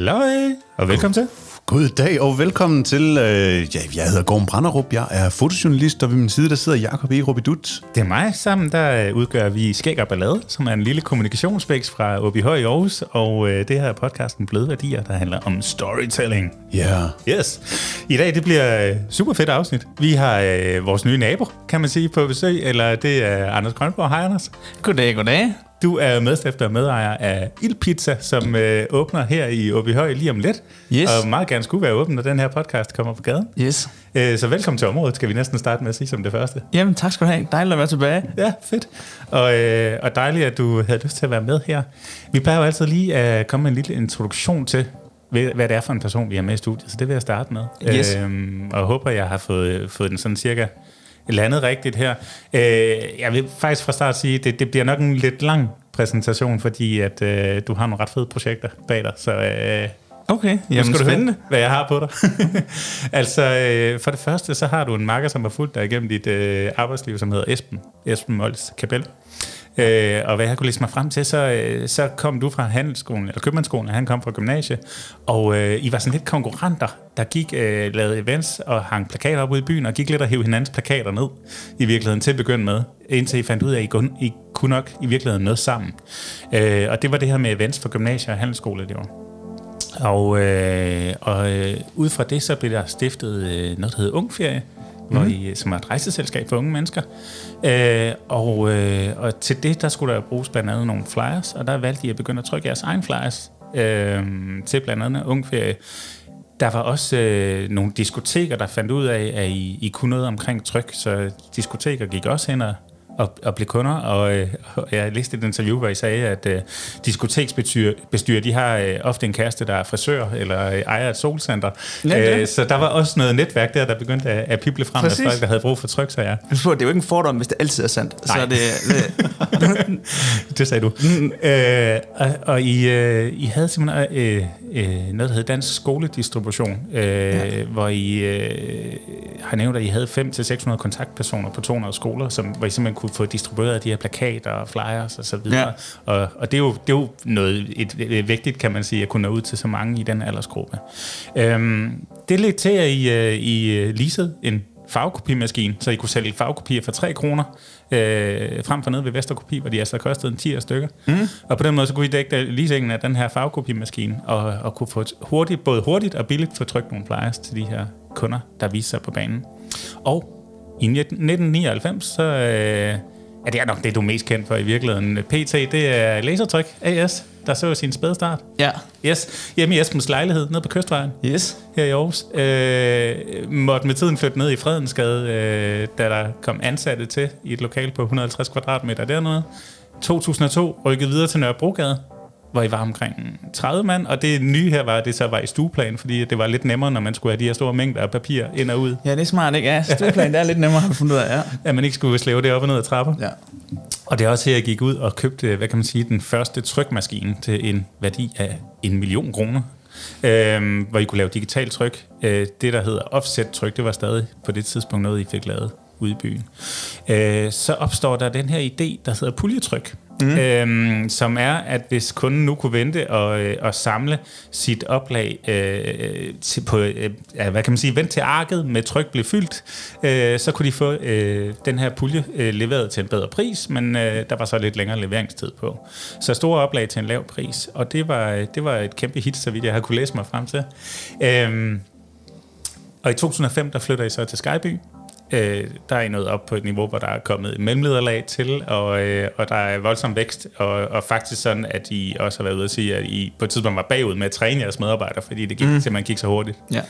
Halløj, og velkommen til. God dag og velkommen til, øh, ja, jeg hedder Gorm Branderup, jeg er fotojournalist, og ved min side der sidder Jakob E. Robidut. Det er mig. Sammen der øh, udgør vi Skæg og Ballade, som er en lille kommunikationsbæks fra OBH i Aarhus, og øh, det her er podcasten Bløde Værdier, der handler om storytelling. Ja. Yeah. Yes. I dag det bliver øh, super fedt afsnit. Vi har øh, vores nye nabo, kan man sige, på besøg, eller det er Anders Grønborg. Hej Anders. Goddag, goddag. Du er medstifter og medejer af Ildpizza, som øh, åbner her i OBH lige om lidt. Yes. Og meget gerne skulle være åben, når den her podcast kommer på gaden. Yes. Øh, så velkommen til området, skal vi næsten starte med at sige som det første. Jamen, tak skal du have. Dejligt at være tilbage. Ja, fedt. Og, øh, og dejligt, at du havde lyst til at være med her. Vi plejer jo altid lige at komme med en lille introduktion til, hvad det er for en person, vi har med i studiet. Så det vil jeg starte med. Yes. Øhm, og håber, jeg har fået, fået den sådan cirka landet rigtigt her. Øh, jeg vil faktisk fra start sige, at det, det bliver nok en lidt lang præsentation, fordi at øh, du har nogle ret fede projekter bag dig. Så øh, Okay, jamen skal du spændende. høre, hvad jeg har på dig. altså, øh, for det første, så har du en marker, som har fulgt dig igennem dit øh, arbejdsliv, som hedder Esben. Esben Mols Kapel. Øh, og hvad jeg kunne læse mig frem til, så, øh, så kom du fra handelsskolen, eller købmandsskolen, og han kom fra gymnasiet, og øh, I var sådan lidt konkurrenter, der gik, øh, lavede events og hang plakater op ude i byen, og gik lidt og hævde hinandens plakater ned, i virkeligheden, til at begynde med, indtil I fandt ud af, at I kun, I kunne nok i virkeligheden noget sammen. Øh, og det var det her med events for gymnasier og handelsskole, det var. Og, øh, og øh, ud fra det, så blev der stiftet øh, noget, der hedder Ungferie, Mm-hmm. mm. hvor I, som er et rejseselskab for unge mennesker. Øh, og, øh, og til det, der skulle der bruges blandt andet nogle flyers, og der valgte I at begynde at trykke jeres egen flyers øh, til blandt andet Ungferie. Der var også øh, nogle diskoteker, der fandt ud af, at I, I kunne noget omkring tryk, så diskoteker gik også hen og, og, og blev kunder, og, øh, og jeg læste et interview, hvor I sagde, at øh, diskoteksbestyrer, de har øh, ofte en kæreste, der er frisør, eller øh, ejer et solcenter. Ja. Øh, så der var også noget netværk der, der begyndte at, at pible frem Præcis. af folk, der havde brug for tryk, så ja. Det er jo ikke en fordom, hvis det altid er sandt. Nej. Så det, det, Det sagde du. Mm. Øh, og og I, øh, I havde simpelthen øh, øh, noget, der hed Dansk Skoledistribution, øh, ja. hvor I øh, har nævnt, at I havde 500-600 kontaktpersoner på 200 skoler, som, hvor I simpelthen kunne få distribueret de her plakater og flyers og så videre. Ja. Og, og det, er jo, det er jo noget et, et, vigtigt, kan man sige, at kunne nå ud til så mange i den aldersgruppe. Øhm, det ledte til, at I, øh, I øh, leasede en farvekopimaskine, så I kunne sælge farvekopier for 3 kroner, øh, frem for nede ved Vesterkopi, hvor de altså kostede en 10 stykker. Mm. Og på den måde, så kunne I dække leasingen af den her farvekopimaskine, og, og kunne få hurtigt, både hurtigt og billigt få trykt nogle flyers til de her kunder, der viste sig på banen. Og i 1999, så øh, er det er nok det, du er mest kendt for i virkeligheden. PT, det er Lasertryk AS, der så sin spæde start. ja. Yes, hjemme i Esbens lejlighed, nede på Kystvejen Yes. her i Aarhus. Øh, måtte med tiden flytte ned i Fredensgade, øh, da der kom ansatte til i et lokal på 150 kvadratmeter dernede. 2002 rykkede videre til Nørrebrogade, hvor I var omkring 30 mand, og det nye her var, at det så var i stueplan, fordi det var lidt nemmere, når man skulle have de her store mængder af papir ind og ud, Ja, det er smart, ikke? Ja, stueplan, det er lidt nemmere at finde ud af, ja. at man ikke skulle slæve det op og ned ad trapper. Ja. Og det er også her, jeg gik ud og købte, hvad kan man sige, den første trykmaskine til en værdi af en million kroner. Øhm, hvor I kunne lave digital tryk. Øh, det, der hedder offset-tryk, det var stadig på det tidspunkt noget, I fik lavet ude i byen. Øh, så opstår der den her idé, der hedder puljetryk. Mm. Øhm, som er, at hvis kunden nu kunne vente og, øh, og samle sit oplag øh, øh til på, øh, hvad kan man sige, vente til arket med tryk blev fyldt, øh, så kunne de få øh, den her pulje øh, leveret til en bedre pris, men øh, der var så lidt længere leveringstid på. Så store oplag til en lav pris, og det var, det var et kæmpe hit, så vidt jeg har kunne læse mig frem til. Øhm, og i 2005, der flytter I så til Skyby. Øh, der er I nået op på et niveau, hvor der er kommet et mellemlederlag til, og, øh, og der er voldsom vækst, og, og faktisk sådan, at I også har været ude at sige, at I på et tidspunkt var bagud med at træne jeres medarbejdere, fordi det gik, mm. simpelthen gik så hurtigt. Ja.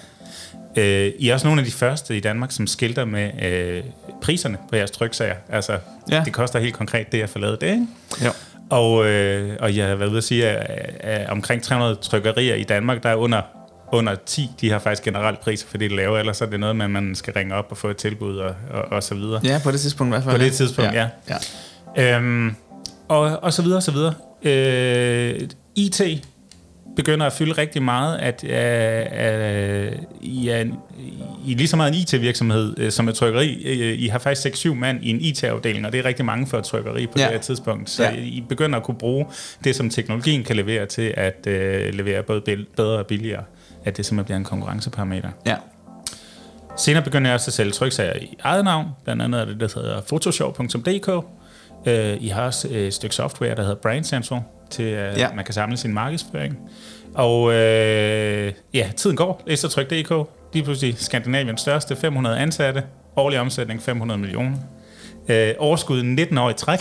Øh, I er også nogle af de første i Danmark, som skilter med øh, priserne på jeres tryksager. Altså, ja. Det koster helt konkret det at forlade det, ikke? Jo. Og, øh, og jeg har været ude at sige, at, at omkring 300 trykkerier i Danmark, der er under, under 10, de har faktisk generelt priser for det, de laver, ellers er det noget med, at man skal ringe op og få et tilbud og, og, og så videre. Ja, på det tidspunkt i hvert fald. På det tidspunkt, ja. ja. Øhm, og, og så videre, og så videre. Øh, IT begynder at fylde rigtig meget, at øh, øh, I, er en, I er lige så meget en IT-virksomhed øh, som et trykkeri. I har faktisk 6-7 mand i en IT-afdeling, og det er rigtig mange for et trykkeri på Ja. det her tidspunkt. Så Ja. I begynder at kunne bruge det, som teknologien kan levere til at øh, levere både bedre og billigere, at det simpelthen bliver en konkurrenceparameter. Ja. Senere begynder jeg også at sælge tryksager i eget navn. Blandt andet er det, der hedder photoshop.dk. Øh, I har også et stykke software, der hedder Brand Central, til at Ja. ja. man kan samle sin markedsføring. Og øh, ja, tiden går. Ekstratryk.dk, lige pludselig Skandinaviens største, 500 ansatte, årlig omsætning 500 millioner. Øh, overskud 19 år i træk,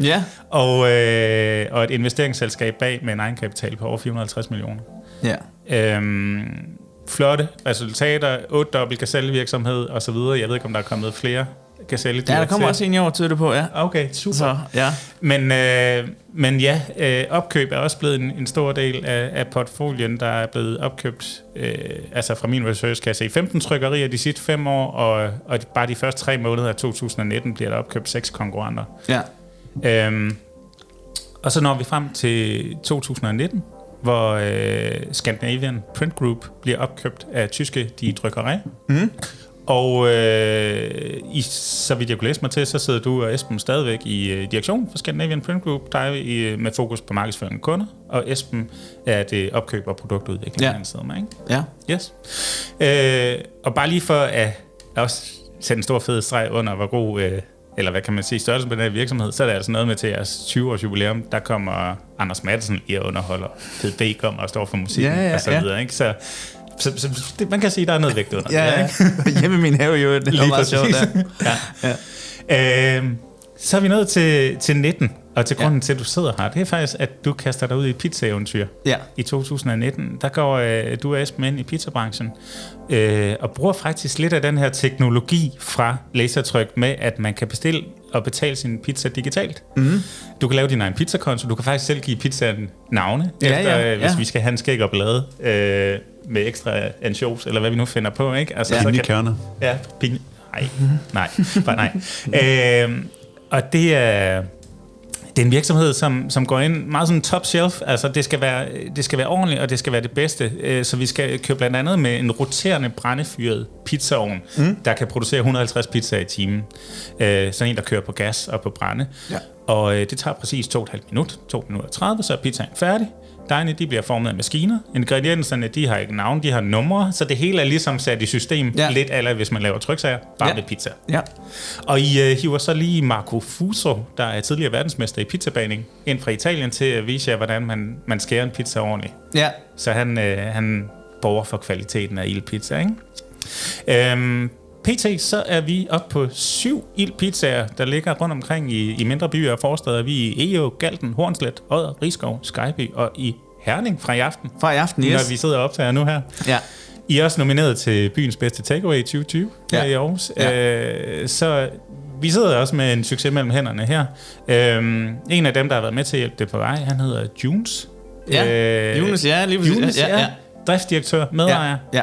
Ja. og, øh, og et investeringsselskab bag med en egenkapital på over 450 millioner. Ja. Øhm, flotte resultater, 8 dobbelt gazellevirksomhed og så videre. Jeg ved ikke, om der er kommet flere gazelledyr Ja, der kommer også en i år, tyder det på, ja. Okay, super. Så, ja. Men, øh, men ja, øh, opkøb er også blevet en, en stor del af, af portfolien, der er blevet opkøbt, øh, altså fra min research kan jeg se 15 trykkerier de sidste fem år, og, og bare de første tre måneder af 2019 bliver der opkøbt seks konkurrenter. Ja. Øhm, og så når vi frem til 2019, hvor øh, Scandinavian Print Group bliver opkøbt af tyske Die Drückerei. Mm. Og øh, i, så vidt jeg kunne læse mig til, så sidder du og Esben stadigvæk i øh, direktion for Scandinavian Print Group, der er i, øh, med fokus på markedsføring af kunder, og Esben er det opkøb og produktudvikling, Ja. han sidder med, ikke? Ja. Yes. Øh, og bare lige for at også sætte en stor fed streg under, hvor god, øh, eller hvad kan man sige, størrelsen på den her virksomhed, så er det altså noget med til jeres 20-års jubilæum, der kommer Anders Madsen lige og underholder. Fed B kommer og står for musikken Ja, ja, og så ja. videre, ikke? Så, så, så det, man kan sige, der er noget vægt under. Ja, det, ja. ikke? Hjemme i min have, jo. Det var meget sjovt, ja. ja. Ja. Øhm, så er vi nået til, til 19, og til grunden ja. til, at du sidder her, det er faktisk, at du kaster dig ud i et pizza-eventyr. Ja. I 2019, der går øh, du og Esben ind i pizzabranchen, øh, og bruger faktisk lidt af den her teknologi fra lasertryk med, at man kan bestille og betale sin pizza digitalt. Mm. Du kan lave din egen pizzakonto, du kan faktisk selv give pizzaen navne, Ja, efter, ja, øh, hvis ja. vi skal have en skæg og blade øh, med ekstra ansjos, eller hvad vi nu finder på. Ikke? Altså, Ja. Pinjekerner. Ja, pin... Nej, nej, bare nej. øhm, og det er, det er en virksomhed, som, som går ind meget sådan top shelf. Altså, det skal, være, det skal være ordentligt, og det skal være det bedste. Øh, Så vi skal køre blandt andet med en roterende brændefyret pizzaovn, mm. der kan producere 150 pizzaer i timen. Øh, Sådan en, der kører på gas og på brænde. Ja. Og øh, det tager præcis 2,5 minut, 2 minutter 30, så er pizzaen færdig. Dejene, de bliver formet af maskiner. Ingredienserne, de har ikke navn, de har numre, så det hele er ligesom sat i system. Ja. Lidt eller hvis man laver tryksager, bare Ja. med pizza. Ja. Og I øh, hiver så lige Marco Fuso, der er tidligere verdensmester i pizzabaning, ind fra Italien til at vise jer, hvordan man, man skærer en pizza ordentligt. Ja. Så han, øh, han borger for kvaliteten af ildpizza, ikke? Øhm, PT, så er vi oppe på syv ildpizzaer, der ligger rundt omkring i, i mindre byer og forsteder. Vi er i EO, Galten, Hornslet, Odder, Rigskov, Skyby og i Herning fra i aften, Fra i aften, yes. når vi sidder og optager nu her. Ja. I er også nomineret til byens bedste takeaway i 2020 ja. Her i Aarhus. Ja. Øh, så vi sidder også med en succes mellem hænderne her. Øh, en af dem, der har været med til at hjælpe det på vej, han hedder Junes. Ja. Jonas, ja, lige præcis. Junes, ja, ja, ja. Driftsdirektør, medejer. ja. ja.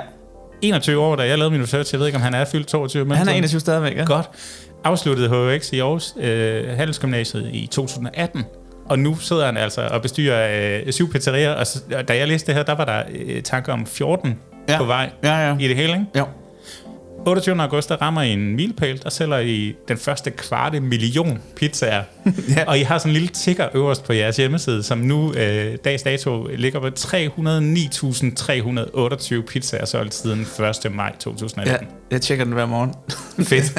21 år, da jeg lavede min research. Jeg ved ikke, om han er fyldt 22. Men Han er 21 stadigvæk, ja. Godt. Afsluttede HX i Aarhus øh, Handelsgymnasiet i 2018. Og nu sidder han altså og bestyrer øh, syv pizzerier. Og, og da jeg læste det her, der var der øh, tanker om 14 ja. Ja. på vej Ja, ja. i det hele, ikke? Jo. 28. august, der rammer I en milepæl, der sælger I den første kvarte million pizzaer. Ja. Og I har sådan en lille ticker øverst på jeres hjemmeside, som nu, øh, dags dato, ligger på 309.328 pizzaer solgt siden 1. maj Ja, 2018. jeg tjekker den hver morgen. Fedt.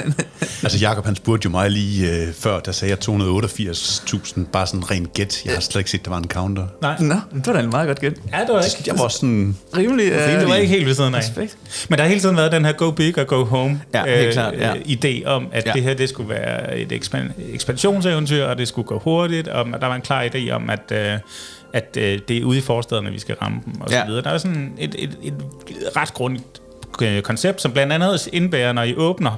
Altså Jakob han spurgte jo mig lige øh, før, der sagde jeg 288.000, bare sådan ren gæt. Jeg har slet ikke set, der var en counter. Nej, Nå, det var da en meget godt gæt. ja, det var ikke. Jeg var sådan, Rimelig. Øh, Det var ikke helt ved siden af. Respekt. Men der har hele tiden været den her go big og go home Ja, helt klart, ja. øh, idé om, at Ja. det her det skulle være et ekspan- ekspansionseventyr, og det skulle gå hurtigt, og der var en klar idé om, at, øh, at øh, det er ude i forstederne, vi skal ramme dem, og så Ja. videre. Der er sådan et, et, et ret grundigt øh, koncept, som blandt andet indbærer, når I åbner,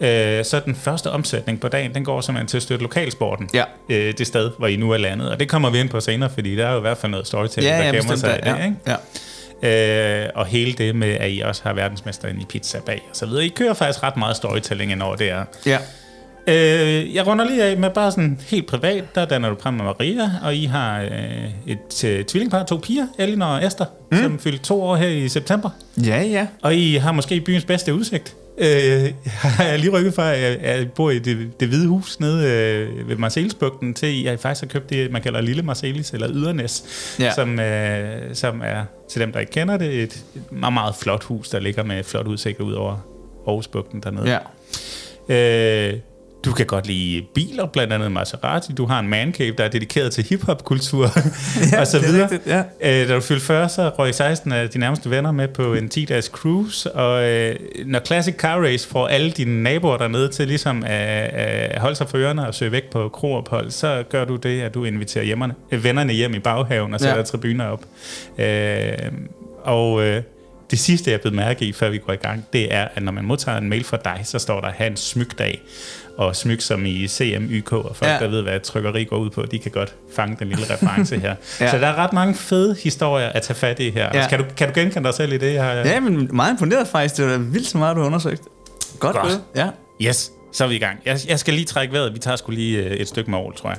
øh, så den første omsætning på dagen, den går simpelthen til at støtte lokalsporten. Ja. Øh, det sted, hvor I nu er landet. Og det kommer vi ind på senere, fordi der er jo i hvert fald noget storytelling, Ja, der ja, gemmer sig i Ja, det, ikke? ja. Øh, og hele det med, at I også har verdensmesteren i pizza bag og så videre. I kører faktisk ret meget storytelling ind over det her. ja. Øh, jeg runder lige af med bare sådan helt privat. Der danner du Pram og Maria, og I har øh, et øh, tvillingpar, to piger, Elinor og Esther, mm. som fyldte to år her i september. Ja, ja. Og I har måske byens bedste udsigt. Øh, jeg er lige rykket fra, at jeg bor i det, det hvide hus nede øh, ved Marselisbugten, til I har faktisk har købt det, man kalder Lille Marselis, eller Ydernæs, Ja. som, øh, som er, til dem, der ikke kender det, et meget, meget flot hus, der ligger med flot udsigt ud over Aarhusbugten dernede. Ja. Øh, du kan godt lide biler, blandt andet Maserati. Du har en man cave, der er dedikeret til hiphop-kultur Ja, og så er videre. rigtigt, ja. Øh, da du fyldte 40, så røg 16 af de nærmeste venner med på en 10-dages cruise, og øh, når Classic Car Race får alle dine naboer dernede til ligesom at, at holde sig for ørerne og søge væk på kroophold, så gør du det, at du inviterer hjemmerne, øh, vennerne hjem i baghaven og sætter Ja. tribuner op. Øh, og øh, det sidste, jeg blev mærke i, før vi går i gang, det er, at når man modtager en mail fra dig, så står der, have en smykdag. Og smyk som i CMYK, og folk, Ja. der ved, hvad et trykkeri går ud på, de kan godt fange den lille reference her. Ja. Så der er ret mange fede historier at tage fat i her. Ja. Ja. Kan, du, kan du genkende dig selv i det? Har, Ja, men meget imponeret faktisk. Det var vildt så meget, du har undersøgt. Godt, Godt. Ja. Yes, så er vi i gang. Jeg, jeg skal lige trække vejret. Vi tager sgu lige øh, et stykke med Aarhus, tror jeg.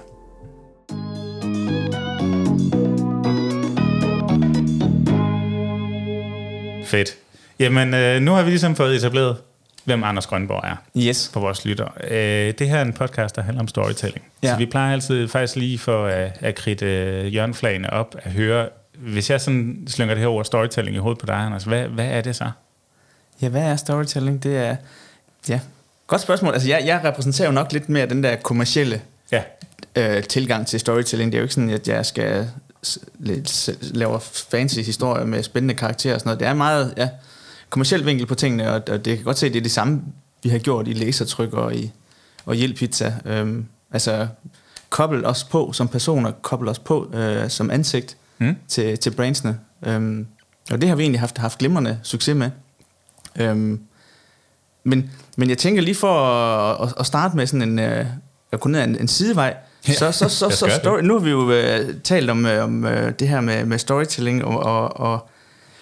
Fedt. Jamen, øh, nu har vi ligesom fået etableret, hvem Anders Grønborg er Yes. for vores lytter. Øh, det her er en podcast, der handler om storytelling. Ja. Så vi plejer altid faktisk lige for at, at kridte øh, hjørneflagene op, at høre, hvis jeg sådan slynger det her ord storytelling i hovedet på dig, Anders, hvad, hvad er det så? Ja, hvad er storytelling? Det er... Ja, godt spørgsmål. Altså, jeg, jeg repræsenterer jo nok lidt mere den der kommercielle Ja, øh, tilgang til storytelling. Det er jo ikke sådan, at jeg skal lave fancy historier med spændende karakterer og sådan noget. Det er meget ja, kommersiel vinkel på tingene, og, og det kan godt se, at det er det samme, vi har gjort i lasertryk og i og hjælp pizza. Øhm, altså, koble os på som personer, koble os på øh, som ansigt Mm. til, til brandsene. Øhm, og det har vi egentlig haft, haft glimrende succes med. Øhm, men, men jeg tænker lige for at, at- at starte med sådan en, øh, at gå ned en, en sidevej, Ja, så, så, så, så det. story, nu har vi jo øh, talt om, øh, om øh, det her med, med storytelling, og, og, og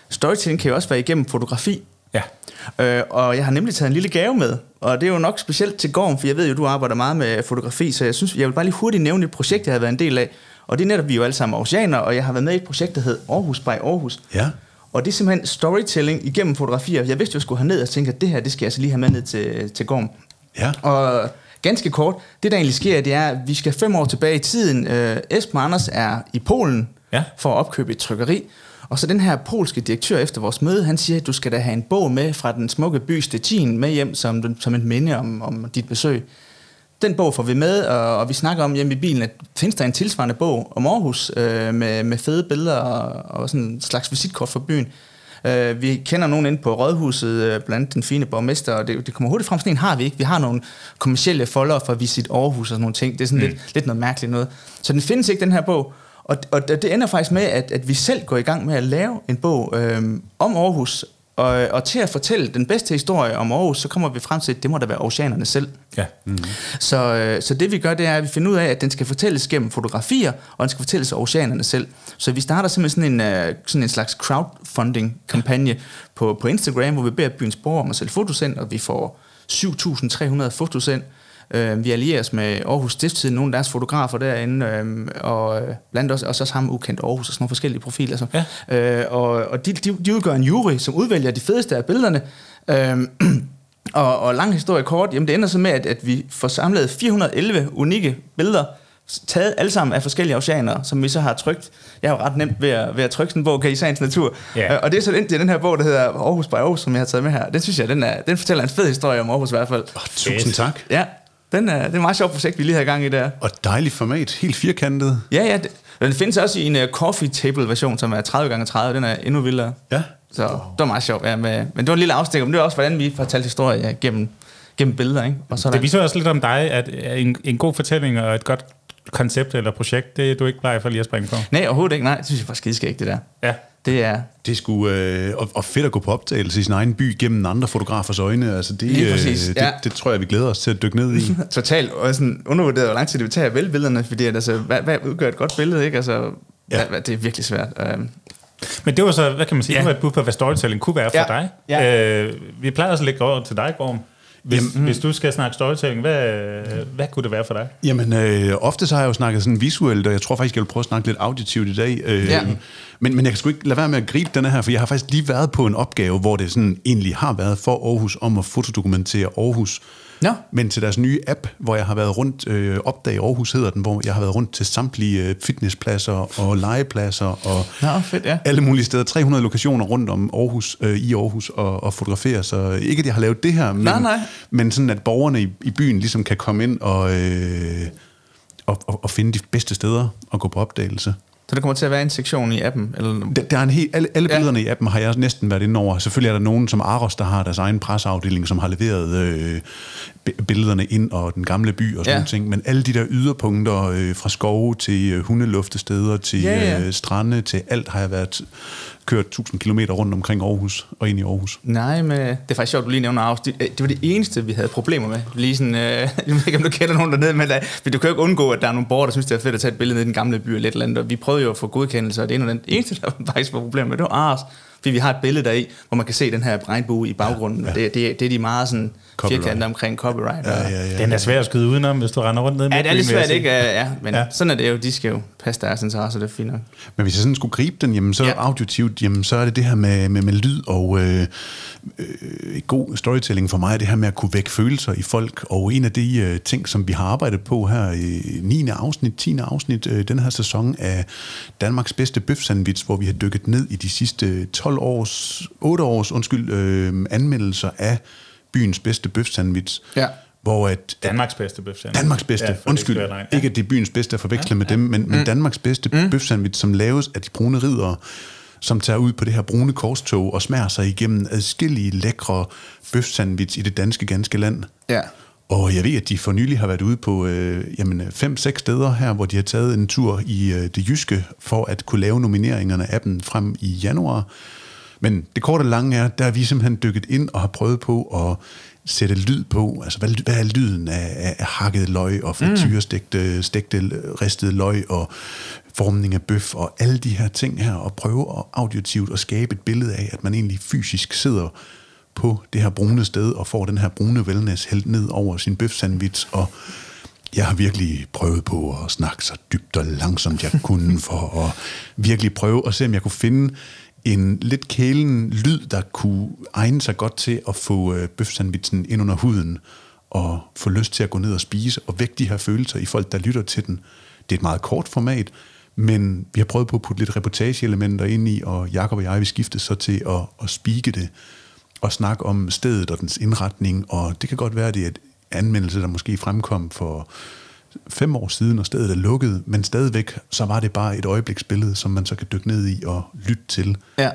storytelling kan jo også være igennem fotografi. ja. Øh, og jeg har nemlig taget en lille gave med, og det er jo nok specielt til Gorm, for jeg ved jo, du arbejder meget med fotografi, så jeg synes, jeg vil bare lige hurtigt nævne et projekt, jeg har været en del af. Og det er netop, vi er jo alle sammen aarhusianere, og jeg har været med i et projekt, der hed Aarhus by Aarhus. Ja. Og det er simpelthen storytelling igennem fotografier. Jeg vidste, jeg skulle herned og tænkte, at det her, det skal jeg altså lige have med ned til, til Gorm. Ja. Og ganske kort, det der egentlig sker, det er, at vi skal fem år tilbage i tiden. Øh, Esben Anders er i Polen Ja. for at opkøbe et trykkeri. Og så den her polske direktør efter vores møde, han siger, at du skal da have en bog med fra den smukke by Stettin med hjem som, som en minde om, om dit besøg. Den bog får vi med, og, og vi snakker om hjemme i bilen, at findes der en tilsvarende bog om Aarhus øh, med, med fede billeder og, og sådan en slags visitkort for byen. Øh, vi kender nogen inde på Rådhuset, øh, blandt andet den fine borgmester, og det, det kommer hurtigt frem, sådan en har vi ikke. Vi har nogle kommersielle foldere for Visit Aarhus og sådan nogle ting. Det er sådan mm. lidt, lidt noget mærkeligt noget. Så den findes ikke, den her bog. Og, og det ender faktisk med, at, at vi selv går i gang med at lave en bog øh, om Aarhus, og, og til at fortælle den bedste historie om Aarhus, så kommer vi frem til, at det må da være oceanerne selv. Ja. Så, øh, så det vi gør, det er, at vi finder ud af, at den skal fortælles gennem fotografier, og den skal fortælles af oceanerne selv. Så vi starter simpelthen sådan en, øh, sådan en slags crowdfunding-kampagne på, på Instagram, hvor vi beder byens borgere om at sælge fotosendt, og vi får 7.300 fotosendt. Øh, vi allierer os med Aarhus Stiftstid, nogle af deres fotografer derinde, øh, og øh, blandt os også, også ham ukendt Aarhus og sådan nogle forskellige profiler. Så. Ja. Øh, og og de, de, de udgør en jury, som udvælger de fedeste af billederne. Øh, og, og lang historie kort, jamen det ender så med, at, at vi får samlet 411 unikke billeder, taget alle sammen af forskellige oceaner, som vi så har trykt. Jeg har jo ret nemt ved at, ved at trykke sådan en bog, kan I sagens natur. Ja. Øh, og det er så den, det er den her bog, der hedder Aarhus by Aarhus, som jeg har taget med her. Den synes jeg, den, er, den fortæller en fed historie om Aarhus i hvert fald. Oh, tusind tak. Ja, den er, det er et meget sjovt projekt, vi lige har i gang i der. Og dejligt format. Helt firkantet. Ja, ja, det, den findes også i en uh, coffee table version, som er 30 x 30 Den er endnu vildere. Ja. Så det var meget sjovt. Ja, med, men det var en lille afstik, men det er også, hvordan vi fortalte historie ja, gennem, gennem billeder. Ikke? Og så er Det viser også lidt om dig, at en, en god fortælling og et godt koncept eller projekt, det er du ikke bleg for lige at springe på. nej, overhovedet ikke. Nej, det synes jeg var skideskægt, det der. Ja. Det er... Det er sgu, øh, og, og fedt at gå på optagelse i sin egen by gennem andre fotografers øjne. Altså det, Lige præcis, øh, ja. det, det, tror jeg, vi glæder os til at dykke ned i. totalt og sådan undervurderet, hvor lang tid det vil tage at vælge billederne, fordi at, altså, hvad, hvad udgør et godt billede, ikke? Altså, Ja. hvad, det er virkelig svært. Um, Men det var så, hvad kan man sige, Ja. det var et bud på, hvad storytelling kunne være for Ja. dig. Ja. Øh, vi plejer også at lægge over til dig, Gorm. Hvis, Jamen, hvis du skal snakke storytelling, hvad, hvad kunne det være for dig? Jamen, øh, ofte så har jeg jo snakket sådan visuelt, og jeg tror faktisk, jeg vil prøve at snakke lidt auditivt i dag. Øh, ja. men, men jeg kan sgu ikke lade være med at gribe den her, for jeg har faktisk lige været på en opgave, hvor det sådan egentlig har været for Aarhus om at fotodokumentere Aarhus. Ja. Men til deres nye app, hvor jeg har været rundt, øh, Opdag Aarhus hedder den, hvor jeg har været rundt til samtlige øh, fitnesspladser og legepladser og ja, fedt, ja. alle mulige steder. 300 lokationer rundt om Aarhus, øh, i Aarhus og, og fotografere. Så ikke, at jeg har lavet det her, men, nej, nej. men sådan, at borgerne i, i byen ligesom kan komme ind og, øh, og, og, og finde de bedste steder og gå på opdagelse. Så der kommer til at være en sektion i appen? Eller? Der, der er en helt, alle, alle billederne ja. i appen har jeg næsten været inde over. Selvfølgelig er der nogen som Aros, der har deres egen presseafdeling, som har leveret øh, billederne ind og den gamle by og sådan ja. ting. Men alle de der yderpunkter øh, fra skove til øh, hundeluftesteder til ja, ja. Øh, strande til alt har jeg været kørt 1000 km rundt omkring Aarhus og ind i Aarhus. Nej, men det er faktisk sjovt, du lige nævner Aarhus. Det, det var det eneste, vi havde problemer med. Lige sådan, øh, jeg ved ikke, om du kender nogen dernede, men, men du kan jo ikke undgå, at der er nogle borgere, der synes, det er fedt at tage et billede ned i den gamle by eller lidt eller andet. Og vi prøvede jo at få godkendelse, og det ene og det eneste, der faktisk var problemer med, det var Aarhus. Fordi vi har et billede der i, hvor man kan se den her regnbue i baggrunden. Ja, ja. Det, det, det er de meget sådan firkanter omkring copyright. Ja, ja, ja, Den er svær at skyde udenom, hvis du render rundt ned med Ja, det er lidt svært, ikke? Ja, men ja. sådan er det jo. De skal jo passe deres interesser, det er fint nok. Men hvis jeg sådan skulle gribe den, jamen, så ja. auditivt, jamen, så er det det her med, med, med lyd og øh, øh, god storytelling for mig, det her med at kunne vække følelser i folk. Og en af de øh, ting, som vi har arbejdet på her i 9. afsnit, 10. afsnit, øh, den her sæson af Danmarks bedste bøfsandwich, hvor vi har dykket ned i de sidste 12 års, 8 års undskyld, øh, anmeldelser af byens bedste bøfsandwich. Ja. Hvor at, Danmarks bedste bøfsandwich. Danmarks bedste, ja, undskyld. Ikke, ja. ikke at det er byens bedste at forveksle ja, med ja. dem, men, mm. men Danmarks bedste mm. bøfsandwich, som laves af de brune ridere, som tager ud på det her brune korstog og smager sig igennem adskillige lækre bøfsandwich i det danske ganske land. Ja. Og jeg ved, at de for nylig har været ude på øh, jamen, fem-seks steder her, hvor de har taget en tur i øh, det jyske for at kunne lave nomineringerne af dem frem i januar. Men det korte og lange er, der er vi simpelthen dykket ind og har prøvet på at sætte lyd på. Altså, hvad, hvad er lyden af, af hakket løg og frityrestegte mm. stegte, ristede løg og formning af bøf og alle de her ting her, og prøve at auditivt at skabe et billede af, at man egentlig fysisk sidder på det her brune sted og får den her brune wellness hældt ned over sin bøfsandwich og jeg har virkelig prøvet på at snakke så dybt og langsomt jeg kunne for at virkelig prøve at se, om jeg kunne finde en lidt kælen lyd, der kunne egne sig godt til at få øh, bøfsandvitsen ind under huden, og få lyst til at gå ned og spise, og vække de her følelser i folk, der lytter til den. Det er et meget kort format, men vi har prøvet på at putte lidt reportageelementer ind i, og Jakob og jeg, vi skiftede så til at, at spike det, og snakke om stedet og dens indretning, og det kan godt være, at det er et anmeldelse, der måske fremkom for fem år siden, og stedet er lukket, men stadigvæk, så var det bare et øjebliksbillede, som man så kan dykke ned i og lytte til. Ja.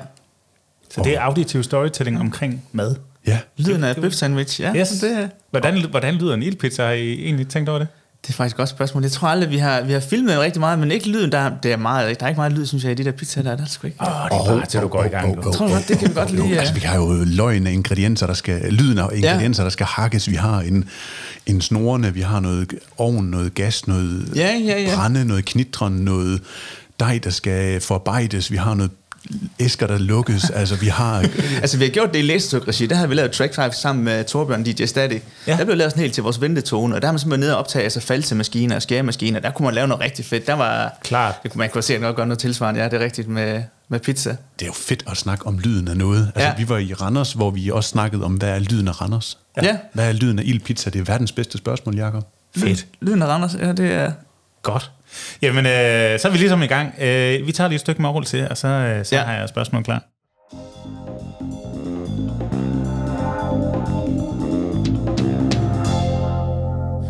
Så det er auditiv storytelling omkring mad? Ja. Lyden af bøf sandwich, ja. Yes. Det, hvordan, hvordan lyder en ildpizza? Har I egentlig tænkt over det? Det er faktisk et godt spørgsmål. Jeg tror aldrig, vi har, vi har filmet rigtig meget, men ikke lyden. Der, det er meget, der er ikke meget lyd, synes jeg, i de der pizzaer der. Der er sgu ikke. Åh, oh, det er bare oh, til, du går i gang. Oh, oh, tror godt, det kan vi godt lide. Altså, vi har jo løgn af ingredienser, der skal, lyden af ingredienser, ja. der skal hakkes. Vi har en, en snorene, vi har noget ovn, noget gas, noget ja, ja, ja. brænde, noget knitren, noget dej, der skal forarbejdes. Vi har noget æsker, der lukkes. altså, vi har... altså, vi har gjort det i læsetrykregi. Der har vi lavet Track 5 sammen med Torbjørn DJ Static. Ja. Der blev lavet sådan helt til vores ventetone, og der har man simpelthen nede og optage altså falsemaskiner og skæremaskiner. Der kunne man lave noget rigtig fedt. Der var... Klart. Det kunne man kunne se, at noget gøre noget tilsvarende. Ja, det er rigtigt med, med pizza. Det er jo fedt at snakke om lyden af noget. Altså, ja. vi var i Randers, hvor vi også snakkede om, hvad er lyden af Randers? Ja. Hvad er lyden af ildpizza? Det er verdens bedste spørgsmål, Jacob. Fedt. Lyden af Randers, ja, det er... Godt. Jamen, øh, så er vi ligesom i gang. Øh, vi tager lige et stykke mål til, og så, øh, så ja. har jeg spørgsmål klar.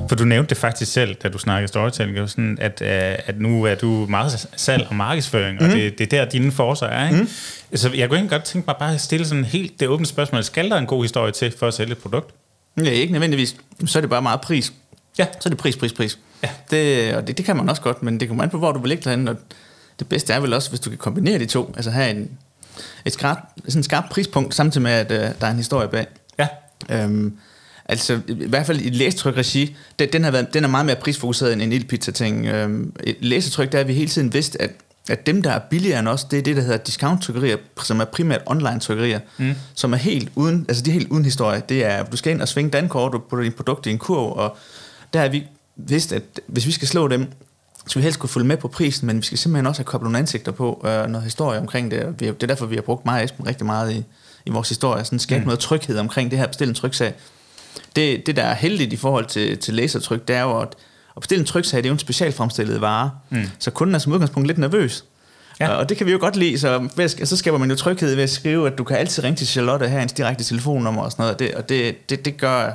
For du nævnte det faktisk selv, da du snakkede storytelling, sådan, at, øh, at nu er du meget salg og markedsføring, mm. og mhm. det, det er der, dine forser er. Ikke? Mm. Så jeg kunne ikke godt tænke mig bare at stille sådan helt det åbne spørgsmål. Skal der en god historie til for at sælge et produkt? Ja, ikke nødvendigvis. Så er det bare meget pris. Ja. Så er det pris, pris, pris. Ja. Det, og det, det kan man også godt, men det kommer an på, hvor du vil ligge derhen. Og det bedste er vel også, hvis du kan kombinere de to. Altså have en, et skarpt, sådan et skarpt prispunkt, samtidig med, at uh, der er en historie bag. Ja. Øhm, altså, i hvert fald i læsetryk-regi, den, den, har været, den er meget mere prisfokuseret end en lille pizza-ting. Øhm, et læsetryk, der har vi hele tiden vidst, at at dem, der er billigere end os, det er det, der hedder discount-trykkerier, som er primært online-trykkerier, mm. som er helt uden, altså de er helt uden historie. Det er, du skal ind og svinge dankort, og putte din produkt i en kurv, og der har vi vidst, at hvis vi skal slå dem, så vi helst kunne følge med på prisen, men vi skal simpelthen også have koblet nogle ansigter på, øh, noget historie omkring det. Det er derfor, vi har brugt mig og Esben rigtig meget i, i vores historie, sådan skabe mm. noget tryghed omkring det her bestille en tryksag. Det, det, der er heldigt i forhold til, til lasertryk, det er jo, at at bestille en tryksag, det er jo en specialfremstillet vare, mm. så kunden er som udgangspunkt lidt nervøs. Ja. Og det kan vi jo godt lide, så, så skaber man jo tryghed ved at skrive, at du kan altid ringe til Charlotte her, hans direkte telefonnummer og sådan noget, og det, og det, det, det gør,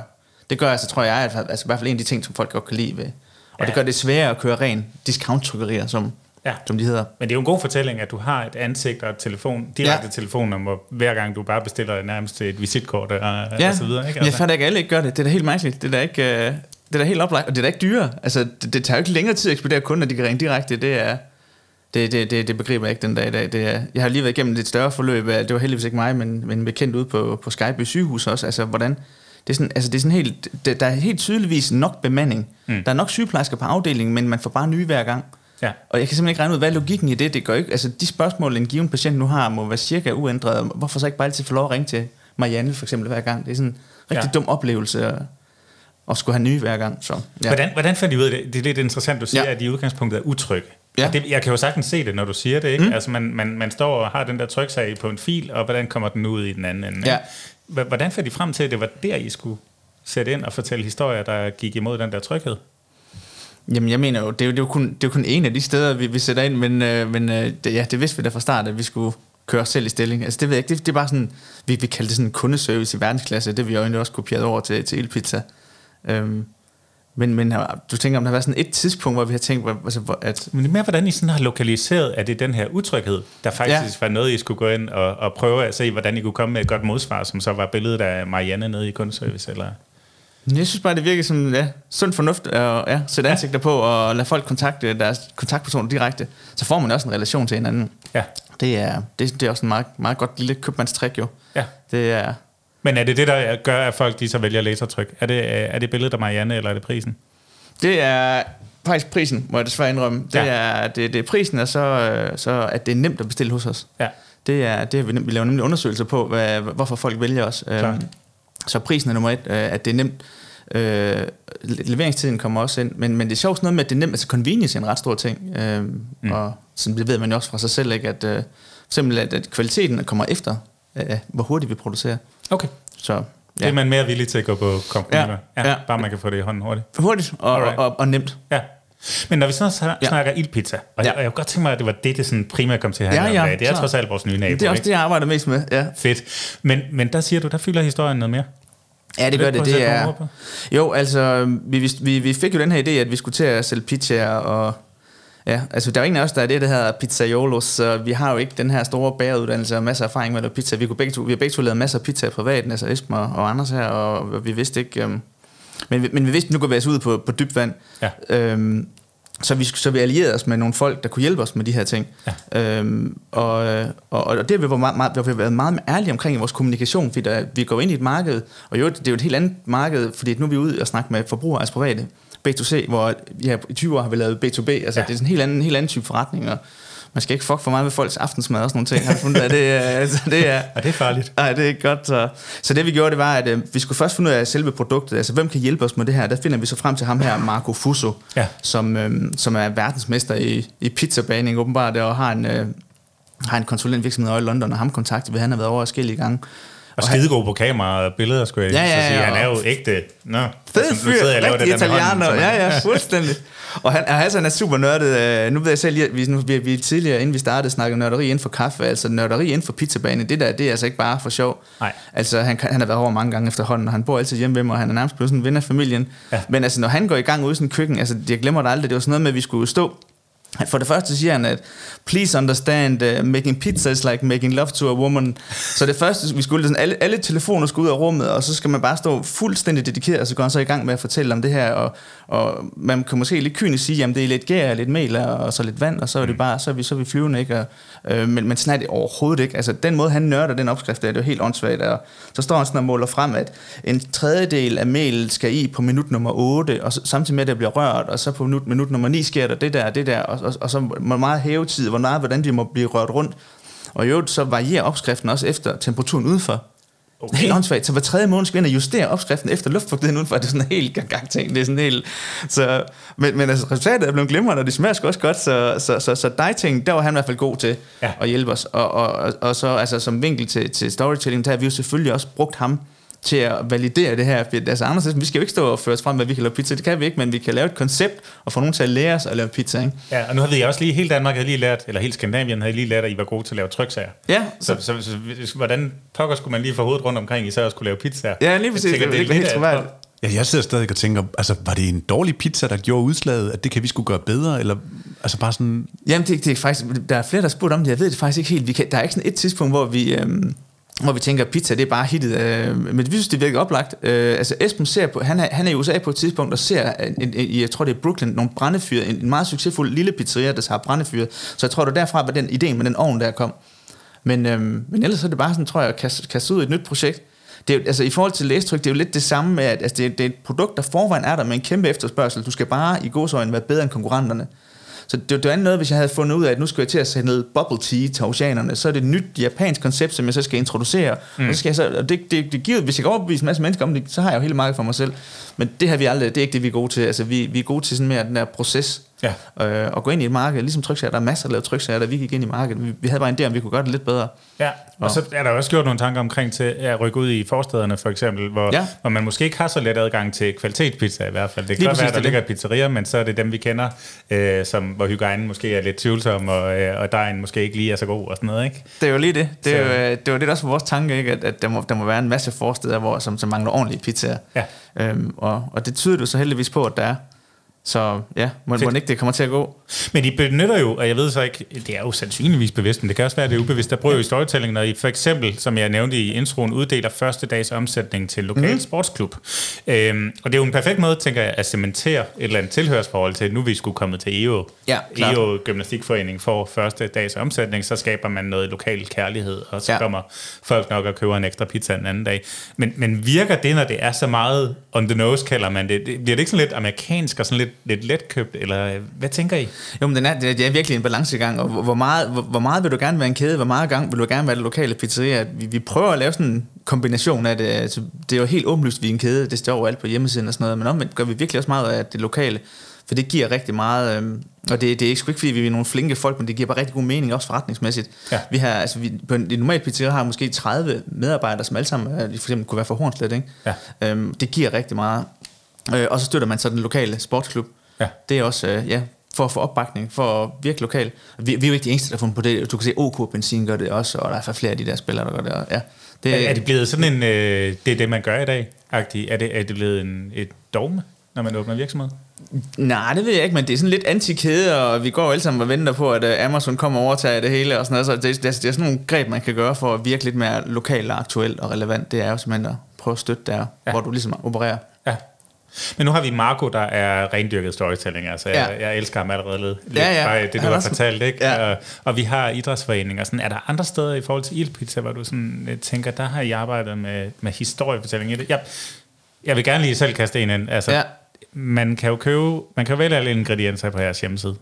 det gør altså, tror jeg, at, altså, i hvert fald en af de ting, som folk godt kan lide ved. Og ja. det gør det sværere at køre ren discount-trykkerier, som, ja. som de hedder. Men det er jo en god fortælling, at du har et ansigt og et telefon, direkte ja. telefonnummer, hver gang du bare bestiller nærmest et visitkort og, ja. og så videre. Ikke? Altså. Jeg fatter ikke, alle ikke gør det. Det er da helt mærkeligt. Det er da ikke... Uh, det er da helt oplagt, og det er da ikke dyre. Altså, det, det tager jo ikke længere tid at ekspedere kunder, de kan ringe direkte. Det er, det, det, det, det begriber jeg ikke den dag i dag. Det er, jeg har lige været igennem et større forløb. Det var heldigvis ikke mig, men, men bekendt ud på, på Skype sygehus også. Altså, hvordan, det er sådan, altså det er sådan helt, der er helt tydeligvis nok bemanding. Mm. Der er nok sygeplejersker på afdelingen, men man får bare nye hver gang. Ja. Og jeg kan simpelthen ikke regne ud, hvad er logikken i det? Det gør ikke, altså de spørgsmål, en given patient nu har, må være cirka uændret. Hvorfor så ikke bare altid få lov at ringe til Marianne for eksempel hver gang? Det er sådan en rigtig ja. dum oplevelse og skulle have nye hver gang. Så, ja. hvordan, hvordan fandt I ud af det? Det er lidt interessant, du siger, ja. at de i udgangspunktet er utrygge. Ja. det, jeg kan jo sagtens se det, når du siger det. Ikke? Mm. Altså man, man, man står og har den der tryksag på en fil, og hvordan kommer den ud i den anden ende? Ja. Hvordan fandt I frem til, at det var der, I skulle sætte ind og fortælle historier, der gik imod den der tryghed? Jamen, jeg mener jo, det er jo, det er jo, kun, det er jo kun en af de steder, vi, vi sætter ind, men, øh, men øh, det, ja, det vidste vi da fra start, at vi skulle køre os selv i stilling. Altså, det ved jeg ikke, det, det er bare sådan, vi, vi kalder det sådan en kundeservice i verdensklasse, det vi jo egentlig også kopieret over til, til Elpizza. Øhm, men, men du tænker, om der har været sådan et tidspunkt, hvor vi har tænkt, altså, at... Men det er mere, hvordan I sådan har lokaliseret, at det er den her utryghed, der faktisk ja. var noget, I skulle gå ind og, og prøve at se, hvordan I kunne komme med et godt modsvar, som så var billedet af Marianne nede i kundeservice, eller... Jeg synes bare, det virker som ja, sund fornuft at ja, sætte ja. ansigter på og lade folk kontakte deres kontaktpersoner direkte. Så får man også en relation til hinanden. Ja. Det er, det, det er også en meget, meget godt lille købmandstrik jo. Ja. Det er, men er det det, der gør, at folk de så vælger lasertryk? Er det, er det billedet af Marianne, eller er det prisen? Det er faktisk prisen, må jeg desværre indrømme. Det, ja. er, det, det er prisen, og så, så at det er nemt at bestille hos os. Ja. Det er, det er, vi, vi laver nemlig undersøgelser på, hvad, hvorfor folk vælger os. Klar. Øhm, så prisen er nummer et, øh, at det er nemt. Øh, leveringstiden kommer også ind, men, men det er sjovt noget med, at det er nemt, altså convenience er en ret stor ting, øh, mm. og sådan, det ved man jo også fra sig selv, ikke? at øh, simpelthen at, at kvaliteten kommer efter, øh, hvor hurtigt vi producerer. Okay. Så, ja. Det er man mere villig til at gå på kompromis ja, ja, ja. Bare man kan få det i hånden hurtigt. Hurtigt og, og, og, og nemt. Ja. Men når vi så snakker ja. ildpizza, og, ja. og jeg kunne godt tænke mig, at det var det, det sådan primært kom til at handle ja, ja, om. Det er trods alt vores nye nabo. Det er også det, jeg arbejder mest med. Ja. Fedt. Men, men der siger du, der fylder historien noget mere. Ja, det gør det. Det er, jo, altså, vi, vi, vi fik jo den her idé, at vi skulle til at sælge pizzaer og Ja, altså der er ingen af os, der er det, der hedder pizzaiolos, så vi har jo ikke den her store bageruddannelse og masser af erfaring med at lave pizza. Vi, kunne begge to, vi har begge to lavet masser af pizza privat, altså Esben og, og Anders her, og vi vidste ikke... Um, men, men vi vidste, at nu går vi altså ud på, på dybt vand. Ja. Um, så vi, så vi allierede os med nogle folk, der kunne hjælpe os med de her ting. Ja. Øhm, og, og, og det har vi været meget, meget, vi har været meget ærlige omkring i vores kommunikation, fordi der, vi går ind i et marked, og jo, det er jo et helt andet marked, fordi nu er vi ude og snakke med forbrugere, altså private. B2C, hvor ja, i 20 år har vi lavet B2B. Altså, ja. det er sådan en helt anden, helt anden type forretning, og man skal ikke fuck for meget med folks aftensmad og sådan nogle ting. Har fundet, at det, altså, det er, ja, det er farligt. Nej, det er godt. Så, så det vi gjorde, det var, at øh, vi skulle først finde ud af selve produktet. Altså, hvem kan hjælpe os med det her? Der finder vi så frem til ham her, Marco Fuso, ja. som, øh, som er verdensmester i, i pizzabaning åbenbart, og har en, øh, har en konsulentvirksomhed i London, og ham kontaktet vi, han har været over forskellige gange. Og skidegod på kamera og billeder, skulle jeg ja, ja, ja, sige. Han er jo ægte... Nå, fed altså, fyr, rigtig italiener. Ja, ja, fuldstændig. og han, altså, han er super nørdet. Øh, nu ved jeg selv, at vi, nu, vi, vi tidligere, inden vi startede, snakkede nørderi inden for kaffe. Altså nørderi inden for pizzabane, det der, det er altså ikke bare for sjov. Nej. Altså, han, han har været over mange gange efterhånden, og han bor altid hjemme ved mig, og han er nærmest blevet sådan en ven af familien. Ja. Men altså, når han går i gang ude i sådan en køkken, altså, jeg glemmer det aldrig, det var sådan noget med, at vi skulle stå for det første siger han, at please understand, uh, making pizza is like making love to a woman. Så det første, vi skulle, sådan, alle, alle telefoner skulle ud af rummet, og så skal man bare stå fuldstændig dedikeret, og så går han så i gang med at fortælle om det her, og, og man kan måske lidt kynisk sige, at det er lidt gær, lidt mel og så lidt vand, og så er det mm. bare, så er vi, så er vi flyvende, ikke? Og, øh, men, men sådan er det overhovedet ikke. Altså den måde, han nørder den opskrift, det er jo helt åndssvagt, og så står han sådan og måler frem, at en tredjedel af mel skal i på minut nummer 8, og så, samtidig med, at det bliver rørt, og så på minut, minut nummer 9 sker der det der, det der, og, og, og så meget hævetid, hvor meget, hvordan de må blive rørt rundt. Og i øvrigt så varierer opskriften også efter temperaturen udenfor. Okay. Helt åndssvagt. Så hver tredje måned skal vi ind og justere opskriften efter luftfugtigheden udenfor. Det er sådan en helt gang, gang ting. Det er sådan helt... Så, men, men altså, resultatet er blevet glimrende, og det smager sgu også godt. Så, så, så, så dig ting, der var han i hvert fald god til ja. at hjælpe os. Og, og, og, og så altså, som vinkel til, til storytelling, der har vi jo selvfølgelig også brugt ham til at validere det her. Altså Anders, vi skal jo ikke stå og føre os frem, hvad vi kan lave pizza. Det kan vi ikke, men vi kan lave et koncept og få nogen til at lære os at lave pizza. Ikke? Ja, og nu har vi også lige, hele Danmark havde lige lært, eller hele Skandinavien havde lige lært, at I var gode til at lave tryksager. Ja. Så, så, så, så hvordan pokker skulle man lige få hovedet rundt omkring, I så også kunne lave pizza? Ja, lige præcis. tænker, det, det, det er helt troværdigt. Ja, jeg sidder stadig og tænker, altså, var det en dårlig pizza, der gjorde udslaget, at det kan vi skulle gøre bedre, eller altså bare sådan... Jamen, det, det er faktisk, der er flere, der har spurgt om det, jeg ved det faktisk ikke helt. Vi kan, der er ikke sådan et tidspunkt, hvor vi, øhm, hvor vi tænker, pizza det er bare hittet. Øh, men vi synes, det virker oplagt. Øh, altså Esben ser på, han er, han er i USA på et tidspunkt og ser, øh, en, en, en, jeg tror det er Brooklyn, nogle brændefyr, en, en meget succesfuld lille pizzeria, der har brændefyr. Så jeg tror, det derfra var den idé med den ovn, der kom. Men, øh, men ellers er det bare sådan, tror jeg, at kaste, kaste ud et nyt projekt. Det er, altså, I forhold til læstryk, det er jo lidt det samme med, at altså, det, er, det er et produkt, der forvejen er der med en kæmpe efterspørgsel. Du skal bare i godsøjne være bedre end konkurrenterne. Så det, det var noget, hvis jeg havde fundet ud af, at nu skal jeg til at sætte noget bubble tea til oceanerne, så er det et nyt japansk koncept, som jeg så skal introducere. Mm. Og, så skal jeg så, og det, det, det giver, hvis jeg kan overbevise en masse mennesker om det, så har jeg jo hele markedet for mig selv. Men det har vi aldrig, det er ikke det, vi er gode til. Altså, vi, vi er gode til sådan mere den der proces. Ja. Øh, og gå ind i et marked, ligesom tryksager. Der er masser af lavet tryksager, der vi gik ind i markedet. Vi, vi havde bare en idé, om vi kunne gøre det lidt bedre. Ja, og, og så er der også gjort nogle tanker omkring til at rykke ud i forstederne, for eksempel, hvor, ja. hvor man måske ikke har så let adgang til kvalitetspizza i hvert fald. Det kan godt være, at der ligger pizzeria, men så er det dem, vi kender, øh, som, hvor hygiejnen måske er lidt tvivlsom, og, øh, og dejen måske ikke lige er så god og sådan noget, ikke? Det er jo lige det. Det, er jo, øh, det var det også vores tanke, ikke? At, at der, må, der må være en masse forsteder, hvor, som, som mangler ordentlige pizzaer. Ja. Øhm, og, og det tyder du så heldigvis på, at der er. Så ja, må, må ikke det kommer til at gå. Men de benytter jo, og jeg ved så ikke, det er jo sandsynligvis bevidst, men det kan også være, at det er ubevidst, der bruger jo i storytelling, når I for eksempel, som jeg nævnte i introen, uddeler første dags omsætning til lokal mm. sportsklub. Øhm, og det er jo en perfekt måde, tænker jeg, at cementere et eller andet tilhørsforhold til, nu vi skulle komme til EO. Ja, EO Gymnastikforening for første dags omsætning, så skaber man noget lokal kærlighed, og så ja. kommer folk nok og køber en ekstra pizza en anden dag. Men, men virker det, når det er så meget on the nose, kalder man det, bliver det ikke sådan lidt amerikansk og sådan lidt, lidt letkøbt, eller hvad tænker I? Jo, men den er, det er virkelig en balancegang, og hvor meget, hvor, hvor meget vil du gerne være en kæde, hvor meget gang vil du gerne være det lokale pizzeria? Vi, vi prøver at lave sådan en kombination af det. Altså, det er jo helt åbenlyst, vi er en kæde, det står alt på hjemmesiden og sådan noget, men omvendt gør vi virkelig også meget af det lokale, for det giver rigtig meget, øhm, og det, det er ikke, ikke fordi vi er nogle flinke folk, men det giver bare rigtig god mening, også forretningsmæssigt. Ja. Vi har, altså vi, på en, en normal pizzeria har måske 30 medarbejdere, som alle sammen for eksempel kunne være for Hornslet, ikke? Ja. Øhm, det giver rigtig meget. Øh, og så støtter man så den lokale sportsklub, Ja. Det er også, øh, ja, for at få opbakning, for at virke lokalt. Vi, vi er jo ikke de eneste, der har fundet på det. Du kan se, OK Benzin gør det også, og der er flere af de der spillere, der gør det. Og, ja, det er, er det blevet sådan en, øh, det er det, man gør i dag? Er det, er det blevet en, et dogme, når man åbner virksomhed? Nej, det ved jeg ikke, men det er sådan lidt antikæde, og vi går jo alle sammen og venter på, at øh, Amazon kommer og overtager det hele, og sådan noget, så det, det, det er sådan nogle greb, man kan gøre for at virke lidt mere lokalt og aktuelt og relevant. Det er jo simpelthen at prøve at støtte der, ja. hvor du ligesom opererer. Men nu har vi Marco, der er rendyrket storytelling. Altså, ja. jeg, jeg elsker ham allerede lidt. Ja, ja. Bare det, du har fortalt. Ikke? Ja. Og, og, vi har idrætsforeninger. Sådan, er der andre steder i forhold til Ildpizza, hvor du sådan, øh, tænker, der har I arbejdet med, med historiefortælling i det? Jeg, jeg vil gerne lige selv kaste en ind. Altså, ja. Man kan jo købe, man kan vælge alle ingredienser på jeres hjemmeside.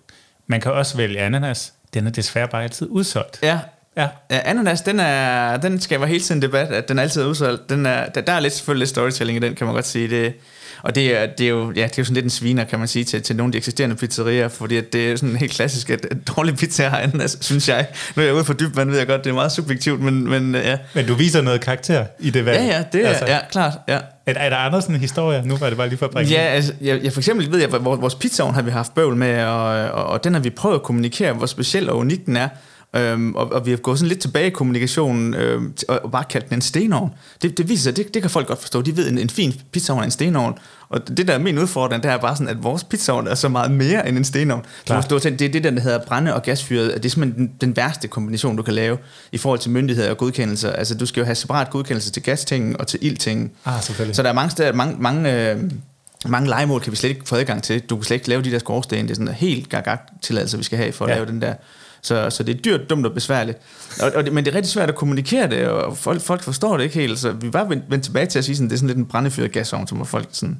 Man kan også vælge ananas. Den er desværre bare altid udsolgt. Ja, Ja. ja, ananas, den, er, den skaber hele tiden debat, at den altid er udsolgt. Den er, der, der er lidt, selvfølgelig lidt storytelling i den, kan man godt sige. Det, og det er, det er jo ja, det er jo sådan lidt en sviner, kan man sige, til, til nogle af de eksisterende pizzerier, fordi det er sådan helt klassisk, at, dårlige pizzaer har ananas, synes jeg. Nu er jeg ude for dybt, man ved jeg godt, det er meget subjektivt, men, men ja. Men du viser noget karakter i det valg. Ja, ja, det er, altså. ja, klart, ja. Er, er der andre sådan historier? Nu var det bare lige for at bringe Ja, altså, jeg, jeg, for eksempel ved jeg, vores pizzaovn har vi haft bøvl med, og, og, og den har vi prøvet at kommunikere, hvor speciel og unik den er. Øhm, og, og vi har gået sådan lidt tilbage i kommunikationen øhm, og, og bare kaldt den en stenovn. Det, det viser sig, det, det kan folk godt forstå. De ved, en, en fin pizzaovn er en stenovn. Og det, der er min udfordring, det er bare sådan, at vores pizzaovn er så meget mere end en stenovn. Klar. Du det er det, der hedder brænde- og gasfyret. Det er simpelthen den, den værste kombination, du kan lave i forhold til myndigheder og godkendelser. Altså, du skal jo have separat godkendelse til gastingen og til ildtingen. Ah, så der er mange steder, mange, mange øh, mange legemål kan vi slet ikke få adgang til. Du kan slet ikke lave de der skorsten. Det er sådan en helt gagag tilladelse, vi skal have for at ja. lave den der så, så det er dyrt, dumt og besværligt. Og, og det, men det er rigtig svært at kommunikere det, og folk, folk forstår det ikke helt. Så vi bare vendt, vendt tilbage til at sige, sådan, det er sådan lidt en brændefyret gasovn, som folk sådan...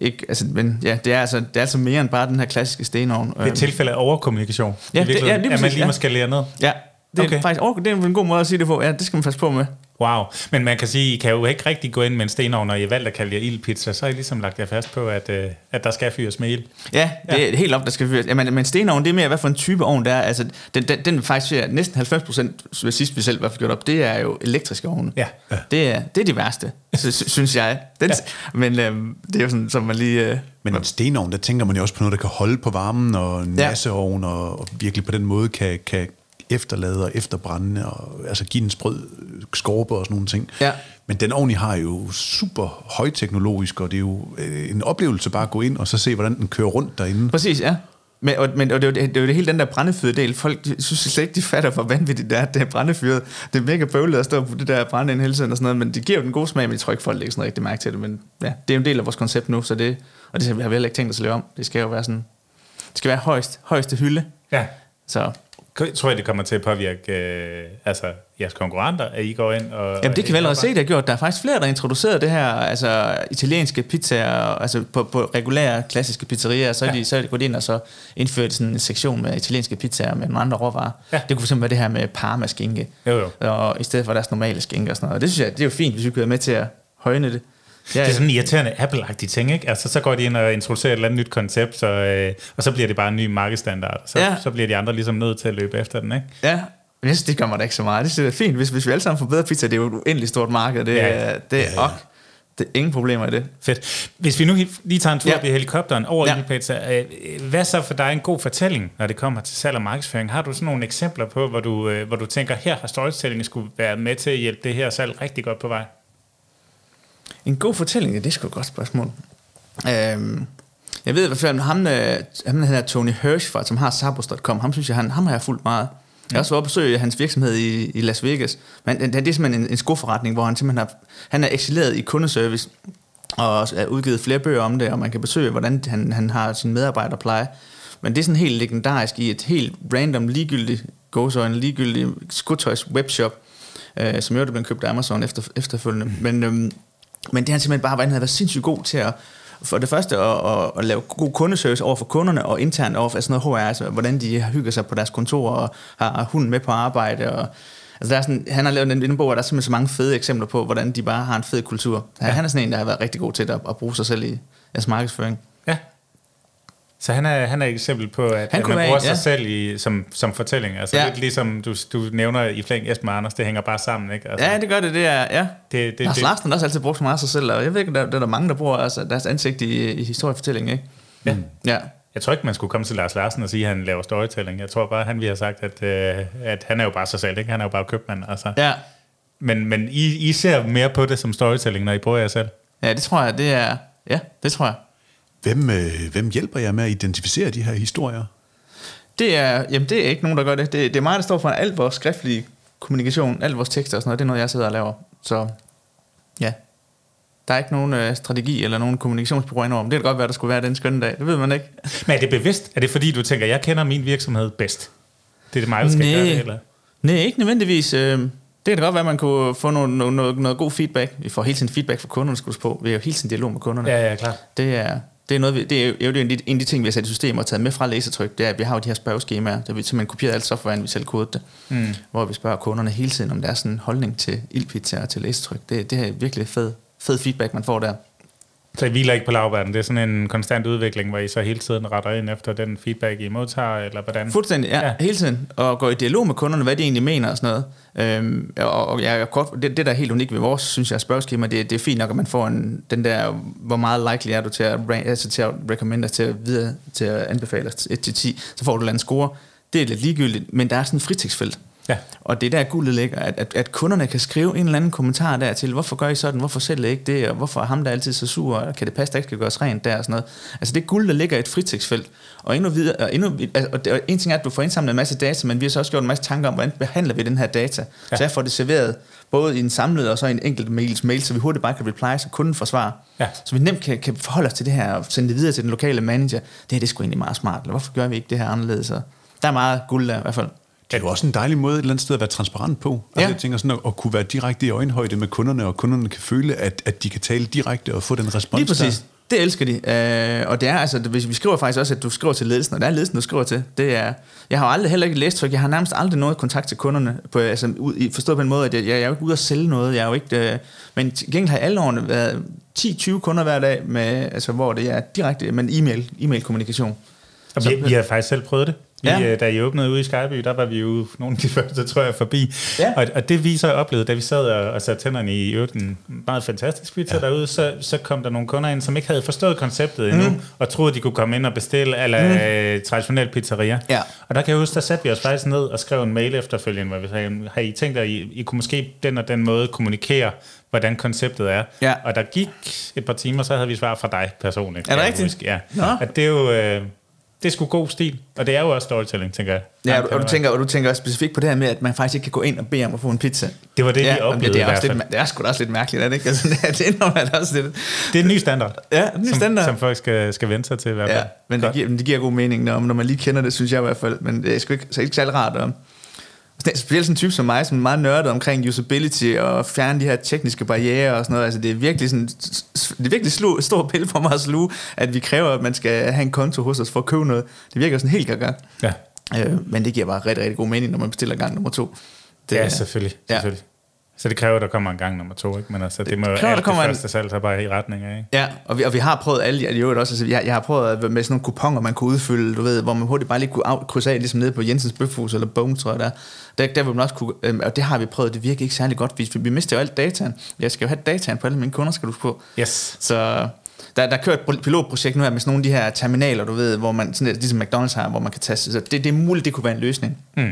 ikke, altså, men ja, det er, altså, det er altså mere end bare den her klassiske stenovn. Det er et tilfælde af overkommunikation. Ja, det- ja, lige at man præcis, lige ja. må skalere ned. Ja, det er Okay. faktisk over, det er en god måde at sige det på. Ja, det skal man passe på med. Wow. Men man kan sige, I kan jo ikke rigtig gå ind med en stenovn, når I har valgt at kalde jer ildpizza. Så har I ligesom lagt jer fast på, at, øh, at der skal fyres med ild. Ja, det er helt op, der skal fyres. Ja, men, men stenovn, det er mere, hvad for en type ovn det er. Altså, den, den, den faktisk siger, næsten 90 procent, sidst vi selv var gjort op, det er jo elektriske ovne. Ja. Ja. Det er, det er de værste, sy- sy- synes jeg. Den, ja. Men øhm, det er jo sådan, som man lige... Øh, Men en stenovn, der tænker man jo også på noget, der kan holde på varmen, og en Ja. masseovn, og, og virkelig på den måde kan, kan efterlade og efterbrænde, og altså give en sprød skorpe og sådan nogle ting. Ja. Men den ovn, I har, jo super højteknologisk, og det er jo øh, en oplevelse bare at gå ind og så se, hvordan den kører rundt derinde. Præcis, ja. Men, og, men, og det, er jo det, er jo det hele den der brændefyrede del. Folk de, synes slet ikke, de fatter, hvor vanvittigt det er, det er brændefyret. Det er mega bøvlet at stå på det der brænde ind hele tiden og sådan noget, men det giver jo den gode smag, men jeg tror ikke, folk lægger sådan rigtig mærke til det. Men ja, det er jo en del af vores koncept nu, så det, og det har vi heller ikke tænkt os at lave om. Det skal jo være sådan, det skal være højst, højeste hylde. Ja. Så Tror jeg, det kommer til at påvirke øh, altså, jeres konkurrenter, at I går ind og... Jamen, det kan vi allerede se, det. har gjort. Der er faktisk flere, der introduceret det her, altså italienske pizzaer, altså på, på regulære klassiske pizzerier, så er, Ja. de, så er de gået ind og så indført sådan en sektion med italienske pizzaer med nogle andre råvarer. Ja. Det kunne fx være det her med parma-skinke, Jo, jo. og i stedet for deres normale skinke og sådan noget. Og det synes jeg, det er jo fint, hvis vi kan være med til at højne det. Ja, Det er sådan en irriterende Apple-agtig ting, ikke? Altså, så går de ind og introducerer et eller andet nyt koncept, så, øh, og så bliver det bare en ny markedsstandard. Så, Ja. så bliver de andre ligesom nødt til at løbe efter den, ikke? Ja, men jeg synes, det gør mig da ikke så meget. Det synes jeg er fint, hvis, hvis vi alle sammen får bedre pizza. Det er jo et uendeligt stort marked. Det, Ja. er, det er ok. Det er ingen problemer i det. Fedt. Hvis vi nu lige tager en tur Ja. op i helikopteren over Ja. Ildpizza, øh, hvad så for dig en god fortælling, når det kommer til salg og markedsføring? Har du sådan nogle eksempler på, hvor du, øh, hvor du tænker, her har storytelling skulle være med til at hjælpe det her salg rigtig godt på vej? En god fortælling, ja, det er sgu et godt spørgsmål. Øhm, jeg ved i hvert fald, ham, øh, ham der hedder Tony Hirsch, fra, som har Sabos.com, ham synes jeg, han, ham har jeg fulgt meget. Jeg har også været og besøge hans virksomhed i, i Las Vegas. Men det, det er simpelthen en, en skoforretning, hvor han simpelthen har, han er excelleret i kundeservice, og er udgivet flere bøger om det, og man kan besøge, hvordan han, han har sin medarbejderpleje. Men det er sådan helt legendarisk i et helt random, ligegyldigt, gåsøjne, ligegyldigt skotøjs webshop, øh, som jo er blevet købt af Amazon efter, efterfølgende. Men, øhm, men det har han simpelthen bare været, han har været sindssygt god til at, for det første at, at, at lave god kundeservice over for kunderne, og internt over for sådan noget HR, altså hvordan de hygger sig på deres kontor, og har hunden med på arbejde, og Altså der er sådan, han har lavet en, en bog, og der er simpelthen så mange fede eksempler på, hvordan de bare har en fed kultur. Ja. Han er sådan en, der har været rigtig god til at, at bruge sig selv i deres markedsføring. Ja. Så han er, han er et eksempel på, at, Han at man være bruger en, sig ja. selv i, som, som fortælling. Altså Ja. lidt ligesom du, du nævner i flæng Esben Anders, det hænger bare sammen, ikke? Altså, Ja, det gør det, det er, ja. det, det, Lars det, Larsen har også altid brugt så meget af sig selv, og jeg ved ikke, der, der er mange, der bruger altså, deres ansigt i, i historiefortælling, ikke? ja. Ja. Jeg tror ikke, man skulle komme til Lars Larsen og sige, at han laver storytelling. Jeg tror bare, han ville have sagt, at, øh, at han er jo bare sig selv, ikke? Han er jo bare købmand, altså. Ja. Men, men I, I ser mere på det som storytelling, når I bruger jer selv? ja, det tror jeg, det er, ja, det tror jeg. Hvem, øh, hvem hjælper jer med at identificere de her historier? Det er, jamen det er ikke nogen, der gør det. Det, det er mig, der står for al vores skriftlige kommunikation, al vores tekster og sådan noget. Det er noget, jeg sidder og laver. Så ja, der er ikke nogen øh, strategi eller nogen kommunikationsprogram. Men det kan godt være, der skulle være den skønne dag. Det ved man ikke. Men er det bevidst? Er det fordi, du tænker, jeg kender min virksomhed bedst? Det er det mig, der skal Nej. gøre det, eller? Nej, ikke nødvendigvis. Øh, det kan da godt være, at man kunne få noget, noget, noget, noget god feedback. Vi får hele tiden feedback fra kunderne, skulle på. Vi har jo hele tiden dialog med kunderne. Ja, ja, klart. Det er, det er, noget, det er jo det er en af de- en af de ting, vi har sat i systemet og taget med fra lasertryk. Det er, at vi har jo de her spørgeskemaer, der vi simpelthen kopieret alt softwaren, vi selv kodede det. Mm. Hvor vi spørger kunderne hele tiden om deres sådan holdning til ildpizza og til lasertryk. Det, det er virkelig fed, fed feedback, man får der. Så I hviler ikke på lavbærden. Det er sådan en konstant udvikling, hvor I så hele tiden retter ind efter den feedback, I modtager, eller hvordan? Fuldstændig, ja, Ja. hele tiden. Og gå i dialog med kunderne, hvad de egentlig mener og sådan noget. Øhm, og og jeg, kort, det, det, der er helt unikt ved vores, synes jeg, spørgeskema, det, det er fint nok, at man får en, den der, hvor meget likely er du til at, altså til at recommende os, til at, videre, til at anbefale os 1-10, så får du en score. Det er lidt ligegyldigt, men der er sådan et fritidsfelt. Ja. Og det er der guldet ligger, at, at, at kunderne kan skrive en eller anden kommentar der til, hvorfor gør I sådan, hvorfor sælger I ikke det, og hvorfor er ham der altid så sur, og kan det passe, der ikke skal gøres rent der og sådan noget. Altså det guld, der ligger i et fritidsfelt. Og endnu videre, og, endnu, altså, og, det, og en ting er, at du får indsamlet en masse data, men vi har så også gjort en masse tanker om, hvordan behandler vi den her data. Ja. Så jeg får det serveret både i en samlet og så i en enkelt mails mail, så vi hurtigt bare kan reply, så kunden får svar. Ja. Så vi nemt kan, kan forholde os til det her og sende det videre til den lokale manager. Det her det er sgu egentlig meget smart, eller hvorfor gør vi ikke det her anderledes? Så der er meget guld der i hvert fald. Det er jo også en dejlig måde et eller andet sted at være transparent på. Altså, Ja. Jeg tænker sådan at, at kunne være direkte i øjenhøjde med kunderne, og kunderne kan føle, at, at de kan tale direkte og få den respons Lige præcis. Der. Det elsker de, øh, og det er altså, hvis vi skriver faktisk også, at du skriver til ledelsen, og det er ledelsen, du skriver til. Det er, jeg har aldrig heller ikke læst tryk, jeg har nærmest aldrig noget kontakt til kunderne, på, altså, ud, forstået på en måde, at jeg, jeg, er jo ikke ude at sælge noget, jeg er jo ikke, øh, men til gengæld har alle årene været 10-20 kunder hver dag, med, altså, hvor det er direkte, men e-mail, e-mail-kommunikation. Og vi, vi har faktisk selv prøvet det. Vi, ja. Øh, da I åbnede ude i Skyby, der var vi jo nogle af de første, tror jeg, forbi. Ja. Og, og det viser jeg oplevede, da vi sad og, og satte tænderne i øvrigt en meget fantastisk pizza ja. derude, så, så kom der nogle kunder ind, som ikke havde forstået konceptet endnu, mm. og troede, de kunne komme ind og bestille eller mm. Øh, traditionel pizzeria. Ja. Og der kan jeg huske, der satte vi os faktisk ned og skrev en mail efterfølgende, hvor vi sagde, har I tænkt at I, I kunne måske den og den måde kommunikere, hvordan konceptet er. Ja. Og der gik et par timer, så havde vi svar fra dig personligt. Er det rigtigt? Huske. Ja. Nå. At det er jo... Øh, det er sgu god stil, og det er jo også storytelling, tænker jeg. Ja, og, og, du tænker, og du tænker også specifikt på det her med, at man faktisk ikke kan gå ind og bede om at få en pizza. Det var det, ja, vi oplevede det, er også lidt, det er sgu da også lidt mærkeligt, er det ikke? Altså, det, det, er også lidt. det er en ny standard, ja, en ny som, standard. som folk skal, skal vente sig til i hvert fald. Ja, men det giver, det giver god mening, når, når man lige kender det, synes jeg i hvert fald. Men det er sgu ikke, så ikke særlig rart at, Specielt sådan en type som mig, som er meget nørdet omkring usability og fjerne de her tekniske barriere og sådan noget. Altså det er virkelig sådan, det er virkelig slu, stor pille for mig at sluge, at vi kræver, at man skal have en konto hos os for at købe noget. Det virker sådan helt gang. Ja. Øh, men det giver bare rigtig, rigtig god mening, når man bestiller gang nummer to. Det, ja, selvfølgelig. Ja. Så det kræver, at der kommer en gang nummer to, ikke? Men altså, det, det må jo alt det første en... salg så bare i retning af, ikke? Ja, og vi, og vi har prøvet alle de øvrigt også. Altså, jeg, jeg har prøvet med sådan nogle kuponer, man kunne udfylde, du ved, hvor man hurtigt bare lige kunne af, krydse af, ligesom nede på Jensens Bøfhus eller Bone, tror jeg der. Der, der vil man også kunne, øhm, og det har vi prøvet, det virker ikke særlig godt. Vi, vi mister jo alt dataen. Jeg skal jo have dataen på alle mine kunder, skal du på. Yes. Så der, der kører et pilotprojekt nu her med sådan nogle af de her terminaler, du ved, hvor man, sådan, ligesom McDonald's har, hvor man kan tage, så det, det er muligt, det kunne være en løsning. Mm.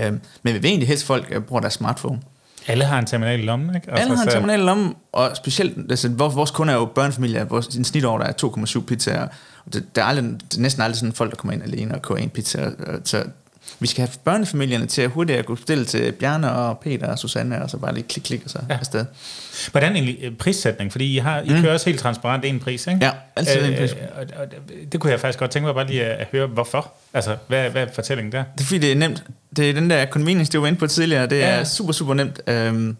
Øhm, men vi vil egentlig helst folk øh, bruger deres smartphone. Alle har en terminal i lommen, ikke? Altså, Alle har en terminal i lommen, og specielt, altså, vores, kunder er jo børnefamilier, vores en snitår der er 2,7 pizzaer, og det, der er, aldrig, det er næsten aldrig sådan folk, der kommer ind alene og køber en pizza, så vi skal have børnefamilierne til at hurtigt at kunne stille til Bjarne og Peter og Susanne, og så bare lige klik, klik, og så ja. afsted. Hvordan egentlig øh, prissætning? Fordi I, har, I mm. kører også helt transparent en pris, ikke? Ja, altid en pris. Øh, og, og, det kunne jeg faktisk godt tænke mig bare lige at høre, hvorfor? Altså, hvad, hvad er fortællingen der? Det er fordi, det er nemt. Det er den der convenience, det var inde på tidligere. Det er ja. super, super nemt. Um,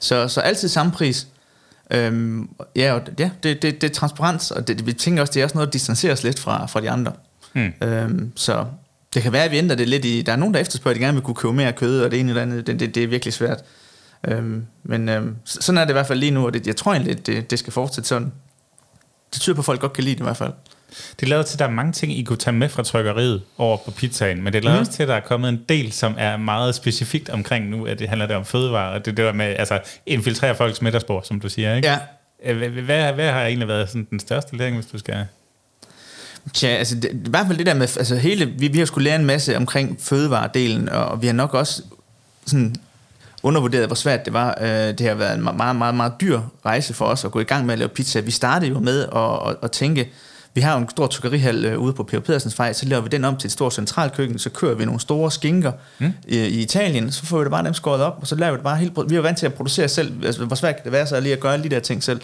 så, så altid samme pris. Um, ja, og, ja det, det, det er transparent, og det, vi tænker også, det er også noget, der distancerer os lidt fra, fra de andre. Hmm. Um, så det kan være, at vi ændrer det lidt i... Der er nogen, der efterspørger, at de gerne vil kunne købe mere kød, og det ene eller andet. Det, det, det er virkelig svært. Um, men um, sådan er det i hvert fald lige nu, og det, jeg tror egentlig, det, det skal fortsætte sådan. Det tyder på, at folk godt kan lide det i hvert fald. Det lader til, at der er mange ting, I kunne tage med fra trykkeriet over på pizzaen, men det lader mm. også til, at der er kommet en del, som er meget specifikt omkring nu, at det handler der om fødevarer, og det der med, altså, infiltrere folks middagsbord, som du siger, ikke? Ja. Hvad, hvad, hvad har egentlig været sådan den største læring, hvis du skal... Tja, altså det, i hvert fald det der med, altså hele, vi, vi har skulle lære en masse omkring fødevaredelen, og, og vi har nok også sådan undervurderet, hvor svært det var. Øh, det har været en meget, meget, meget dyr rejse for os at gå i gang med at lave pizza. Vi startede jo med at, at, at tænke, vi har jo en stor trykkerihal øh, ude på Peter Pedersens vej, så laver vi den om til et stort centralkøkken, så kører vi nogle store skinker mm. i, i Italien, så får vi det bare dem skåret op, og så laver vi det bare helt... Vi er jo vant til at producere selv, altså, hvor svært kan det være så lige at gøre alle de der ting selv.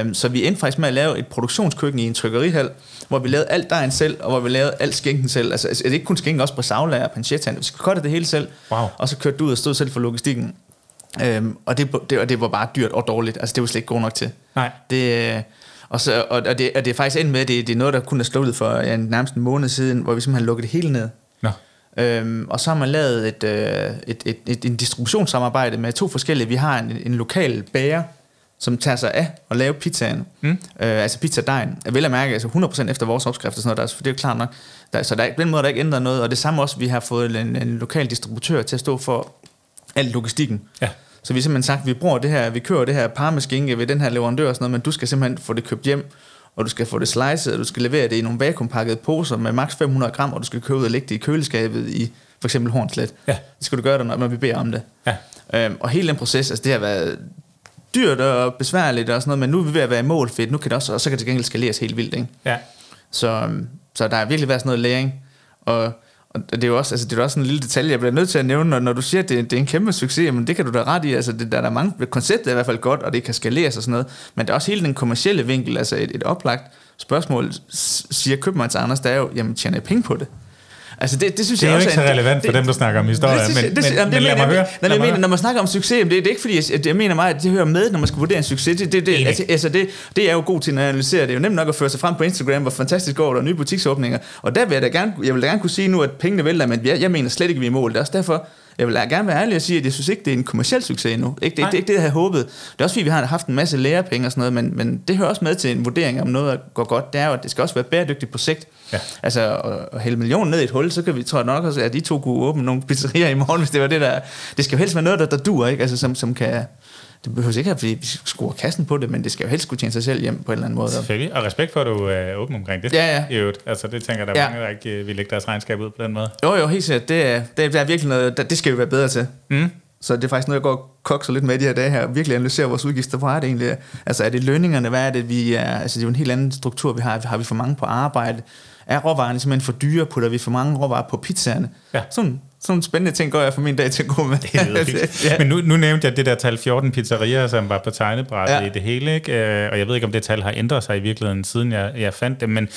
Um, så vi endte faktisk med at lave et produktionskøkken i en trykkerihal, hvor vi lavede alt dejen selv, og hvor vi lavede alt skinken selv. Altså, altså ikke kun skinken, også på savlager og pancetta. Vi skulle det hele selv, wow. og så kørte du ud og stod selv for logistikken. Um, og, det, det, og det var bare dyrt og dårligt. Altså, det var slet ikke godt nok til. Nej. Det, og, så, og, og, det, og det er faktisk endt med, at det, det er noget, der kun er slået for ja, nærmest en måned siden, hvor vi simpelthen lukkede det hele ned. Nå. Øhm, og så har man lavet et, øh, et, et, et, en distributionssamarbejde med to forskellige. Vi har en, en lokal bager, som tager sig af at lave pizzaen. Mm. Øh, altså pizzadejen. Jeg vil at mærke, altså 100% efter vores opskrift og sådan noget, der, for det er jo klart nok. Der, så der, på den måde er der ikke ændret noget, og det samme også, vi har fået en, en lokal distributør til at stå for al logistikken. Ja. Så vi har simpelthen sagt, vi bruger det her, vi kører det her parmeskinke ved den her leverandør og sådan noget, men du skal simpelthen få det købt hjem, og du skal få det slicet, og du skal levere det i nogle vakuumpakkede poser med maks 500 gram, og du skal købe ud og lægge det i køleskabet i for eksempel Hornslet. Ja. Det skal du gøre, når vi beder om det. Ja. Øhm, og hele den proces, altså det har været dyrt og besværligt og sådan noget, men nu er vi ved at være i mål fedt, nu kan det også, og så kan det til gengæld skaleres helt vildt, ikke? Ja. Så, øhm, så der har virkelig været sådan noget læring, og og det er jo også, altså det er også en lille detalje, jeg bliver nødt til at nævne, når, når du siger, at det, det er en kæmpe succes, men det kan du da ret i, altså det, der er der mange, konceptet er i hvert fald godt, og det kan skaleres og sådan noget, men det er også hele den kommercielle vinkel, altså et, et oplagt spørgsmål, siger købmands Anders, der er jo, jamen tjener jeg penge på det? Altså det, det synes det er jeg også ikke så relevant for det, dem, der snakker om historie, det, jeg- men, det, men, jamen, det men lad mig høre. Nej, Lad jeg mig mener, når man snakker om succes, det, det er ikke fordi, jeg, jeg mener meget, at det hører med, når man skal vurdere en succes. Det, det, det, altså, altså det, det er jo god til at analysere. Det er jo nemt nok at føre sig frem på Instagram, hvor fantastisk går der er nye butiksåbninger. Og der vil jeg da gerne, jeg vil da gerne kunne sige nu, at pengene vælter, men jeg, jeg mener slet ikke, vi er i mål. Det er også derfor, jeg vil gerne være ærlig og sige, at jeg synes ikke, det er en kommersiel succes endnu. Ikke, det, Nej. det er ikke det, jeg havde håbet. Det er også fordi, vi har haft en masse lærepenge og sådan noget, men, men det hører også med til en vurdering om noget går godt. Det er jo, at det skal også være bæredygtigt på sigt. Ja. Altså at, at hælde millionen ned i et hul, så kan vi, tror jeg nok også, at de to kunne åbne nogle pizzerier i morgen, hvis det var det der. Det skal jo helst være noget, der, der dur, ikke? Altså, som, som kan... Det behøver ikke, at vi skruer kassen på det, men det skal jo helst kunne tjene sig selv hjem på en eller anden måde. Selvfølgelig, og respekt for, at du er åben omkring det. Ja, ja. I øvrigt. Altså, det tænker der er Ja. mange, der ikke øh, vil lægge deres regnskab ud på den måde. Jo, jo, helt sikkert. Det er, det er virkelig noget, det skal vi være bedre til. Mm. Så det er faktisk noget, jeg går og kokser lidt med i de her dage her. Virkelig analysere vores udgifter. Hvor er det egentlig? Altså er det lønningerne? Hvad er det, vi er? Altså det er jo en helt anden struktur, vi har. Har vi for mange på arbejde? Er råvarerne simpelthen for dyre? Putter vi for mange råvarer på pizzaerne? Ja. Sådan, sådan spændende ting går jeg for min dag til at gå med. Det ja. Men nu, nu nævnte jeg det der tal 14 pizzerier, som var på tegnebrættet Ja. i det hele, ikke? Øh, og jeg ved ikke, om det tal har ændret sig i virkeligheden, siden jeg, jeg fandt det, men,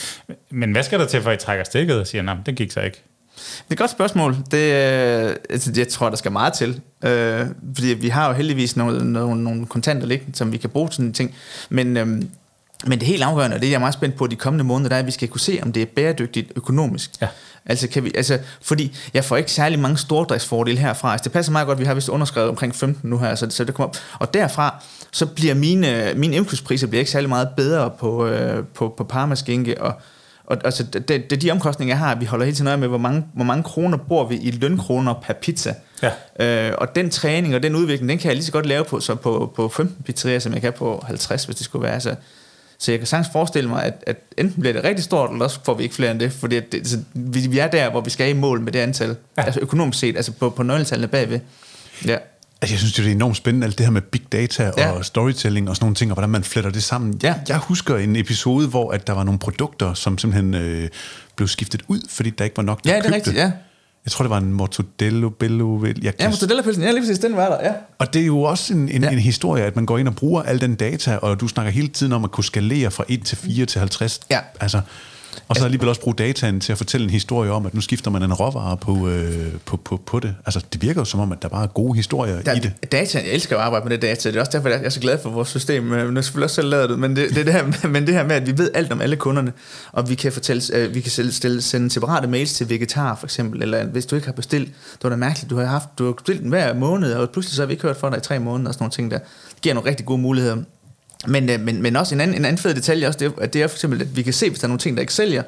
men hvad skal der til, for at I trækker stikket og siger, nej, den gik så ikke? Det er et godt spørgsmål. Det, øh, altså, jeg tror, der skal meget til. Øh, fordi vi har jo heldigvis nogle, nogle, nogle kontanter liggende, som vi kan bruge til sådan ting. Men, øh, men det helt afgørende, og det er jeg meget spændt på de kommende måneder, der er, at vi skal kunne se, om det er bæredygtigt økonomisk. Ja. Altså, kan vi, altså, fordi jeg får ikke særlig mange stordriftsfordele herfra. Altså, det passer meget godt, vi har vist underskrevet omkring 15 nu her, så, så det kommer op. Og derfra, så bliver mine, mine indkøbspriser bliver ikke særlig meget bedre på, øh, på, på parmaskinke, og, og altså, det, det, det, de omkostninger, jeg har, vi holder hele tiden øje med, hvor mange, hvor mange kroner bruger vi i lønkroner per pizza. Ja. Øh, og den træning og den udvikling, den kan jeg lige så godt lave på, så på, på 15 pizzerier, som jeg kan på 50, hvis det skulle være. Så, så jeg kan sagtens forestille mig, at, at enten bliver det rigtig stort, eller også får vi ikke flere end det, fordi at det, altså, vi, vi er der, hvor vi skal i mål med det antal, ja. altså økonomisk set, altså på, på nøgletallene bagved. Ja. Altså, jeg synes, det er enormt spændende, alt det her med big data Ja. og storytelling og sådan nogle ting, og hvordan man fletter det sammen. Ja. Jeg husker en episode, hvor at der var nogle produkter, som simpelthen øh, blev skiftet ud, fordi der ikke var nok, der Ja, det er rigtigt, ja. Jeg tror, det var en mortadello, bello, jeg Ja, kan mortadella-pølsen, ja, lige præcis, den var der, ja. Og det er jo også en, en, Ja. ja. en historie, at man går ind og bruger al den data, og du snakker hele tiden om at kunne skalere fra 1 til 4 til 50. Ja. Altså, og så alligevel også bruge dataen til at fortælle en historie om, at nu skifter man en råvare på, øh, på, på, på det. Altså, det virker jo som om, at der bare er gode historier der, i det. Data, jeg elsker at arbejde med det data. Det er også derfor, jeg er så glad for vores system. Øh, Nu jeg selvfølgelig også selv lavet det, men det, det, er det her, men det her med, at vi ved alt om alle kunderne, og vi kan, fortælle, øh, vi kan selv stille, sende separate mails til vegetar for eksempel, eller hvis du ikke har bestilt, det var da mærkeligt, du har haft, du har bestilt den hver måned, og pludselig så har vi ikke hørt fra dig i tre måneder, og sådan nogle ting der. Det giver nogle rigtig gode muligheder. Men, øh, men, men også en anden, en anden fed detalje også, det at det er for eksempel, at vi kan se, hvis der er nogle ting, der ikke sælger,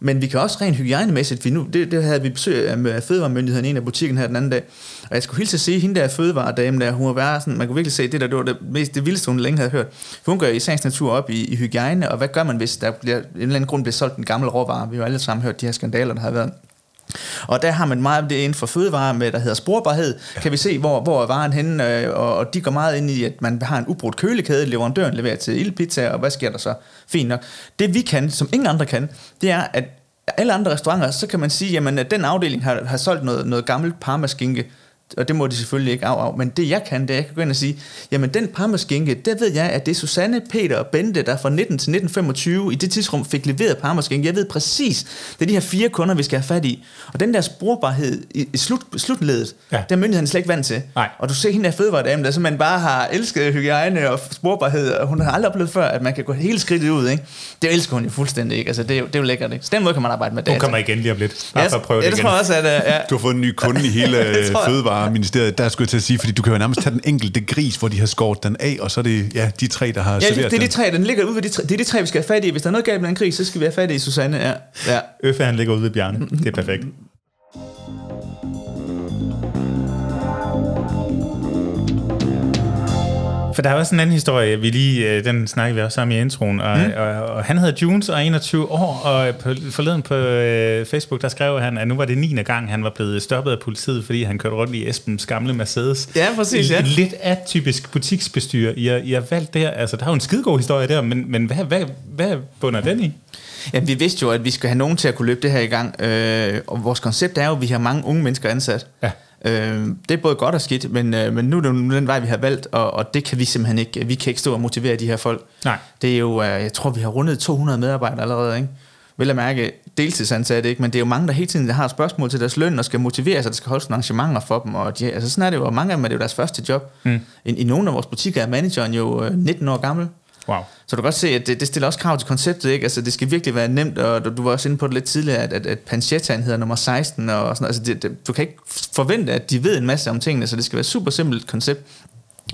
men vi kan også rent hygiejnemæssigt, vi nu, det, det havde vi besøg af med Fødevaremyndigheden i en af butikken her den anden dag, og jeg skulle hilse at sige, hende der fødevaredame der, hun var bare sådan, man kunne virkelig se, det der, det var det, mest, det vildeste, hun længe havde hørt. For hun gør i sagens natur op i, i hygiejne, og hvad gør man, hvis der bliver, en eller anden grund bliver solgt en gammel råvare? Vi har jo alle sammen hørt de her skandaler, der har været. Og der har man meget af det inden for fødevare med, der hedder sporbarhed. Ja. Kan vi se, hvor, hvor er varen henne, øh, og, og de går meget ind i, at man har en ubrudt kølekæde, leverandøren leverer til ildpizza, og hvad sker der så? Fint nok. Det vi kan, som ingen andre kan, det er, at alle andre restauranter, så kan man sige, jamen, at den afdeling har, har solgt noget, noget gammelt parmaskinke, og det må de selvfølgelig ikke af, af. Men det jeg kan, det er, jeg kan gå ind og sige, jamen den parmaskinke, der ved jeg, at det er Susanne, Peter og Bente, der fra 19 til 1925 i det tidsrum fik leveret parmaskinke. Jeg ved præcis, det er de her fire kunder, vi skal have fat i. Og den der sporbarhed i, i slut, slutledet, ja. Der er myndigheden slet ikke vant til. Nej. Og du ser hende der fødevaredame, der simpelthen bare har elsket hygiejne og sporbarhed, og hun har aldrig oplevet før, at man kan gå hele skridtet ud. Ikke? Det elsker hun jo fuldstændig. Ikke? Altså, det, er jo, det er jo lækkert. Ikke? Så den måde kan man arbejde med data. Hun kommer igen lige om lidt. Bare Ja, for at prøve ja, det det igen. tror jeg også, at... øh, Ja. Du har fået en ny kunde i hele Det tror jeg. Fødevareministeriet. Der skulle jeg til at sige, fordi du kan jo nærmest tage den enkelte gris, hvor de har skåret den af, og så er det ja, de tre, der har Ja, serveret det, det er de den. tre, den ligger ude ved de tre, det er de tre, vi skal have fat i. Hvis der er noget galt med den krig, så skal vi have fat i Susanne. Ja. ja. Øffe, han ligger ude ved Bjarne. Det er perfekt. For der er også en anden historie, vi lige, øh, den snakkede vi også om i introen, og, mm. og, og han hedder Junes og er 21 år, og på, forleden på øh, Facebook, der skrev han, at nu var det 9. gang, han var blevet stoppet af politiet, fordi han kørte rundt i Esbens gamle Mercedes. Ja, præcis, ja. Lidt atypisk butiksbestyr. I har, I har valgt det her, altså der er jo en skidegod historie der, men, men hvad, hvad, hvad bunder den i? Ja, vi vidste jo, at vi skal have nogen til at kunne løbe det her i gang. Øh, og vores koncept er jo, at vi har mange unge mennesker ansat. Ja. Øh, det er både godt og skidt, men, øh, men nu er det jo den vej, vi har valgt, og, og det kan vi simpelthen ikke. Vi kan ikke stå og motivere de her folk. Nej. Det er jo, øh, jeg tror, vi har rundet 200 medarbejdere allerede, ikke? vel at mærke deltidsansatte, ikke? men det er jo mange, der hele tiden har spørgsmål til deres løn, og skal motivere sig, der skal holdes nogle arrangementer for dem, og de, altså sådan er det jo, og mange af dem er det jo deres første job. Mm. I, I nogle af vores butikker er manageren jo 19 år gammel, Wow. så du kan godt se, at det, det stiller også krav til konceptet, ikke? Altså, det skal virkelig være nemt, og du, du var også inde på det lidt tidligere, at, at, at Panchettaen hedder nummer 16, og sådan, altså det, det, du kan ikke forvente, at de ved en masse om tingene, så det skal være et super simpelt koncept.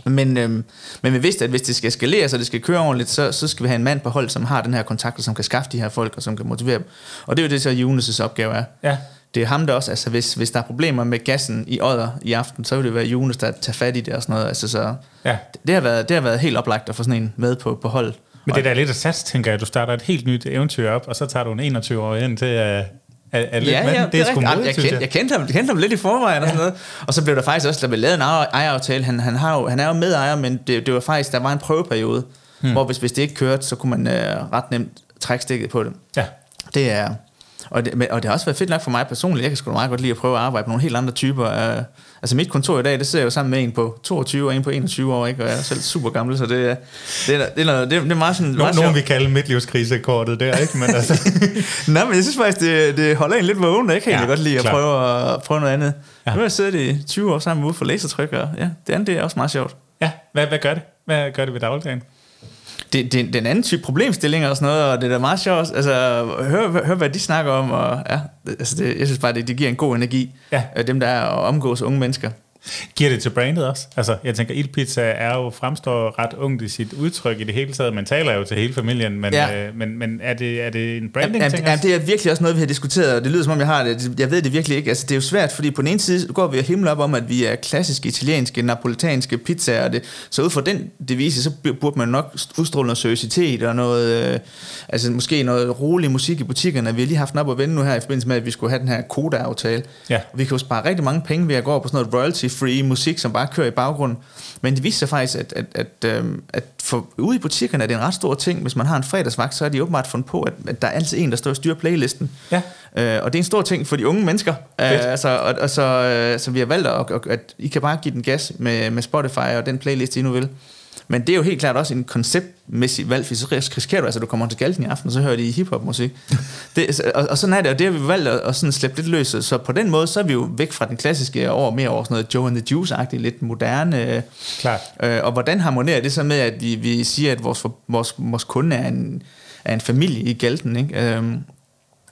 Men, øhm, men vi vidste, at hvis det skal skalere, så det skal køre ordentligt, så, så skal vi have en mand på hold, som har den her kontakt, og som kan skaffe de her folk, og som kan motivere dem. Og det er jo det, så Jonas' opgave er. Ja. Det er ham der også, altså hvis, hvis der er problemer med gassen i Odder i aften, så vil det være Jonas, der tager fat i det og sådan noget. Altså, så Ja. det, har været, det har været helt oplagt at få sådan en med på, på holdet. Men det er da lidt af sats, tænker jeg, at du starter et helt nyt eventyr op, og så tager du en 21-årig ind til at... Er, er lidt Ja, ja, det er sgu rigtigt. Jamen, modigt, jeg, kendte, jeg. jeg, kendte ham, jeg kendte ham lidt i forvejen og sådan noget. Og så blev der faktisk også, der blev lavet en ejer- ejeraftale. Han, han, har jo, han er jo medejer, men det, det var faktisk, der var en prøveperiode, hmm. hvor hvis, hvis det ikke kørte, så kunne man øh, ret nemt trække stikket på det. Ja. Det er... Og det, og det har også været fedt nok for mig personligt. Jeg kan sgu meget godt lide at prøve at arbejde med nogle helt andre typer. af- altså mit kontor i dag, det sidder jeg jo sammen med en på 22 og en på 21 år, ikke? og jeg er selv super gammel, så det det er, det er, noget, det er, det er meget sådan... Nogen, meget nogen vil kalde midtlivskrisekortet der, ikke? Men altså, Nej, men jeg synes faktisk, det, det holder en lidt vågen. Jeg kan Ja, egentlig godt lide at prøve, at prøve noget andet. Ja. Nu har jeg siddet i 20 år sammen ude for lasertryk, og ja, det andet det er også meget sjovt. ja, hvad, hvad gør det? Hvad gør det ved dagligdagen? Det, det, det er en anden type problemstillinger og sådan noget, og det er da meget sjovt. Altså, hør, hør, hvad de snakker om, og ja, altså det, jeg synes bare, det, det giver en god energi, Ja. øh, dem der er at omgås unge mennesker. Giver det til brandet også? Altså, jeg tænker, Ildpizza er jo fremstår ret ungt i sit udtryk i det hele taget. Man taler jo til hele familien, men, Ja. øh, men, men er, det, er det en branding ja, ting ja, også? det er virkelig også noget, vi har diskuteret, og det lyder som om, jeg har det. Jeg ved det virkelig ikke. Altså, det er jo svært, fordi på den ene side går vi og himler op om, at vi er klassiske italienske, napolitanske pizzaer, det, så ud fra den devise, så burde man nok udstråle noget seriøsitet og noget, øh, altså måske noget rolig musik i butikkerne. Vi har lige haft den op at vende nu her i forbindelse med, at vi skulle have den her Koda-aftale. Ja. Og vi kan jo spare rigtig mange penge ved at gå over på sådan noget royalty-free musik, som bare kører i baggrunden. Men det viser sig faktisk, at, at, at, øhm, at for, ude i butikkerne er det en ret stor ting. Hvis man har en fredagsvagt, så er de åbenbart fundet på, at, at der er altid en, der står og styrer playlisten. Ja. Øh, og det er en stor ting for de unge mennesker. Øh, altså, og, og så, øh, så vi har valgt, at, at, at I kan bare give den gas med, med Spotify og den playlist, I nu vil. Men det er jo helt klart også en konceptmæssig valg, for så risikerer du altså, du kommer til Galten i aften, og så hører de hiphop musik. det, og, og, sådan er det, og det har vi valgt at, at sådan slippe lidt løs. Så på den måde, så er vi jo væk fra den klassiske over mere over sådan noget Joe and the Juice-agtigt, lidt moderne. Øh, Klart. Øh, og hvordan harmonerer det så med, at vi, vi siger, at vores, vores, vores kunde er en, er en familie i Galten, ikke? Øhm,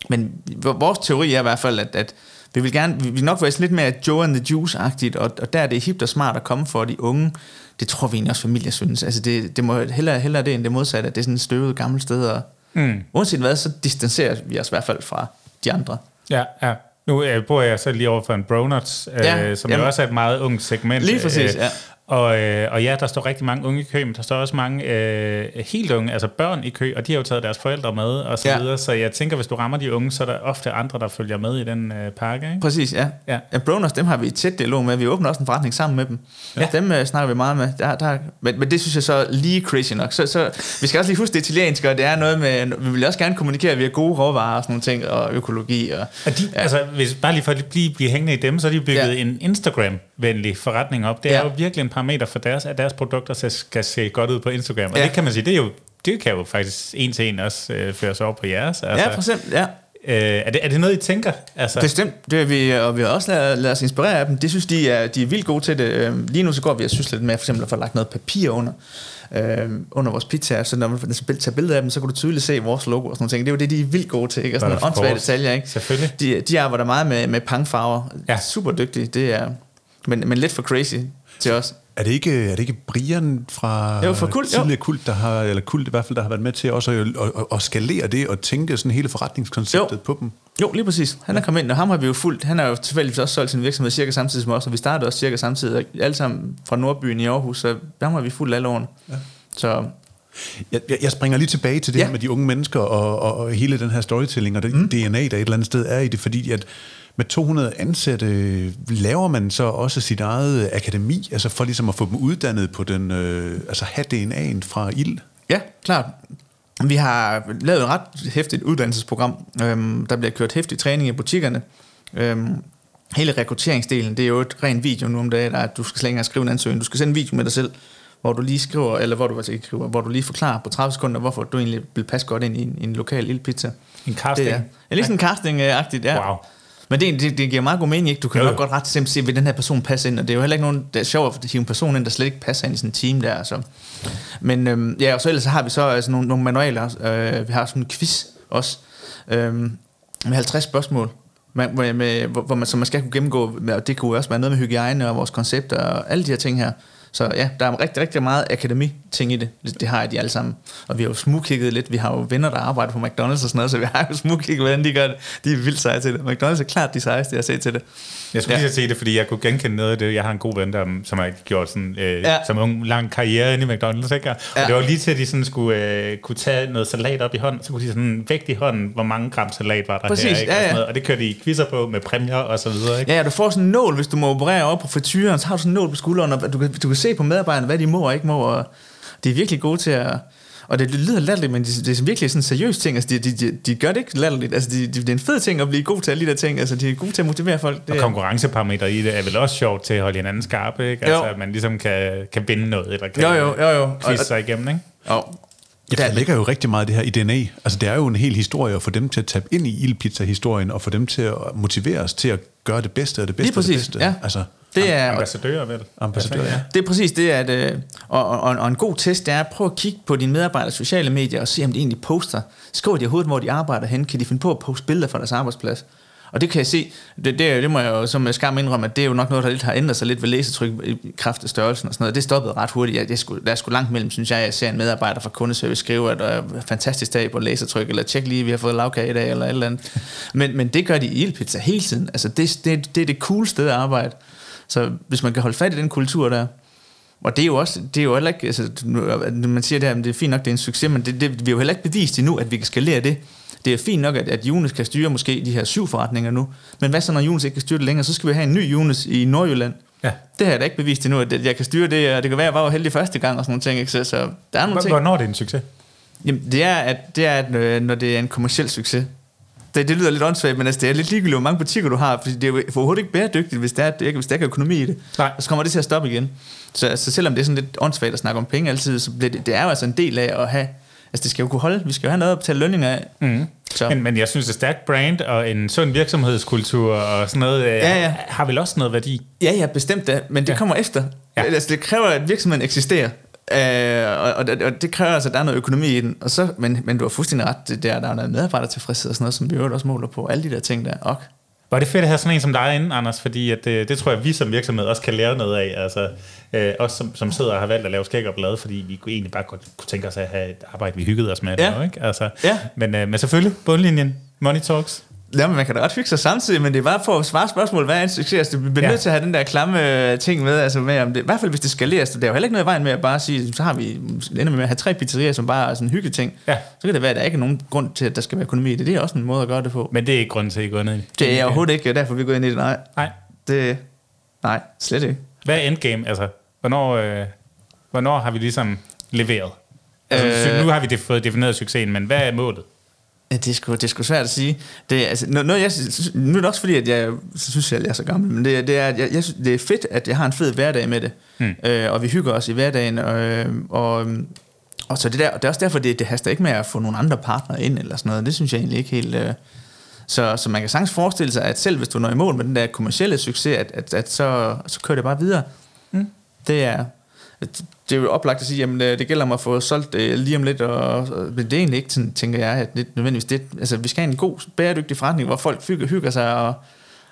men vores teori er i hvert fald, at, at vi vil gerne, vi vil nok være lidt mere Joe and the Juice-agtigt, og, og der er det hipt og smart at komme for de unge. Det tror vi egentlig også familier synes. Altså det, det må hellere, hellere det end det modsatte, at det er sådan et støvet gammelt sted. Og, Mm. uanset hvad, så distancerer vi os i hvert fald fra de andre. Ja, ja. Nu øh, bor jeg så lige over for en Bronuts, øh, Ja, som jamen. jo også er et meget ungt segment. Lige præcis, ja. Og, øh, og ja, der står rigtig mange unge i kø, men der står også mange øh, helt unge, altså børn i kø, og de har jo taget deres forældre med, og så Ja. videre. Så jeg tænker, hvis du rammer de unge, så er der ofte andre, der følger med i den øh, pakke, ikke? Præcis, ja. Ja. ja. Broners, dem har vi tæt dialog med. Vi åbner også en forretning sammen med dem. Ja. Dem uh, snakker vi meget med. Der, der, men, men det synes jeg så lige crazy nok. Så, så vi skal også lige huske det italienske, og det er noget med, vi vil også gerne kommunikere via gode råvarer og sådan nogle ting, og økologi. Og, Og de, ja. altså, hvis, bare lige for at blive, blive hængende i dem, så har de bygget. Ja. en Instagram-venlig forretning op. Det er Ja. jo virkelig en parameter for deres, at deres produkter skal, skal se godt ud på Instagram. Og Ja. det kan man sige, det, er jo, det kan jo faktisk en til en også øh, føre sig over på jeres. altså, ja, for eksempel, ja. Øh, er, det, er det noget, I tænker? Altså, Bestemt, det er vi, og vi har også lavet, lavet os inspirere af dem. Det synes de er, de er vildt gode til det. Øhm, Lige nu så går vi og synes lidt med for eksempel at få lagt noget papir under, øh, under vores pizza, så når man tager billeder af dem, så kan du tydeligt se vores logo og sådan noget. Det er jo det, de er vildt gode til, ikke? Og sådan nogle åndssvage detaljer, ikke? Selvfølgelig. De, de arbejder meget med, med pangfarver. Ja. Super dygtige. Det er, men, men lidt for crazy til os. Er det ikke, er det ikke Brian fra, Jo, fra Kult, jo. tidligere Kult, der har, eller Kult i hvert fald, der har været med til også at, at, at, at skalere det og tænke sådan hele forretningskonceptet Jo. på dem? Jo, lige præcis. Han er kommet ind, og ham har vi jo fulgt. Han har jo tilfældigvis også solgt sin virksomhed cirka samtidig som os, og vi startede også cirka samtidig. Alle sammen fra Nordbyen i Aarhus, så ham har vi fulgt alle årene. Ja. Så Jeg, jeg- springer lige tilbage til det. Ja. her med de unge mennesker og, og, og hele den her storytelling og det mm. DNA, der et eller andet sted er i det, fordi at med 200 ansatte laver man så også sit eget akademi, altså for ligesom at få dem uddannet på den, øh, altså have DNA'en fra ild. Ja, klart. Vi har lavet et ret hæftigt uddannelsesprogram. Øhm, der bliver kørt hæftig træning i butikkerne. Øhm, hele rekrutteringsdelen, det er jo et rent video nu om dagen, der at du skal slet ikke skrive en ansøgning. Du skal sende en video med dig selv, hvor du lige skriver, eller hvor du altså ikke skriver, hvor du lige forklarer på 30 sekunder, hvorfor du egentlig vil passe godt ind i en, i en lokal ildpizza. En casting? Det er, ja, lige sådan en casting-agtigt, ja. Wow. Men det, det, det giver meget god mening, ikke? Du kan Jo, jo godt ret simpelthen se, vil den her person passe ind, og det er jo heller ikke nogen, der er sjovt at hive en person ind, der slet ikke passer ind i sådan en team der, så. Men øhm, ja, og så ellers så har vi så altså, nogle, nogle manualer, øh, vi har sådan en quiz også, øhm, med 50 spørgsmål, med, med, med, hvor, hvor man, som man skal kunne gennemgå, og det kunne også være noget med hygiejne og vores koncepter og alle de her ting her. Så ja, der er rigtig, rigtig meget akademi-ting i det. Det, det har de alle sammen. Og vi har jo smugkigget lidt. Vi har jo venner, der arbejder på McDonald's og sådan noget, så vi har jo smugkigget, hvordan de gør det. De er vildt seje til det. McDonald's er klart de sejeste, jeg har set til det. Jeg skulle Ja. ja. lige sige det, fordi jeg kunne genkende noget af det. Jeg har en god ven, der, som har gjort sådan, øh, Ja. ja. som en lang karriere inde i McDonald's. Ikke? Og Ja. det var lige til, at de sådan skulle øh, kunne tage noget salat op i hånden, så kunne de sådan vægt i hånden, hvor mange gram salat var der Præcis, her. Ikke? ja, Og, sådan ja. noget. og det kørte de quizzer på med præmier og så videre. Ikke? Ja, ja, du får sådan en nål, hvis du må operere op på frityren, så har du sådan en nål på skulderen, og du kan, du kan se på medarbejderne, hvad de må og ikke må, og de er virkelig gode til at... Og det lyder latterligt, men det, det er virkelig sådan en seriøs ting. Altså, de, de, de, de gør det ikke latterligt. Altså, de, de, det er en fed ting at blive god til alle de der ting. Altså, de er gode til at motivere folk. Det Og konkurrenceparameter i det er vel også sjovt til at holde hinanden skarpe, ikke? Jo. Altså, at man ligesom kan, kan binde noget, eller kan jo, jo, jo, jo. Og, quizze sig igennem, ikke? og, Ja, der, ligger jo rigtig meget af det her i DNA. Altså, det er jo en hel historie at få dem til at tabe ind i ildpizza-historien, og få dem til at motivere os til at gøre det bedste af det bedste Lige præcis, af det bedste. ja. Altså, det er, Ambassadører, vel? ambassadør, ja. Det er præcis det, at, øh, og, og, og en god test det er at prøve at kigge på dine medarbejders sociale medier og se, om de egentlig poster. Skriver de overhovedet, hvor de arbejder hen? Kan de finde på at poste billeder fra deres arbejdsplads? Og det kan jeg se, det, det, det må jeg jo som skam indrømme, at det er jo nok noget, der lidt har ændret sig lidt ved læsetryk i kraft af størrelsen og sådan noget. Det stoppede ret hurtigt. Jeg, det skulle, der er sgu langt mellem, synes jeg, at jeg ser en medarbejder fra kundeservice skrive, at der er fantastisk dag på læsetryk, eller tjek lige, vi har fået lavkage i dag, eller et eller andet. Men, men det gør de i Ildpizza hele tiden. Altså, det, det, det er det cool sted at arbejde. Så hvis man kan holde fat i den kultur der, og det er jo også, det er jo heller ikke, altså, når man siger det her, men det er fint nok, det er en succes, men det, det, vi har jo heller ikke bevist endnu, at vi kan skalere det. Det er fint nok, at, at Jonas kan styre måske de her syv forretninger nu, men hvad så, når Jonas ikke kan styre det længere, så skal vi have en ny Jonas i Nordjylland. Ja. Det har jeg da ikke bevist endnu, at jeg kan styre det, og det kan være, at jeg var heldig første gang og sådan nogle ting, ikke? Så, så der er nogle ting. Hvornår er det en succes? Jamen, det er, at, det er at, øh, når det er en kommersiel succes. Det, det lyder lidt åndssvagt, men altså, det er lidt ligegyldigt, hvor mange butikker du har, fordi det er jo overhovedet ikke bæredygtigt, hvis der, er, hvis der ikke er økonomi i det. Nej. Og så kommer det til at stoppe igen. Så, så selvom det er sådan lidt åndssvagt at snakke om penge altid, så bliver det, det er jo altså en del af at have, altså det skal jo kunne holde, vi skal jo have noget at betale lønninger af. Mm. Så. Men, men jeg synes, at stærkt brand og en sund virksomhedskultur og sådan noget, ja, ja. ja. har vel også noget værdi. Ja, ja, bestemt da, men det ja. Kommer efter. Ja. Altså, det kræver, at virksomheden eksisterer. Øh, og, og, det- og, det kræver altså, at der er noget økonomi i den. Og så, men, men du har fuldstændig ret, det der, der er noget medarbejdertilfredshed og sådan noget, som vi jo også måler på. Alle de der ting der. Og, Var det fedt at have sådan en som dig inde, Anders? Fordi at, det, det tror jeg, vi som virksomhed også kan lære noget af. Altså, øh, os som, som sidder og har valgt at lave skæg og blade, fordi vi egentlig bare godt kunne tænke os at have et arbejde, vi hyggede os med. Ja. Ja. Ikke? Altså, Ja. men, øh, men selvfølgelig, bundlinjen, money talks. Ja, men man kan da godt hygge sig samtidig, men det er bare for at svare spørgsmål, hvad er en succes? Altså, vi bliver Ja. nødt til at have den der klamme øh, ting med, altså med om det, i hvert fald hvis det skaleres, der er jo heller ikke noget i vejen med at bare sige, så har vi, ender med at have tre pizzerier, som bare er sådan en hyggeting. Ja. Så kan det være, at der ikke er nogen grund til, at der skal være økonomi i det. Det er også en måde at gøre det på. Men det er ikke grunden til, at I går ned i Det er overhovedet ikke derfor, vi går ind i det. Nej, Nej. det, nej slet ikke. Hvad er endgame? Altså, hvornår, øh, hvornår har vi ligesom leveret? Altså, Øh. øh, nu har vi det fået defineret succesen, men hvad er målet? Ja, det er sgu, det er sgu svært at sige. Det, altså, noget, jeg, nu er det også fordi, at jeg synes, at jeg er så gammel, men det, det er, jeg, jeg, synes, det er fedt, at jeg har en fed hverdag med det. Hmm. Øh, og vi hygger os i hverdagen. Og, og, og så det, der, det er også derfor, det, det haster ikke med at få nogle andre partnere ind, eller sådan noget. Det synes jeg egentlig ikke helt... Øh, så, så man kan sagtens forestille sig, at selv hvis du når i mål med den der kommercielle succes, at, at, at så, så kører det bare videre. Mm. Det er... Det er jo oplagt at sige, at det gælder om at få solgt det lige om lidt, og, og men det er egentlig ikke sådan, tænker jeg, at det nødvendigvis det, altså vi skal have en god, bæredygtig forretning, hvor folk hygger, hygger sig, og,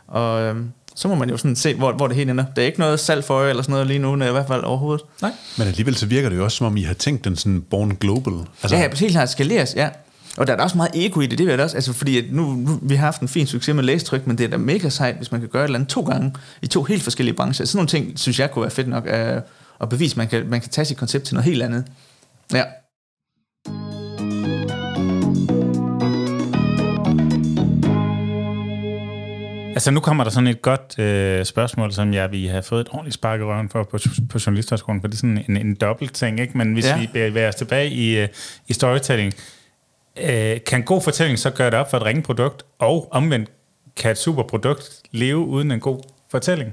og øhm, så må man jo sådan se, hvor, hvor det hele ender. Der er ikke noget salg for øje eller sådan noget lige nu, i hvert fald overhovedet. Nej. Men alligevel så virker det jo også, som om I har tænkt den sådan born global. Altså, ja, ja, helt klart skaleres, ja. Og der er da også meget ego i det, det er det også, altså fordi at nu, nu, vi har haft en fin succes med læstryk, men det er da mega sejt, hvis man kan gøre et eller andet to gange i to helt forskellige brancher. Sådan nogle ting, synes jeg kunne være fedt nok øh, at bevise, man kan, man kan tage sit koncept til noget helt andet. Ja. Altså nu kommer der sådan et godt øh, spørgsmål, som jeg vil have fået et ordentligt spark i røven for på, på journalisterskolen, for det er sådan en, en dobbelt ting, ikke? Men hvis Ja. vi bevæger os tilbage i, øh, i storytelling, øh, kan en god fortælling så gøre det op for et ringe produkt, og omvendt kan et super produkt leve uden en god fortælling?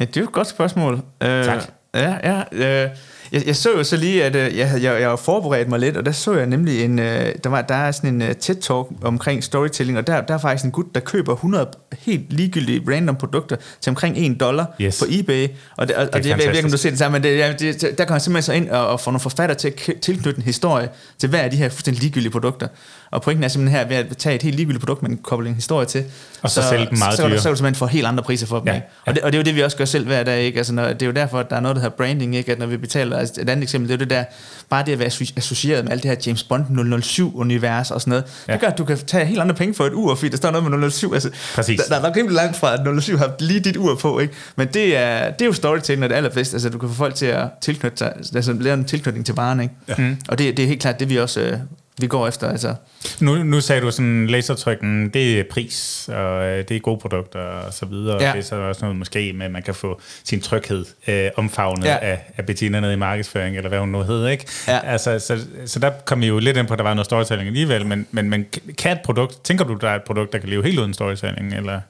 Ja, det er jo et godt spørgsmål. Øh, Tak. Ja, ja. Øh, jeg, jeg så jo så lige, at øh, jeg, jeg, jeg forberedt mig lidt, og der så jeg nemlig en, øh, der, var, der er sådan en uh, TED-talk omkring storytelling, og der, der er faktisk en gut, der køber 100 helt ligegyldige random produkter til omkring 1 dollar Yes. på eBay. Og det, og, og det, jeg ved ikke, om du ser det samme, men det, det, der kan han simpelthen så ind og, og få nogle forfatter til at tilknytte en historie til hver af de her fuldstændig ligegyldige produkter. Og pointen er simpelthen her, ved at tage et helt ligegyldigt produkt, men koble en historie til. Og så sælge dem meget så, så, dyrere. så, kan du simpelthen få helt andre priser for dem. Ja, Ikke? Og, det, og det er jo det, vi også gør selv hver dag. Ikke? Altså, når, det er jo derfor, at der er noget, der hedder branding. Ikke? At når vi betaler, altså, et andet eksempel, det er det der, bare det at være associ- associeret med alt det her James Bond 007-univers og sådan noget. Ja. Det gør, at du kan tage helt andre penge for et ur, fordi der står noget med 007. Altså, Præcis. Der, der er nok rimelig langt fra, at 007 har lige dit ur på. Ikke? Men det er, det er jo storytelling, det allerbedste. Altså, du kan få folk til at tilknytte sig, altså lave en tilknytning til varen. Ikke? Ja. Mm. Og det, det er helt klart det, vi også øh, vi går efter. Altså. Nu, nu sagde du sådan, lasertrykken, det er pris, og øh, det er gode produkter og så videre. Ja. Det er så også noget måske med, at man kan få sin tryghed øh, omfavnet Ja. af, af Bettina nede i markedsføring, eller hvad hun nu hedder, ikke? Ja. Altså, så, så der kom vi jo lidt ind på, at der var noget storytelling alligevel, men, men, men kan et produkt, tænker du, der er et produkt, der kan leve helt uden storytelling, eller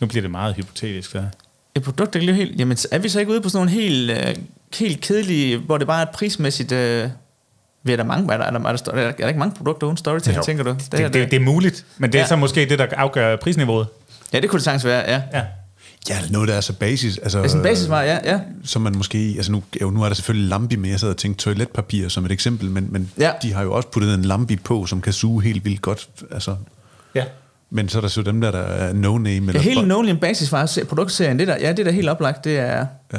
nu bliver det meget hypotetisk, så. Et produkt, der kan leve helt... Jamen, er vi så ikke ude på sådan nogle helt, øh, helt kedelige, hvor det bare er et prismæssigt... Øh, ved, er der, mange, er, der, er, der, er, der, er der ikke mange produkter uden storytelling, Jo. tænker du? Det, det, det, det er muligt, men det er Ja. så måske det, der afgør prisniveauet. Ja, det kunne det sagtens være, ja. Ja. Ja, noget, der er så basis. Altså, Det er sådan en basisvare, ja, ja. som man måske, altså nu, jo, nu er der selvfølgelig lambi, men jeg sad og tænkte toiletpapir som et eksempel, men, men Ja. ja. de har jo også puttet en lambi på, som kan suge helt vildt godt. Altså, Ja. men så er der så dem der, der er no-name. Det Eller er helt Nonly en basisvare, se- produktserien, det der, ja, det er da helt oplagt, det er... Ja.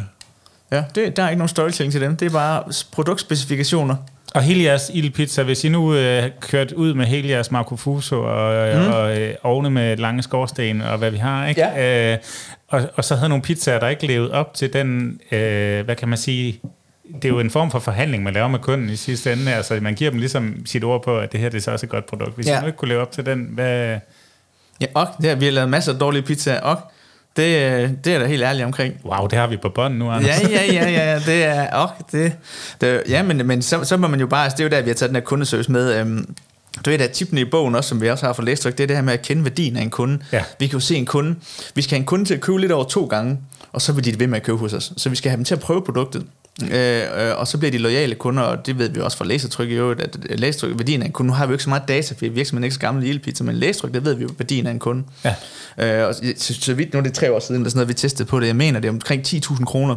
Ja, det, der er ikke nogen storytelling til dem, det er bare produktspecifikationer. Og hele jeres ildpizza, hvis I nu øh, kørt ud med hele jeres Marco Fuso og, mm. og øh, ovne med lange skorsten og hvad vi har, ikke? Ja. Øh, og, og så havde nogle pizzaer, der ikke levede op til den, øh, hvad kan man sige, det er jo en form for forhandling, man laver med kunden i sidste ende. Altså, man giver dem ligesom sit ord på, at det her det er så også et godt produkt. Hvis Ja. nu ikke kunne leve op til den, hvad... Ja, og det har, vi har lavet masser af dårlige pizzaer, og det, øh, det er der helt ærlig omkring. Wow, det har vi på bånd nu, Anders. Ja, ja, ja, ja, ja, det er, og det, det, ja, men, men så, så må man jo bare, altså det er jo der, vi har taget den her kundeservice med, øhm, du ved, der er i bogen også, som vi også har for læstryk, det er det her med at kende værdien af en kunde. Ja. Vi kan jo se en kunde, vi skal have en kunde til at købe lidt over to gange, og så vil de ved med at købe hos os. Så vi skal have dem til at prøve produktet. Øh, øh, og så bliver de lojale kunder, og det ved vi også fra læsertryk i øvrigt, at læsertryk, værdien af en kunde, nu har vi jo ikke så meget data, fordi virksomheden er ikke så gammel i Elpizza, men læsertryk, det ved vi jo, værdien af en kunde. Ja. Øh, og så, så vidt nu er det tre år siden, eller sådan noget, vi testede på det, jeg mener, det er omkring 10.000 kroner,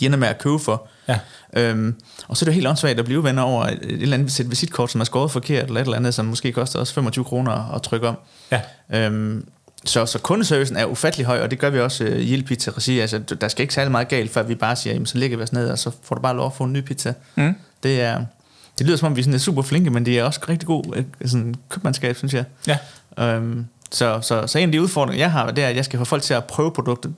de ender med at købe for. Ja. Øhm, og så er det jo helt åndssvagt at blive venner over et, et eller andet visitkort, som er skåret forkert, eller et eller andet, som måske koster også 25 kroner at trykke om. Ja. Øhm, så, så kundeservicen er ufattelig høj, og det gør vi også øh, i Pizza regi. Altså, der skal ikke særlig meget galt, før vi bare siger, jamen, så lægger vi os ned, og så får du bare lov at få en ny pizza. Mm. Det er... Det lyder som om, vi sådan er super flinke, men det er også rigtig god øh, sådan, købmandskab, synes jeg. Ja. Øhm, så, så, så en af de udfordringer, jeg har, det er, at jeg skal få folk til at prøve produktet.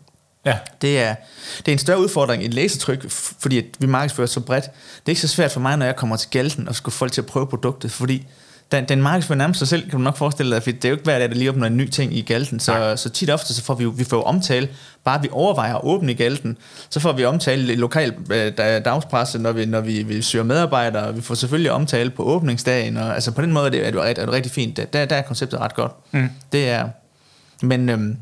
Ja. Det er, det er en større udfordring end læsetryk, fordi at vi markedsfører så bredt. Det er ikke så svært for mig, når jeg kommer til Galten og skal få folk til at prøve produktet, fordi den, den markedsfører nærmest sig selv, kan du nok forestille dig, for det er jo ikke hver dag, der lige åbner en ny ting i Galten, så, så tit ofte så får vi jo vi får jo omtale, bare vi overvejer at åbne i Galten, så får vi omtale i lokal øh, da- dagspresse, når vi, når vi, vi søger medarbejdere, vi får selvfølgelig omtale på åbningsdagen, og altså på den måde er det, er det, er det rigtig fint. Der, der er konceptet ret godt. Mm. Det er, men, øhm,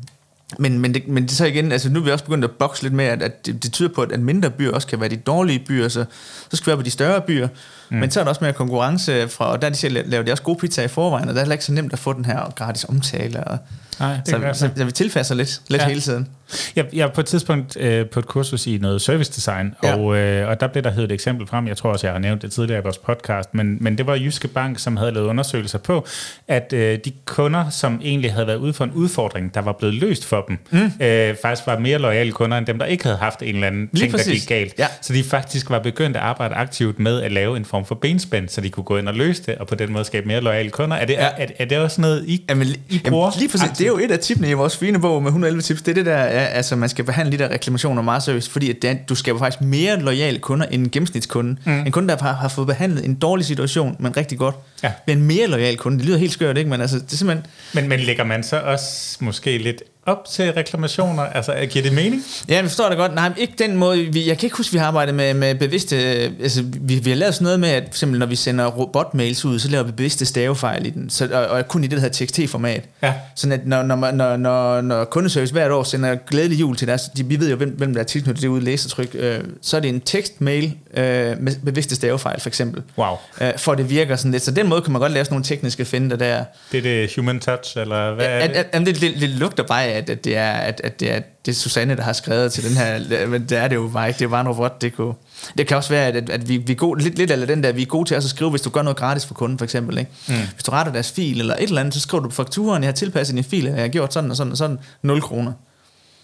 men, men, det, men det så igen, altså nu er vi også begyndt at bokse lidt med, at, at det, det tyder på, at mindre byer også kan være de dårlige byer, så, så skal vi være på de større byer. Mm. Men så er der også mere konkurrence fra, og der de siger, laver de også gode pizza i forvejen, og der er heller ikke så nemt at få den her gratis omtale. Og, Nej, det så, så, så, vi tilpasser lidt, lidt ja. Hele tiden. Jeg, jeg er på et tidspunkt øh, på et kursus i noget service design, Ja. og, øh, og der blev der hævet et eksempel frem, jeg tror også, jeg har nævnt det tidligere i vores podcast, men, men det var Jyske Bank, som havde lavet undersøgelser på, at øh, de kunder, som egentlig havde været ude for en udfordring, der var blevet løst for dem, mm. øh, faktisk var mere loyale kunder, end dem, der ikke havde haft en eller anden Lige ting, der præcis. gik galt. Ja. Så de faktisk var begyndt at arbejde aktivt med at lave en form for benspænd, så de kunne gå ind og løse det, og på den måde skabe mere loyale kunder. Er det, Ja. ja. er, er det også noget, I, Jamen, I bruger? jamen, lige præcis, det er jo et af tipene i vores fine bog med 111 tips. Det er det der, ja, altså man skal behandle de der reklamationer meget seriøst, fordi at det du skaber faktisk mere loyale kunder end en gennemsnitskunde. Mm. En kunde, der har, har fået behandlet en dårlig situation, men rigtig godt, Ja. bliver en mere loyal kunde. Det lyder helt skørt, ikke? Men altså, det er simpelthen... Men, men lægger man så også måske lidt op til reklamationer? Altså, giver det mening? Ja, jeg forstår det godt. Nej, ikke den måde. Vi, jeg kan ikke huske, at vi har arbejdet med, med bevidste... Altså, vi, vi har lavet sådan noget med, at for når vi sender robotmails ud, så laver vi bevidste stavefejl i den. Så, og, og kun i det, der hedder TXT-format. Ja. Sådan at når, når, når, når, når kundeservice hvert år sender glædelig jul til deres... De, vi ved jo, hvem, hvem der er tilknyttet det ude i læsertryk. Øh, så er det en tekstmail øh, med bevidste stavefejl, for eksempel. Wow. Øh, for det virker sådan lidt. Så den måde kan man godt lave sådan nogle tekniske finder der. Det er det human touch, eller hvad er det? at, det, det, det lugter bare at, at, det er, at, at det er det er Susanne, der har skrevet til den her, men det er det jo bare ikke, det bare en robot, det kunne... Det kan også være, at, at vi, vi er gode, lidt, lidt eller den der, vi er gode til at skrive, hvis du gør noget gratis for kunden, for eksempel. Ikke? Mm. Hvis du retter deres fil eller et eller andet, så skriver du på fakturen, jeg har tilpasset din fil, jeg har gjort sådan og sådan og sådan, 0 kroner.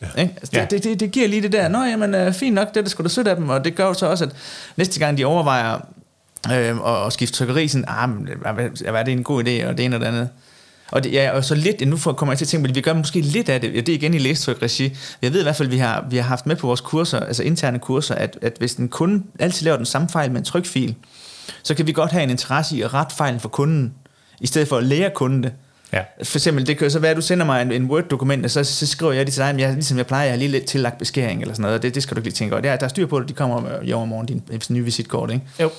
Ja. Ikke? Altså, Ja. det, det, det, det, giver lige det der, nå jamen, uh, fint nok, det er sgu da sødt af dem, og det gør jo så også, at næste gang de overvejer øh, at, at skifte trykkeri, sådan, ah, men, hvad er det en god idé, og det ene og det andet. Og, det, ja, og så lidt, nu kommer jeg til at tænke på, at vi gør måske lidt af det, ja, det er igen i læstryk-regi. Jeg ved i hvert fald, at vi har, vi har haft med på vores kurser, altså interne kurser, at, at hvis en kunde altid laver den samme fejl med en trykfil, så kan vi godt have en interesse i at rette fejlen for kunden, i stedet for at lære kunden det. Ja. For eksempel, det kan så være, at du sender mig en, en Word-dokument, og så, så skriver jeg det til dig, men jeg, ligesom jeg plejer, jeg har lige lidt tillagt beskæring eller sådan noget, og det, det skal du ikke lige tænke over. Det er, der er styr på det, de kommer øh, i overmorgen, din din nye visitkort, ikke? Jo.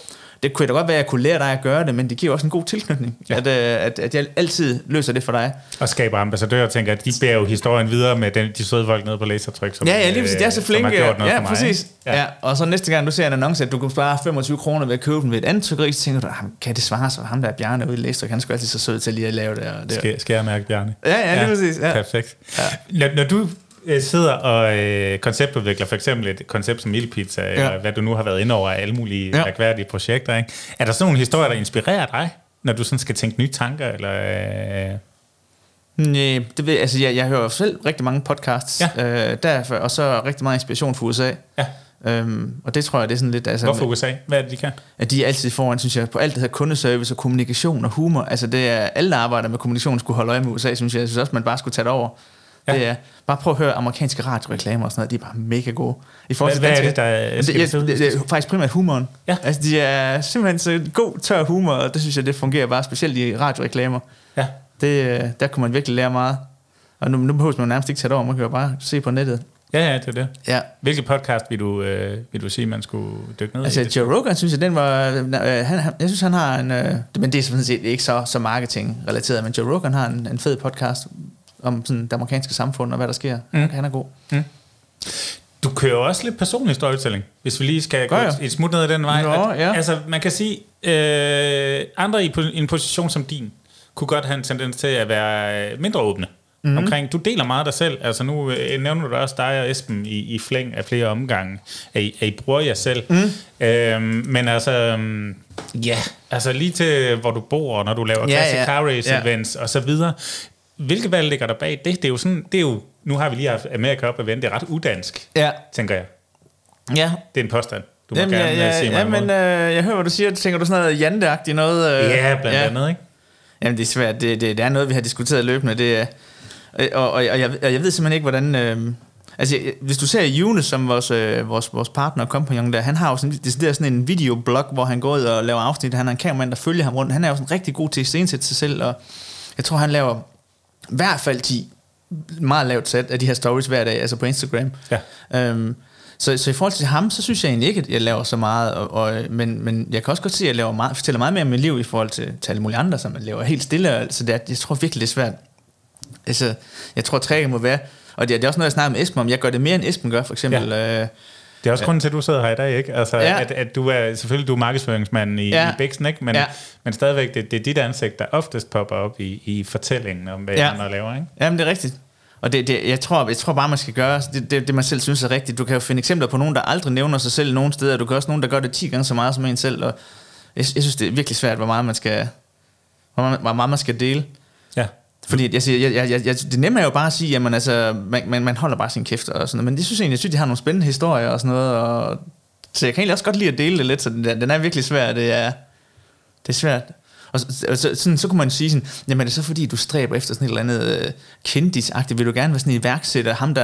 Det kunne da godt være, at jeg kunne lære dig at gøre det, men det giver også en god tilknytning, Ja. ja. at, øh, at, at jeg altid løser det for dig. Og skaber ambassadører, tænker at de bærer jo historien videre med den, de søde folk nede på lasertryk. Som, Ja, ja, lige præcis. Det er så øh, flinke. Som har gjort noget ja, for mig, præcis. Ja. ja. Og så næste gang, du ser en annonce, at du kan spare 25 kroner ved at købe den ved et andet trykkeri, så tænker du, "Ah, kan det svare sig? Ham der er Bjarne ude i Læstryk, han skulle altid så sød til lige at lave det. Og det. Skal, skal jeg mærke, Bjarne? Ja, ja, lige præcis. Ja. Perfekt. Ja. Når, når du sidder og øh, konceptudvikler for eksempel et koncept som Ildpizza, ja. eller hvad du nu har været inde over af alle mulige ja. Mærkværdige projekter, ikke? er der sådan nogle historier, der inspirerer dig, når du sådan skal tænke nye tanker? Eller, øh, Nej, det ved, altså jeg, jeg hører selv rigtig mange podcasts, Ja. øh, derfor, og så rigtig meget inspiration fra USA. ja. Øhm, og det tror jeg, det er sådan lidt... Altså, Hvorfor USA? Hvad er det, de kan? at de er altid foran, synes jeg, på alt det her kundeservice og kommunikation og humor. Altså det er, alle der arbejder med kommunikation skulle holde øje med USA, synes jeg. Jeg synes også, man bare skulle tage det over. Ja. Det er, bare prøv at høre amerikanske radioreklamer og sådan noget, de er bare mega gode. I forhold Hvad- til hvad er danske- det, der skal det, betyde? det, det, er faktisk primært humoren. Ja. Altså de er simpelthen så god, tør humor, og det synes jeg, det fungerer bare specielt i radioreklamer. Ja. Det, øh, der kunne man virkelig lære meget. Og nu, nu behøver man nærmest ikke tage det over, man kan jo bare se på nettet. Ja, ja, det er det. Ja. Hvilket podcast vil du, øh, vil du sige, man skulle dykke ned Altså i? Joe Rogan, synes jeg, den var... Øh, han, han, jeg synes, han har en... Øh, men det er sådan set ikke så, så marketing-relateret, men Joe Rogan har en, en fed podcast om sådan det amerikanske samfund og hvad der sker. Mm. Mm. Han er god. Du kører også lidt personlig storytelling, hvis vi lige skal gå Gør jeg? et smut ned ad den vej. Nå, At- ja. Altså, man kan sige, øh, andre i en position som din, kunne godt have en tendens til at være øh, mindre åbne. Mm. Omkring, du deler meget af dig selv. Altså nu øh, nævner du også dig og Esben i, i flæng af flere omgange, at I, at I bruger jer selv. Mm. Øhm, men altså, øhm, ja, altså lige til hvor du bor, og når du laver Ja, classic ja. car race Ja. events og så videre. Hvilke valg ligger der bag det? Det er jo sådan, det er jo, nu har vi lige haft Amerika op event, det er ret udansk, Ja. tænker jeg. Ja. Det er en påstand. Du må Jamen, gerne ja, ja, ja, sige mig ja, men øh, jeg hører, hvad du siger. Tænker du sådan noget janteagtigt noget? Øh, Ja, blandt ja. andet, ikke? Jamen, det er svært. Det, det, det er noget, vi har diskuteret løbende. Det er, og, og, og, jeg, og jeg ved simpelthen ikke, hvordan... Øh, altså, hvis du ser Eunice som vores, øh, vores, vores partner og kompagnon der, han har jo sådan, det er sådan en videoblog, hvor han går ud og laver afsnit. Han har en kameramand, der følger ham rundt. Han er jo sådan rigtig god til at iscenesætte sig selv, og jeg tror, han laver i hvert fald 10 meget lavt sæt af de her stories hver dag, altså på Instagram. Ja. Øhm, så, så i forhold til ham, så synes jeg egentlig ikke, at jeg laver så meget, og, og, men, men jeg kan også godt se, at jeg laver meget, fortæller meget mere om mit liv i forhold til, til alle mulige andre, som man lever helt stille. Altså det er, jeg tror virkelig, det er svært. Altså, jeg tror, trækket må være, og det, er- det er også noget, jeg snakker med Esben om, jeg gør det mere, end Esben gør, for eksempel. Ja. Øh, Det er også grunden til, at du sidder her i dag, ikke? Altså, Ja. at, at du er, selvfølgelig du er markedsføringsmanden i, Ja. i Bixen, ikke? Men, Ja. men stadigvæk, det, det er dit ansigt, der oftest popper op i, i fortællingen om, hvad Ja. andre laver, ikke? Jamen, det er rigtigt. Og det, det, jeg, tror, jeg tror bare, man skal gøre det, det, det, man selv synes er rigtigt. Du kan jo finde eksempler på nogen, der aldrig nævner sig selv nogen steder. Du kan også nogen, der gør det 10 gange så meget som en selv. Og jeg, jeg synes, det er virkelig svært, hvor meget man skal, hvor meget, hvor meget man skal dele. Fordi jeg siger, jeg, jeg, jeg, jeg, det nemme er jo bare at sige, jamen altså, man, man, man holder bare sin kæft og sådan noget. Men det synes jeg egentlig, jeg synes, de har nogle spændende historier og sådan noget. Og, så jeg kan egentlig også godt lide at dele det lidt, så den, den er virkelig svær. Det er, det er svært. Og så, så, sådan, så kunne man sige sådan, jamen er det så fordi, du stræber efter sådan et eller andet øh, kendisagtigt? Vil du gerne være sådan en iværksætter, ham der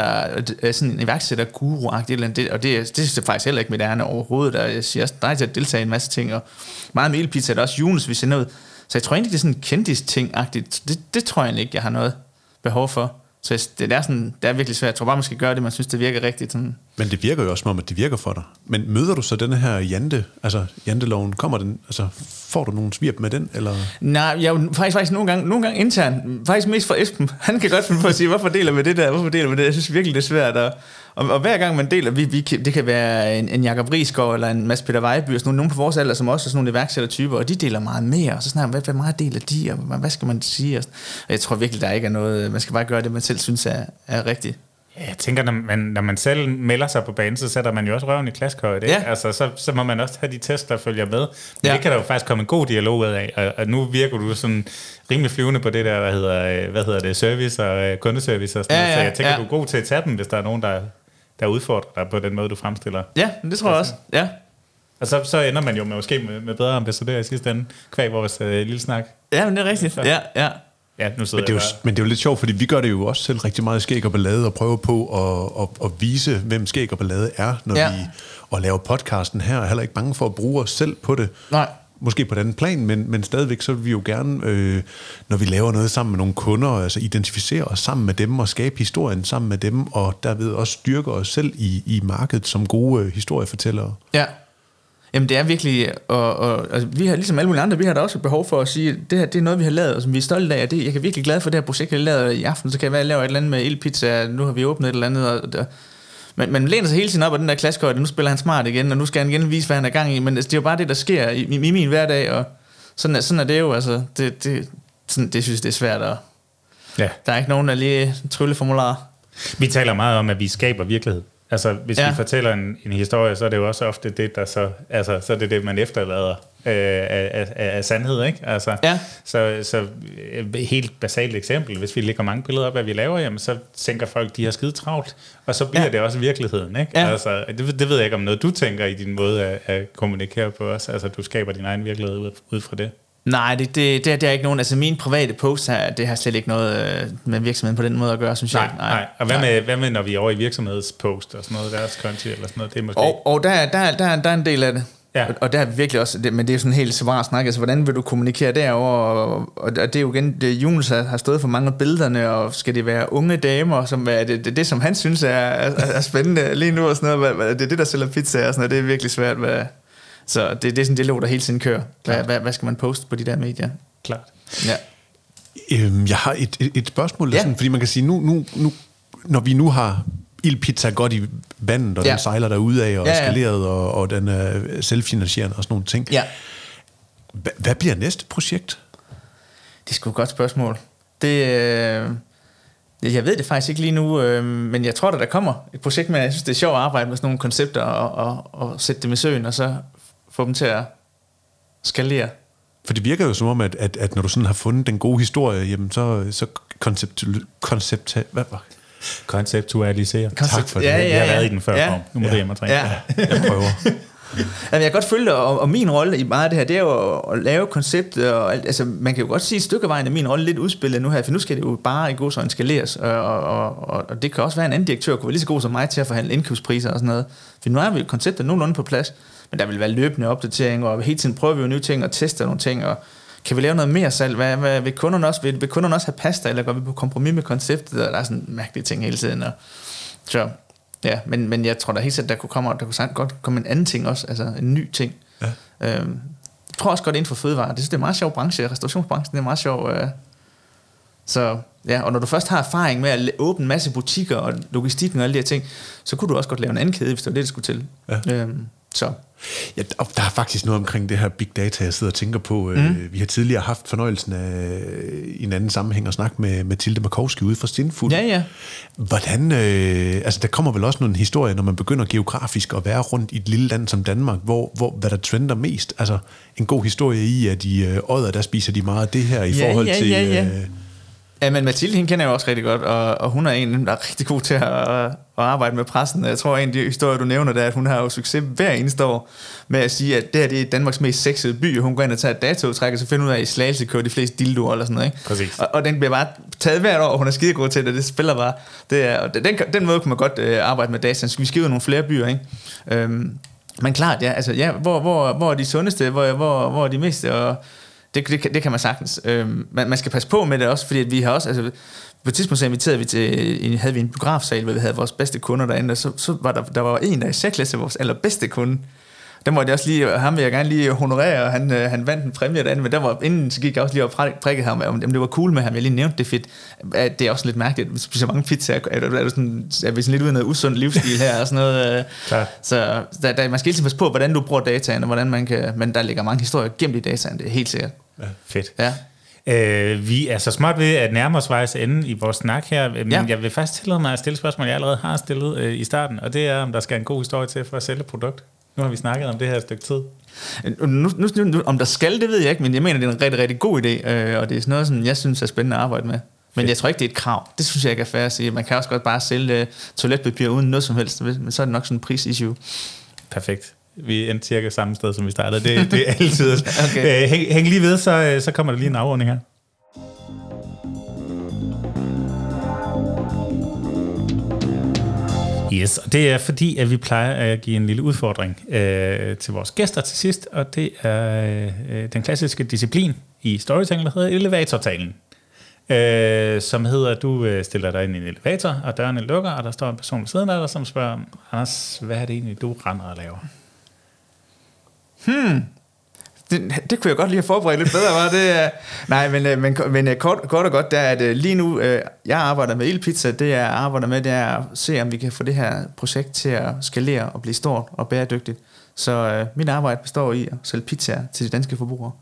er sådan en iværksætter-guru-agtigt, eller andet? det, og det, det synes jeg faktisk heller ikke mit ærne overhovedet. Og jeg siger også dig til at deltage i en masse ting, og meget med elpizza er det også Jonas, vi sender ud. Så jeg tror egentlig, det er sådan en kendis-ting-agtigt. Det, det tror jeg egentlig ikke, jeg har noget behov for. Så det er, sådan, det er virkelig svært. Jeg tror bare, man skal gøre det, man synes, det virker rigtigt. Sådan. Men det virker jo også som om, at det virker for dig. Men møder du så denne her jante, altså janteloven, kommer den, altså får du nogen svirp med den? Eller? Nej, jeg faktisk, faktisk nogle gange, nogle gange intern, faktisk mest for Esben. Han kan godt finde på at sige, hvorfor deler vi det der, hvorfor deler vi det? Jeg synes virkelig, det er svært. Og, og, og hver gang man deler, vi, vi, det kan være en, en Jakob Riesgaard eller en Mads Peter Vejby, og sådan nogle, nogen på vores alder, som også er sådan nogle iværksættertyper, og de deler meget mere, og så snakker hvad, hvad meget deler de, og hvad, hvad skal man sige? Og jeg tror virkelig, der ikke er noget, man skal bare gøre det, man selv synes er, er rigtigt. Jeg tænker, når man, når man selv melder sig på banen, så sætter man jo også røven i klaskøjet. Ja. Altså, så, så må man også have de test, der følger med. Men ja. det kan der jo faktisk komme en god dialog ud af. Og, og nu virker du sådan rimelig flyvende på det der, der hedder, hvad hedder det, service og kundeservice og sådan ja, noget. Så jeg tænker, ja. du er god til at tage dem, hvis der er nogen, der, der udfordrer dig på den måde, du fremstiller. Ja, det tror jeg også. Ja. Og så, så ender man jo med, måske med, med bedre ambassadør i sidste ende, kvæg vores uh, lille snak. Ja, men det er rigtigt. Ja, ja. Ja, nu men, det er jo, men det er jo lidt sjovt, fordi vi gør det jo også selv rigtig meget skæg og ballade, og prøver på at, at, at vise, hvem skæg og ballade er, når ja. vi og laver podcasten her, er heller ikke bange for at bruge os selv på det. Nej. Måske på den plan, men, men stadigvæk så vil vi jo gerne, øh, når vi laver noget sammen med nogle kunder, altså identificere os sammen med dem og skabe historien sammen med dem, og derved også styrke os selv i, i markedet som gode øh, historiefortællere. Ja, Jamen det er virkelig, og, og altså, vi har ligesom alle mulige andre, vi har da også et behov for at sige, at det her det er noget, vi har lavet, og som vi er stolte af. Det, jeg er virkelig glad for det her projekt, jeg har lavet i aften. Så kan jeg være, at jeg laver et eller andet med ildpizza, nu har vi åbnet et eller andet. Og, og, men man læner sig hele tiden op af den der klaskøjde, nu spiller han smart igen, og nu skal han igen vise, hvad han er gang i. Men altså, det er jo bare det, der sker i, i, i min hverdag, og sådan er, sådan er det jo. Altså, det, det, sådan, det synes det er svært at... Ja. Der er ikke nogen, der lige trylleformularer. Vi taler meget om, at vi skaber virkelighed. Altså, hvis ja. vi fortæller en, en historie, så er det jo også ofte det, der så, altså, så er det det, man efterlader øh, af, af, af sandhed, ikke? Altså, ja. så, så et helt basalt eksempel, hvis vi lægger mange billeder op, hvad vi laver, jamen, så tænker folk, de har skide travlt, og så bliver ja. det også virkeligheden, ikke? Ja. Altså, det, det ved jeg ikke om noget, du tænker i din måde at, at kommunikere på os, altså, du skaber din egen virkelighed ud, ud fra det. Nej, det, det, det, det er ikke nogen. Altså min private post her, det har slet ikke noget øh, med virksomheden på den måde at gøre, synes nej, jeg. Nej, nej. Og hvad med, hvad med, når vi er over i virksomhedspost og sådan noget, deres konti eller sådan noget, det er måske... Og, og der, der, der, der er en del af det. Ja. Og, og der er virkelig også, det, men det er jo sådan en helt svar snak, altså hvordan vil du kommunikere derover og, og det er jo igen, det Jonas har stået for mange af billederne, og skal det være unge damer, som er det, det, det som han synes er, er, er spændende lige nu og sådan noget, det er det, der sælger pizza og sådan noget, det er virkelig svært, hvad, så det, det er sådan en dialog, der hele tiden kører. Hvad, hvad, hvad skal man poste på de der medier? Klart. Ja. Øhm, jeg har et, et, et spørgsmål, ja. sådan, fordi man kan sige, nu, nu, nu, når vi nu har ildpizza godt i vandet, og ja. den sejler der ud af og ja, ja. eskaleret, og, og den er selvfinansierende og sådan nogle ting. Ja. H- hvad bliver næste projekt? Det er sgu et godt spørgsmål. Det, øh, jeg ved det faktisk ikke lige nu, øh, men jeg tror, at der kommer et projekt med, jeg synes, det er sjovt at arbejde med sådan nogle koncepter, og, og, og sætte dem i søen, og så få dem til at skalere. For det virker jo som om, at, at, at når du sådan har fundet den gode historie, jamen så, så koncept, koncept, hvad var Konceptualisere. Koncept, tak for det. Ja, ja. Jeg har været i den før. Ja. Nu må ja. du hjem og træne. Ja. Jeg prøver. Jamen, jeg kan godt følge og, og min rolle i meget af det her, det er jo at, at lave koncept, og altså, man kan jo godt sige, at stykke vejen af min rolle lidt udspillet nu her, for nu skal det jo bare i god så skaleres, og, og, og, og, det kan også være en anden direktør, kunne være lige så god som mig til at forhandle indkøbspriser og sådan noget, for nu er vi konceptet nogenlunde på plads, men der vil være løbende opdateringer, og hele tiden prøver vi jo nye ting og tester nogle ting, og kan vi lave noget mere salg? Hvad, hvad, vil, kunderne også, vil, vil kunderne også have pasta, eller går vi på kompromis med konceptet? Der er sådan mærkelige ting hele tiden. Og, så, ja, men, men jeg tror da helt sikkert, der kunne, komme, der kunne godt komme en anden ting også, altså en ny ting. Ja. Øhm, jeg tror også godt inden for fødevare. Det, synes, det er en meget sjov branche. Restaurationsbranchen det er meget sjov. Øh, så ja, og når du først har erfaring med at åbne en masse butikker og logistikken og alle de her ting, så kunne du også godt lave en anden kæde, hvis det var det, det skulle til. Ja. Øhm, så. Ja, der er faktisk noget omkring det her big data, jeg sidder og tænker på. Øh, mm. Vi har tidligere haft fornøjelsen af i en anden sammenhæng at snakke med Mathilde Markowski ude fra Stinfuld. Ja, ja. Hvordan, øh, altså der kommer vel også nogle historier, når man begynder geografisk at være rundt i et lille land som Danmark, hvor, hvor hvad der trender mest. Altså en god historie i, at i øh, Odder, der spiser de meget af det her i ja, forhold ja, til... Ja, ja. Øh, Ja, men Mathilde, hende kender jeg også rigtig godt, og, og hun er en, der er rigtig god til at, at arbejde med pressen. Jeg tror, en af de historier, du nævner, det er, at hun har jo succes hver eneste år med at sige, at det her det er Danmarks mest sexede by, og hun går ind og tager et datatræk, og så finder ud af, at i Slagelse kører de fleste dildoer eller sådan noget. Ikke? Præcis. Og, og, den bliver bare taget hvert år, og hun er skide god til det, det spiller bare. Det er, og den, den måde kunne man godt øh, arbejde med data. Så vi skriver nogle flere byer, ikke? Øhm, men klart, ja, altså, ja hvor, hvor, hvor er de sundeste, hvor, hvor, hvor er de mest, og det, det, det kan man sagtens. Øhm, man, man skal passe på med det også, fordi at vi har også, altså, på et tidspunkt så inviterede vi til, havde vi en biografsal, hvor vi havde vores bedste kunder derinde, og så, så var der, der var en, der i særklasse vores allerbedste kunde, der måtte jeg også lige, ham vil jeg gerne lige honorere, og han, øh, han vandt en præmie derinde, men der var, inden så gik jeg også lige og prikkede ham, om det var cool med ham, jeg lige nævnte det fedt. Det er også lidt mærkeligt, hvis spiser mange pizzaer, er, er, er, sådan, er vi sådan lidt ude af noget usund livsstil her, og sådan noget. Øh. Så der, der, man skal hele tiden passe på, hvordan du bruger dataen, og hvordan man kan, men der ligger mange historier gemt i dataen, det er helt sikkert. Ja, fedt. Ja. Øh, vi er så smart ved at nærme os vejs ende i vores snak her, men ja. jeg vil faktisk tillade mig at stille spørgsmål, jeg allerede har stillet øh, i starten, og det er, om der skal en god historie til for at sælge produkt. Nu har vi snakket om det her et stykke tid. Nu, nu, nu, om der skal, det ved jeg ikke, men jeg mener, det er en rigtig, rigtig god idé, øh, og det er sådan noget, som jeg synes er spændende at arbejde med. Men Fedt. jeg tror ikke, det er et krav. Det synes jeg ikke er fair at sige. Man kan også godt bare sælge uh, toiletpapir uden noget som helst, men så er det nok sådan en prisissue. Perfekt. Vi endte cirka samme sted, som vi startede. Det, det er altid. okay. Øh, hæng, hæng lige ved, så, øh, så kommer der lige en afrunding her. Yes, og det er fordi, at vi plejer at give en lille udfordring øh, til vores gæster til sidst, og det er øh, den klassiske disciplin i storytelling, der hedder elevatortalen. Øh, som hedder, at du øh, stiller dig ind i en elevator, og dørene lukker, og der står en person ved siden af dig, som spørger, Anders, hvad er det egentlig, du render og laver? Hmm, det, det kunne jeg godt lige have forberedt lidt bedre, var det? Nej, men, øh, men, men øh, kort, kort og godt, det er, at lige nu, øh, jeg arbejder med ildpizza, det jeg arbejder med, det er at se, om vi kan få det her projekt til at skalere og blive stort og bæredygtigt. Så uh, mit arbejde består i at sælge pizzaer til de danske forbrugere.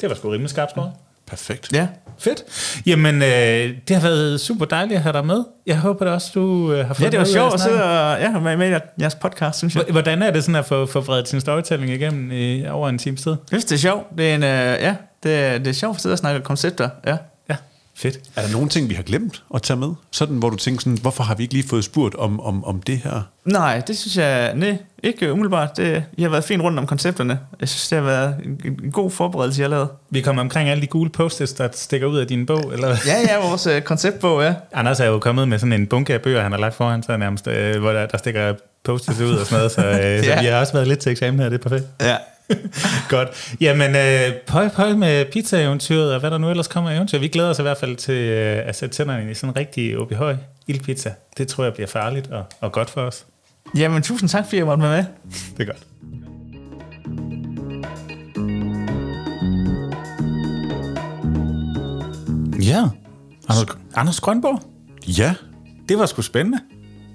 Det var sgu rimelig skarpt skåret. Perfekt. Ja, fedt. Jamen, øh, det har været super dejligt at have dig med. Jeg håber det også, du øh, har fået Ja, det var sjovt at sidde og ja, med, med jeres podcast, synes jeg. Hvordan er det sådan at få, få vredet sin storytelling igennem i, over en times tid? Jeg synes, det er sjovt. Det er, en, øh, ja, det, er, det er sjovt at sidde og snakke koncepter. Ja. Fedt. Er der nogle ting, vi har glemt at tage med? Sådan, hvor du tænker sådan, hvorfor har vi ikke lige fået spurgt om, om, om det her? Nej, det synes jeg, nej, ikke umiddelbart. Det, I har været fint rundt om koncepterne. Jeg synes, det har været en, en god forberedelse, jeg har lavet. Vi kommer omkring alle de gule post der stikker ud af din bog, eller Ja, ja, vores uh, konceptbog, ja. Anders er jo kommet med sådan en bunke af bøger, han har lagt foran sig nærmest, uh, hvor der, der stikker post ud og sådan noget, så, uh, ja. så vi har også været lidt til eksamen her, det er perfekt. Ja, Godt. Jamen, øh, pøj pøj med pizza-eventyret, og hvad der nu ellers kommer eventyr. Vi glæder os i hvert fald til øh, at sætte tænderne i sådan en rigtig obi høj ildpizza. Det tror jeg bliver farligt og, og godt for os. Jamen, tusind tak, fordi jeg måtte være med. Det er godt. Ja. Anders, Anders Grønborg? Ja. Det var sgu spændende.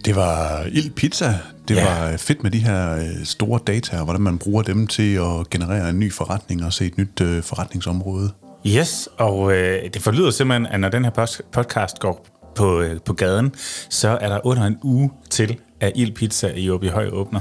Det var ild pizza. Det ja. var fedt med de her øh, store data, og hvordan man bruger dem til at generere en ny forretning og se et nyt øh, forretningsområde. Yes, og øh, det forlyder simpelthen, at når den her podcast går på, øh, på gaden, så er der under en uge til, at Ild Pizza i Åby Høj åbner.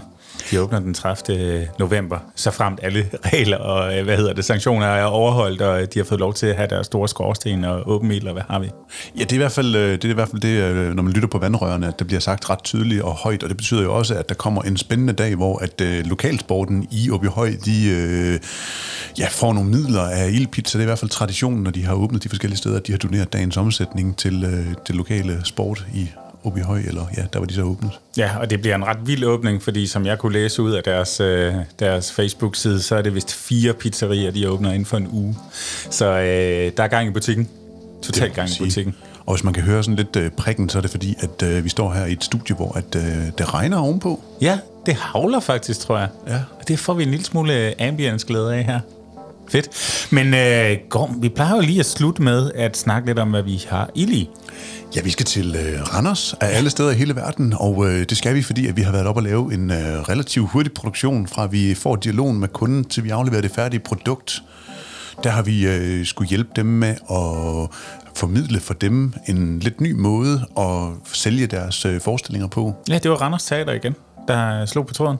De åbner den 30. Øh, november, så fremt alle regler og øh, hvad hedder det, sanktioner er overholdt, og de har fået lov til at have deres store skorsten og åben ild, og hvad har vi? Ja, det er i hvert fald øh, det, er i hvert fald det når man lytter på vandrørene, at det bliver sagt ret tydeligt og højt, og det betyder jo også, at der kommer en spændende dag, hvor at øh, lokalsporten i Høj, de øh, ja, får nogle midler af ildpizza. Det er i hvert fald traditionen, når de har åbnet de forskellige steder, at de har doneret dagens omsætning til, øh, til lokale sport i i Høj, eller ja, der var de så åbnet. Ja, og det bliver en ret vild åbning, fordi som jeg kunne læse ud af deres, øh, deres Facebook-side, så er det vist fire pizzerier, de åbner inden for en uge. Så øh, der er gang i butikken. Totalt gang i butikken. Og hvis man kan høre sådan lidt øh, prikken, så er det fordi, at øh, vi står her i et studie, hvor at, øh, det regner ovenpå. Ja, det havler faktisk, tror jeg. Ja. Og det får vi en lille smule ambience-glæde af her. Fedt. Men øh, Gorm, vi plejer jo lige at slutte med at snakke lidt om, hvad vi har i lige. Ja, vi skal til øh, Randers af alle steder i hele verden, og øh, det skal vi, fordi at vi har været op og lave en øh, relativt hurtig produktion, fra vi får dialogen med kunden, til vi afleverer det færdige produkt. Der har vi øh, skulle hjælpe dem med at formidle for dem en lidt ny måde at sælge deres øh, forestillinger på. Ja, det var Randers Teater igen, der slog på tråden.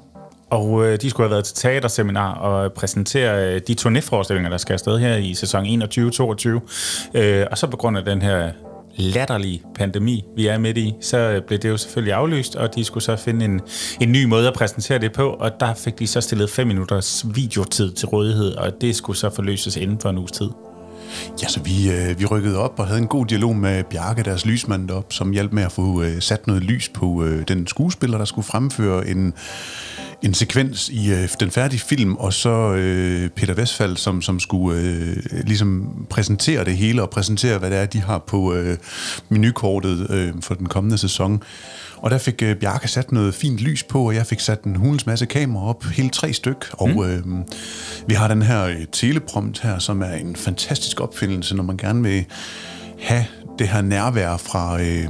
Og øh, de skulle have været til teaterseminar og præsentere øh, de turnéforestillinger, der skal afsted her i sæson 21-22. Øh, og så på grund af den her latterlige pandemi, vi er midt i, så øh, blev det jo selvfølgelig aflyst, og de skulle så finde en, en ny måde at præsentere det på, og der fik de så stillet 5 minutters videotid til rådighed, og det skulle så forløses inden for en uges tid. Ja, så vi, øh, vi rykkede op og havde en god dialog med Bjarke, deres lysmand op, som hjalp med at få øh, sat noget lys på øh, den skuespiller, der skulle fremføre en, en sekvens i øh, den færdige film, og så øh, Peter Westphal, som, som skulle øh, ligesom præsentere det hele, og præsentere, hvad det er, de har på øh, menukortet øh, for den kommende sæson. Og der fik øh, Bjarke sat noget fint lys på, og jeg fik sat en hulens masse kameraer op, hele tre styk. Og mm. øh, vi har den her øh, teleprompt her, som er en fantastisk opfindelse, når man gerne vil have det her nærvær fra øh,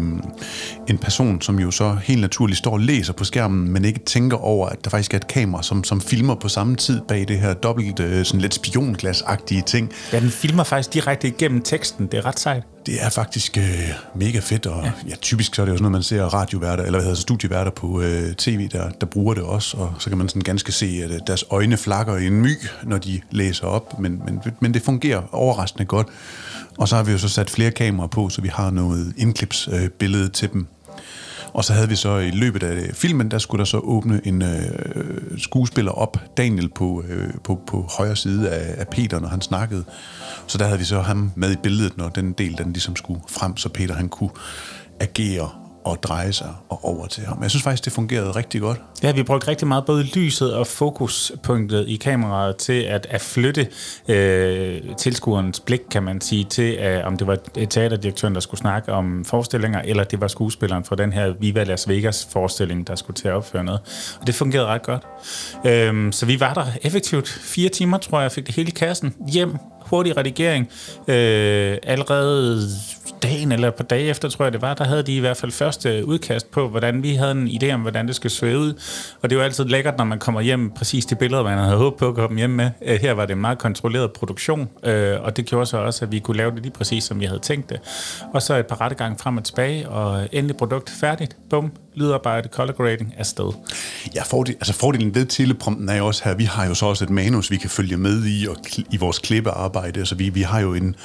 en person, som jo så helt naturligt står og læser på skærmen, men ikke tænker over, at der faktisk er et kamera, som, som filmer på samme tid bag det her dobbelt, øh, sådan lidt spionglas-agtige ting. Ja, den filmer faktisk direkte igennem teksten. Det er ret sejt. Det er faktisk øh, mega fedt, og ja. Ja, typisk så er det jo sådan noget, man ser radioværter, eller hvad hedder studieværter på øh, tv, der, der bruger det også, og så kan man sådan ganske se, at øh, deres øjne flakker i en my, når de læser op, men, men, men det fungerer overraskende godt. Og så har vi jo så sat flere kameraer på, så vi har noget indklipsbillede øh, til dem. Og så havde vi så i løbet af øh, filmen, der skulle der så åbne en øh, skuespiller op, Daniel på, øh, på, på højre side af, af Peter, når han snakkede. Så der havde vi så ham med i billedet, når den del, den ligesom skulle frem, så Peter han kunne agere og dreje sig og over til ham. Jeg synes faktisk, det fungerede rigtig godt. Ja, vi brugte rigtig meget både lyset og fokuspunktet i kameraet til at, at flytte øh, tilskuerens blik, kan man sige, til øh, om det var teaterdirektøren, der skulle snakke om forestillinger, eller det var skuespilleren fra den her Viva Las Vegas forestilling, der skulle til at opføre noget. Og det fungerede ret godt. Øh, så vi var der effektivt fire timer, tror jeg, fik det hele i kassen hjem hurtig redigering. Øh, allerede dagen eller et par dage efter, tror jeg det var, der havde de i hvert fald første udkast på, hvordan vi havde en idé om, hvordan det skulle se ud. Og det er jo altid lækkert, når man kommer hjem præcis de billeder, man havde håbet på at komme hjem med. Øh, her var det en meget kontrolleret produktion, øh, og det gjorde så også, at vi kunne lave det lige præcis, som vi havde tænkt det. Og så et par rettegange frem og tilbage, og endelig produkt færdigt. Bum, lydarbejde, color grading sted. Ja, fordel, altså fordelen ved teleprompten er jo også her, vi har jo så også et manus, vi kan følge med i, og i vores klippearbejde, så vi, vi har jo en,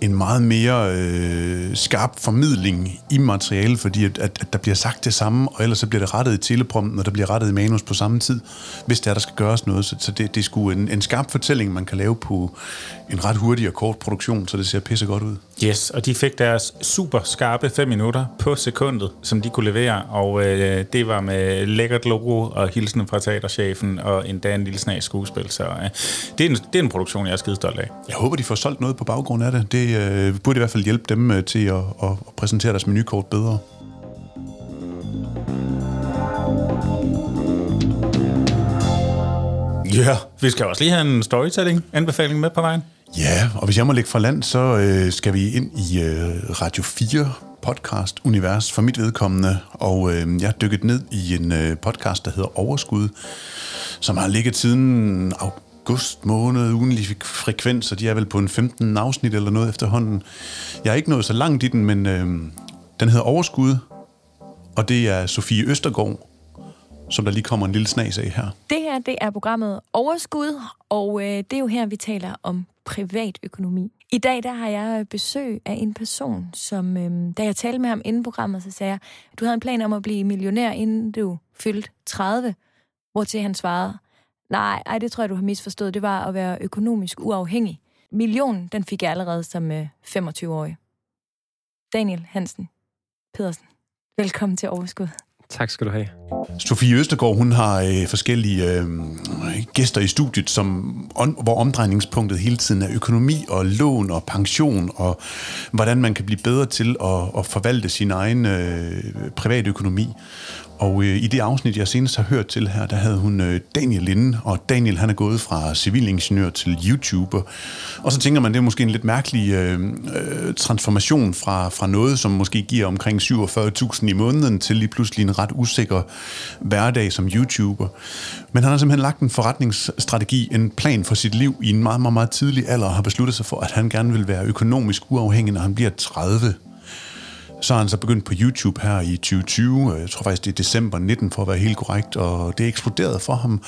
en meget mere øh, skarp formidling i materialet, fordi at, at, at der bliver sagt det samme, og ellers så bliver det rettet i teleprompten, og der bliver rettet i manus på samme tid, hvis der, der skal gøres noget. Så, så det, det er sgu en, en skarp fortælling, man kan lave på en ret hurtig og kort produktion, så det ser pisse godt ud. Yes, og de fik deres super skarpe 5 minutter på sekundet, som de kunne levere, og øh, det var med lækkert logo og hilsen fra teaterchefen og endda en lille snas skuespil, så øh, det, er en, det er en produktion, jeg er skide stolt af. Jeg håber, de får solgt noget på baggrund af det. Det øh, burde i hvert fald hjælpe dem øh, til at, at, at præsentere deres menukort bedre. Ja, vi skal også lige have en storytelling-anbefaling med på vejen. Ja, og hvis jeg må lægge fra land, så øh, skal vi ind i øh, Radio 4 podcast-univers for mit vedkommende, og øh, jeg har dykket ned i en øh, podcast, der hedder Overskud, som har ligget siden august måned, ugenlig frekvens, og de er vel på en 15 afsnit eller noget efterhånden. Jeg er ikke nået så langt i den, men øh, den hedder Overskud, og det er Sofie Østergaard, som der lige kommer en lille snas af her. Det her, det er programmet Overskud, og øh, det er jo her, vi taler om privatøkonomi. I dag, der har jeg øh, besøg af en person, som, øh, da jeg talte med ham inden programmet, så sagde jeg, du havde en plan om at blive millionær, inden du fyldte 30, hvortil han svarede, nej, ej, det tror jeg, du har misforstået, det var at være økonomisk uafhængig. Millionen, den fik jeg allerede som øh, 25-årig. Daniel Hansen Pedersen, velkommen til Overskud. Tak skal du have. Sofie Østergaard, hun har øh, forskellige øh, gæster i studiet, som, on, hvor omdrejningspunktet hele tiden er økonomi og lån og pension, og hvordan man kan blive bedre til at, at forvalte sin egen øh, privatøkonomi. Og øh, i det afsnit, jeg senest har hørt til her, der havde hun øh, Daniel inde, og Daniel han er gået fra civilingeniør til YouTuber. Og så tænker man, det er måske en lidt mærkelig øh, øh, transformation fra, fra noget, som måske giver omkring 47.000 i måneden, til lige pludselig en ret usikker hverdag som YouTuber. Men han har simpelthen lagt en forretningsstrategi, en plan for sit liv i en meget, meget, meget tidlig alder, og har besluttet sig for, at han gerne vil være økonomisk uafhængig, når han bliver 30 så har han så begyndt på YouTube her i 2020, jeg tror faktisk det er december 19 for at være helt korrekt, og det er eksploderet for ham.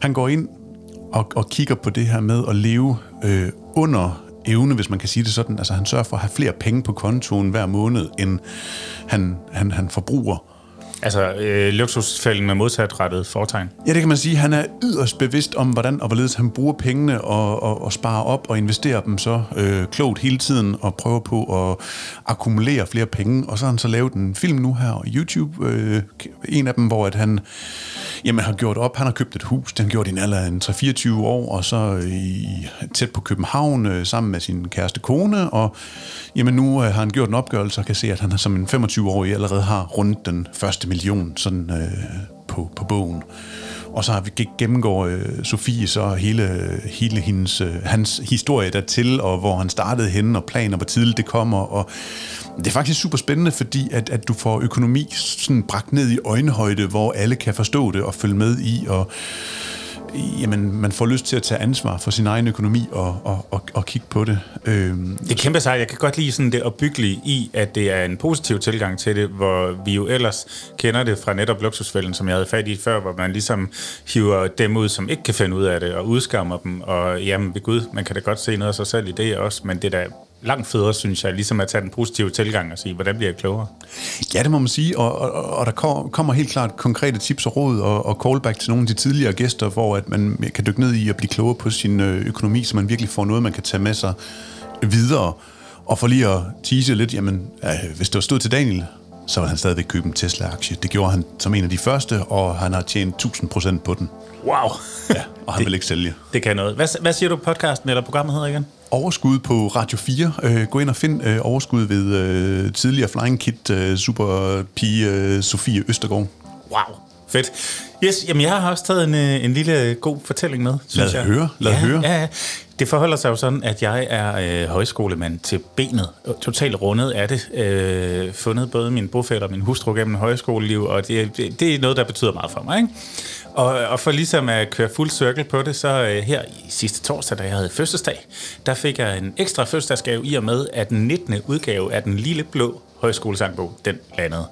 Han går ind og, og kigger på det her med at leve øh, under evne, hvis man kan sige det sådan. Altså han sørger for at have flere penge på kontoen hver måned, end han, han, han forbruger. Altså øh, luksusfælden med modsatrettet fortegn. Ja, det kan man sige. Han er yderst bevidst om, hvordan og hvorledes han bruger pengene og, og, og sparer op og investerer dem så øh, klogt hele tiden og prøver på at akkumulere flere penge. Og så har han så lavet en film nu her på YouTube. Øh, en af dem, hvor at han Jamen, har gjort op. Han har købt et hus. Det har han gjort i en alder af 3-24 år, og så i, tæt på København øh, sammen med sin kæreste kone. Og jamen, nu øh, har han gjort en opgørelse og kan se, at han som en 25-årig allerede har rundt den første million sådan, øh, på, på bogen. Og så har vi gennemgår øh, Sofie så hele, hele hendes, øh, hans historie dertil, og hvor han startede henne, og planer, hvor tidligt det kommer. Og det er faktisk super spændende, fordi at, at du får økonomi sådan bragt ned i øjenhøjde, hvor alle kan forstå det og følge med i, og jamen, man får lyst til at tage ansvar for sin egen økonomi og, og, og, og kigge på det. Øhm, det er kæmpe sejt. Jeg kan godt lide sådan det opbyggelige i, at det er en positiv tilgang til det, hvor vi jo ellers kender det fra netop luksusfælden, som jeg havde fat i før, hvor man ligesom hiver dem ud, som ikke kan finde ud af det, og udskammer dem, og jamen ved Gud, man kan da godt se noget af sig selv i det også, men det da langt federe, synes jeg, ligesom at tage den positive tilgang og sige, hvordan bliver jeg klogere? Ja, det må man sige, og, og, og der kommer helt klart konkrete tips og råd og, og callback til nogle af de tidligere gæster, hvor at man kan dykke ned i at blive klogere på sin øh, økonomi, så man virkelig får noget, man kan tage med sig videre. Og for lige at tease lidt, jamen, øh, hvis det var stod til Daniel, så vil han stadigvæk købe en Tesla-aktie. Det gjorde han som en af de første, og han har tjent 1000% på den. Wow! ja, og han det, vil ikke sælge. Det kan noget. Hvad, hvad siger du podcasten eller programmet hedder igen? Overskud på Radio 4. Øh, gå ind og find øh, overskud ved øh, tidligere Flying Kit øh, superpige øh, Sofie Østergaard. Wow, fedt. Yes, jamen jeg har også taget en, øh, en lille god fortælling med, synes Lad jeg. høre, lad ja, høre. Ja, ja. Det forholder sig jo sådan, at jeg er øh, højskolemand til benet. Totalt rundet er det. Øh, fundet både min bofætter og min hustru gennem højskoleliv, og det, det, det er noget, der betyder meget for mig. Ikke? Og, og for ligesom at køre fuld cirkel på det, så øh, her i sidste torsdag, da jeg havde fødselsdag, der fik jeg en ekstra fødselsdagsgave i og med, at den 19. udgave af den lille blå højskolesangbog, den landede.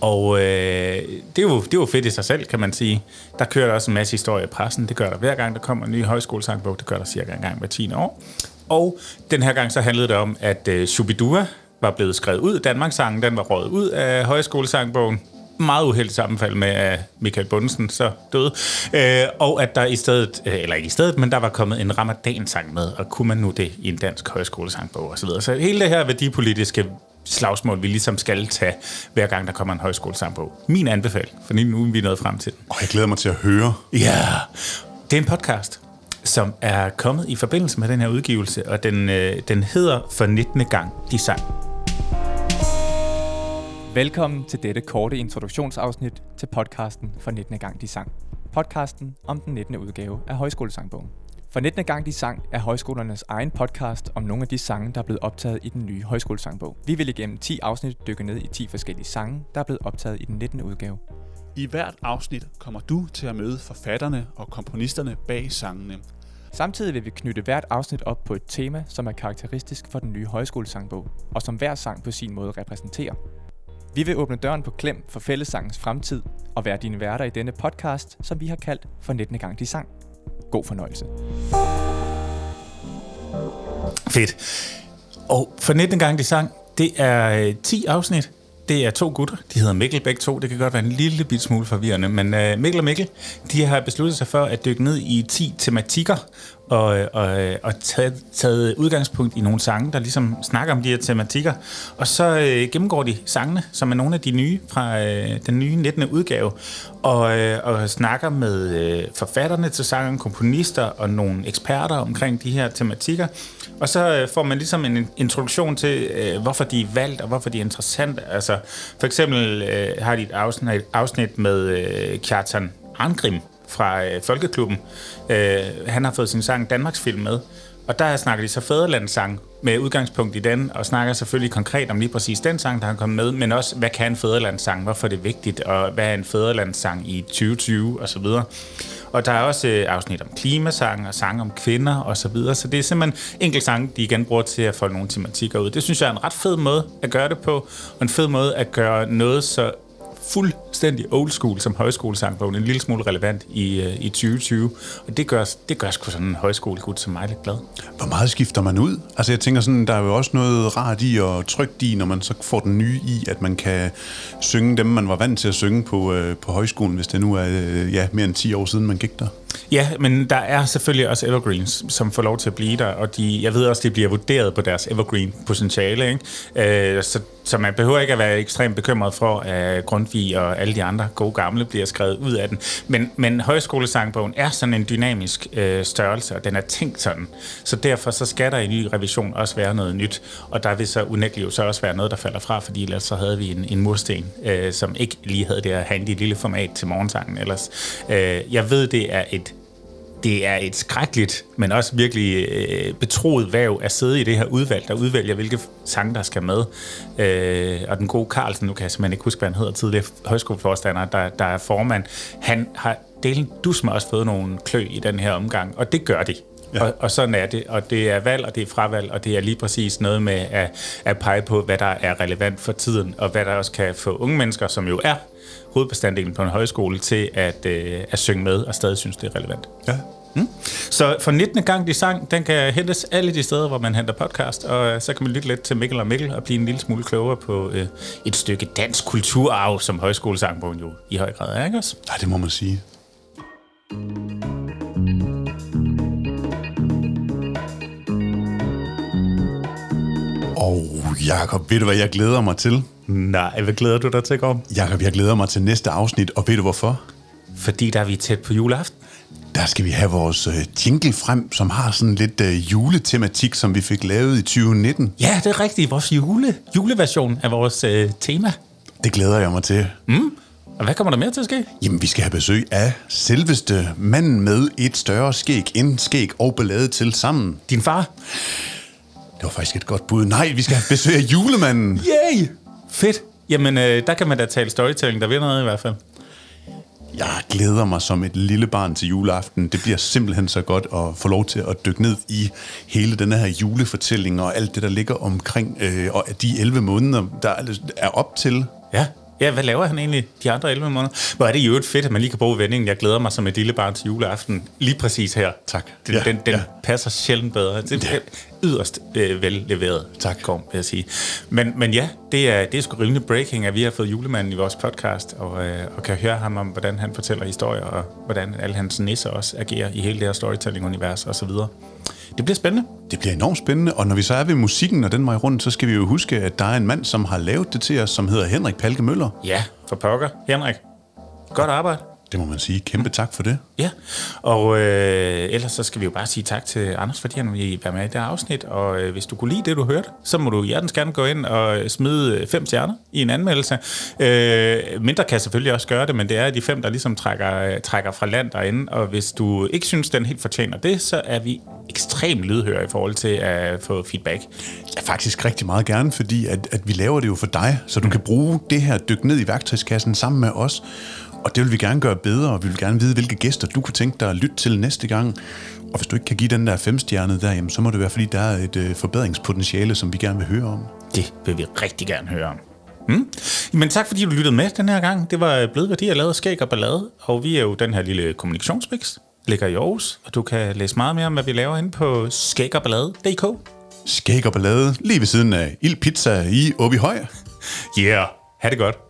Og øh, det, er jo, det er jo fedt i sig selv, kan man sige. Der kører der også en masse historie i pressen. Det gør der hver gang, der kommer en ny højskolesangbog. Det gør der cirka en gang hver 10 år. Og den her gang så handlede det om, at øh, Shubidua var blevet skrevet ud. Danmarks sang, den var røget ud af højskolesangbogen meget uheldigt sammenfald med, at Michael Bundesen så døde. Øh, og at der i stedet, øh, eller ikke i stedet, men der var kommet en ramadan-sang med, og kunne man nu det i en dansk højskolesangbog osv. Så, så hele det her værdipolitiske slagsmål, vi ligesom skal tage, hver gang der kommer en højskolesangbog. Min anbefaling, for nu er vi nået frem til den. Og jeg glæder mig til at høre. Ja, det er en podcast, som er kommet i forbindelse med den her udgivelse, og den, øh, den hedder For 19. gang de sang. Velkommen til dette korte introduktionsafsnit til podcasten for 19. gang de sang. Podcasten om den 19. udgave af Højskolesangbogen. For 19. gang de sang er højskolernes egen podcast om nogle af de sange, der er blevet optaget i den nye højskolesangbog. Vi vil igennem 10 afsnit dykke ned i 10 forskellige sange, der er blevet optaget i den 19. udgave. I hvert afsnit kommer du til at møde forfatterne og komponisterne bag sangene. Samtidig vil vi knytte hvert afsnit op på et tema, som er karakteristisk for den nye højskolesangbog, og som hver sang på sin måde repræsenterer. Vi vil åbne døren på klem for fællessangens fremtid og være dine værter i denne podcast, som vi har kaldt for 19. gang de sang. God fornøjelse. Fedt. Og for 19. gang de sang, det er øh, 10 afsnit. Det er to gutter. De hedder Mikkel begge to. Det kan godt være en lille bit smule forvirrende, men øh, Mikkel og Mikkel, de har besluttet sig for at dykke ned i 10 tematikker og, øh, og, øh, og taget, taget udgangspunkt i nogle sange, der ligesom snakker om de her tematikker. Og så øh, gennemgår de sangene, som er nogle af de nye fra øh, den nye 19. udgave, og, øh, og snakker med øh, forfatterne til sangen, komponister og nogle eksperter omkring de her tematikker. Og så øh, får man ligesom en introduktion til, øh, hvorfor de er valgt, og hvorfor de er interessante. Altså, for eksempel øh, har de et afsnit, afsnit med øh, Kjartan Arngrim, fra øh, Folkeklubben. Øh, han har fået sin sang Danmarksfilm med, og der snakker de så fædrelandssang med udgangspunkt i den, og snakker selvfølgelig konkret om lige præcis den sang, der har kommet med, men også, hvad kan en fædrelandssang, hvorfor er det vigtigt, og hvad er en fædrelandssang i 2020, osv. Og der er også øh, afsnit om klimasang og sang om kvinder og så videre. Så det er simpelthen enkelt sang, de igen bruger til at få nogle tematikker ud. Det synes jeg er en ret fed måde at gøre det på, og en fed måde at gøre noget så fuldstændig old school som højskolesangbogen, en lille smule relevant i, uh, i 2020. Og det gør, det gør sgu sådan en højskolegud som mig lidt glad. Hvor meget skifter man ud? Altså jeg tænker sådan, der er jo også noget rart i og trygt i, når man så får den nye i, at man kan synge dem, man var vant til at synge på, uh, på højskolen, hvis det nu er uh, ja, mere end 10 år siden, man gik der. Ja, men der er selvfølgelig også evergreens, som får lov til at blive der, og de, jeg ved også, de bliver vurderet på deres evergreen-potentiale, ikke? Øh, så, så man behøver ikke at være ekstremt bekymret for, at Grundtvig og alle de andre gode gamle bliver skrevet ud af den. Men, men højskolesangbogen er sådan en dynamisk øh, størrelse, og den er tænkt sådan. Så derfor så skal der i ny revision også være noget nyt, og der vil så unægteligt så også være noget, der falder fra, fordi ellers så havde vi en, en mursten, øh, som ikke lige havde det her handy lille format til morgensangen ellers. Øh, jeg ved, det er et det er et skrækkeligt, men også virkelig øh, betroet væv at sidde i det her udvalg, der udvælger, hvilke sange, der skal med. Øh, og den gode Carlsen, nu kan jeg simpelthen ikke huske, hvad han hedder, tidligere højskoleforstander, der, der er formand, han har delen dus med også fået nogle klø i den her omgang, og det gør de. Ja. Og, og sådan er det, og det er valg, og det er fravalg, og det er lige præcis noget med at, at pege på, hvad der er relevant for tiden, og hvad der også kan få unge mennesker, som jo er hovedbestanddelen på en højskole til at, øh, at synge med, og stadig synes, det er relevant. Ja. Mm. Så for 19. gang de sang, den kan hentes alle de steder, hvor man henter podcast, og øh, så kan man lytte lidt til Mikkel og Mikkel og blive en lille smule klogere på øh, et stykke dansk kulturarv, som højskolesangbogen jo i høj grad er, ikke også? Ja, det må man sige. Og Jakob, ved du hvad jeg glæder mig til? Nej, hvad glæder du dig til, Gorm? Jakob, jeg glæder mig til næste afsnit, og ved du hvorfor? Fordi der er vi tæt på juleaften. Der skal vi have vores øh, jingle frem, som har sådan lidt øh, juletematik, som vi fik lavet i 2019. Ja, det er rigtigt. Vores jule, juleversion af vores øh, tema. Det glæder jeg mig til. Mm. Og hvad kommer der mere til at ske? Jamen, vi skal have besøg af selveste manden med et større skæg end skæg og ballade til sammen. Din far? Det var faktisk et godt bud. Nej, vi skal have besøg af julemanden. Yay! Fedt. Jamen, øh, der kan man da tale storytelling, der vil noget i hvert fald. Jeg glæder mig som et lille barn til juleaften. Det bliver simpelthen så godt at få lov til at dykke ned i hele den her julefortælling og alt det, der ligger omkring, øh, og de 11 måneder, der er op til. Ja. Ja, hvad laver han egentlig de andre 11 måneder? Hvor er det jo et fedt, at man lige kan bruge vendingen. Jeg glæder mig som et lille barn til juleaften. Lige præcis her. Tak. Den, ja, den, den ja. passer sjældent bedre. Det er ja. yderst øh, vel leveret. Tak. Kom, vil jeg sige. Men, men ja, det er, det er sgu rimelig breaking, at vi har fået julemanden i vores podcast, og, øh, og kan høre ham om, hvordan han fortæller historier, og hvordan alle hans nisser også agerer i hele det her storytelling-univers osv. Det bliver spændende. Det bliver enormt spændende, og når vi så er ved musikken og den vej rundt, så skal vi jo huske, at der er en mand, som har lavet det til os, som hedder Henrik Palke Møller. Ja, for pokker. Henrik, godt arbejde. Det må man sige. Kæmpe tak for det. Ja, og øh, ellers så skal vi jo bare sige tak til Anders, fordi han vil være med i det her afsnit. Og øh, hvis du kunne lide det, du hørte, så må du hjertens gerne gå ind og smide fem stjerner i en anmeldelse. Øh, mindre kan selvfølgelig også gøre det, men det er de fem, der ligesom trækker, trækker fra land derinde. Og hvis du ikke synes, den helt fortjener det, så er vi ekstremt lydhøre i forhold til at få feedback. Ja, faktisk rigtig meget gerne, fordi at, at vi laver det jo for dig, så du kan bruge det her dyk ned i værktøjskassen sammen med os. Og det vil vi gerne gøre bedre, og vi vil gerne vide, hvilke gæster du kunne tænke dig at lytte til næste gang. Og hvis du ikke kan give den der femstjernede der, jamen, så må det være, fordi der er et øh, forbedringspotentiale, som vi gerne vil høre om. Det vil vi rigtig gerne høre om. Mm. Men tak fordi du lyttede med den her gang. Det var blevet værdi at lave skæg og ballade, og vi er jo den her lille kommunikationsmix, ligger i Aarhus, og du kan læse meget mere om, hvad vi laver inde på skægogballade.dk. Skæg og ballade, lige ved siden af Ild Pizza i Åbyhøj. Yeah, ha' det godt.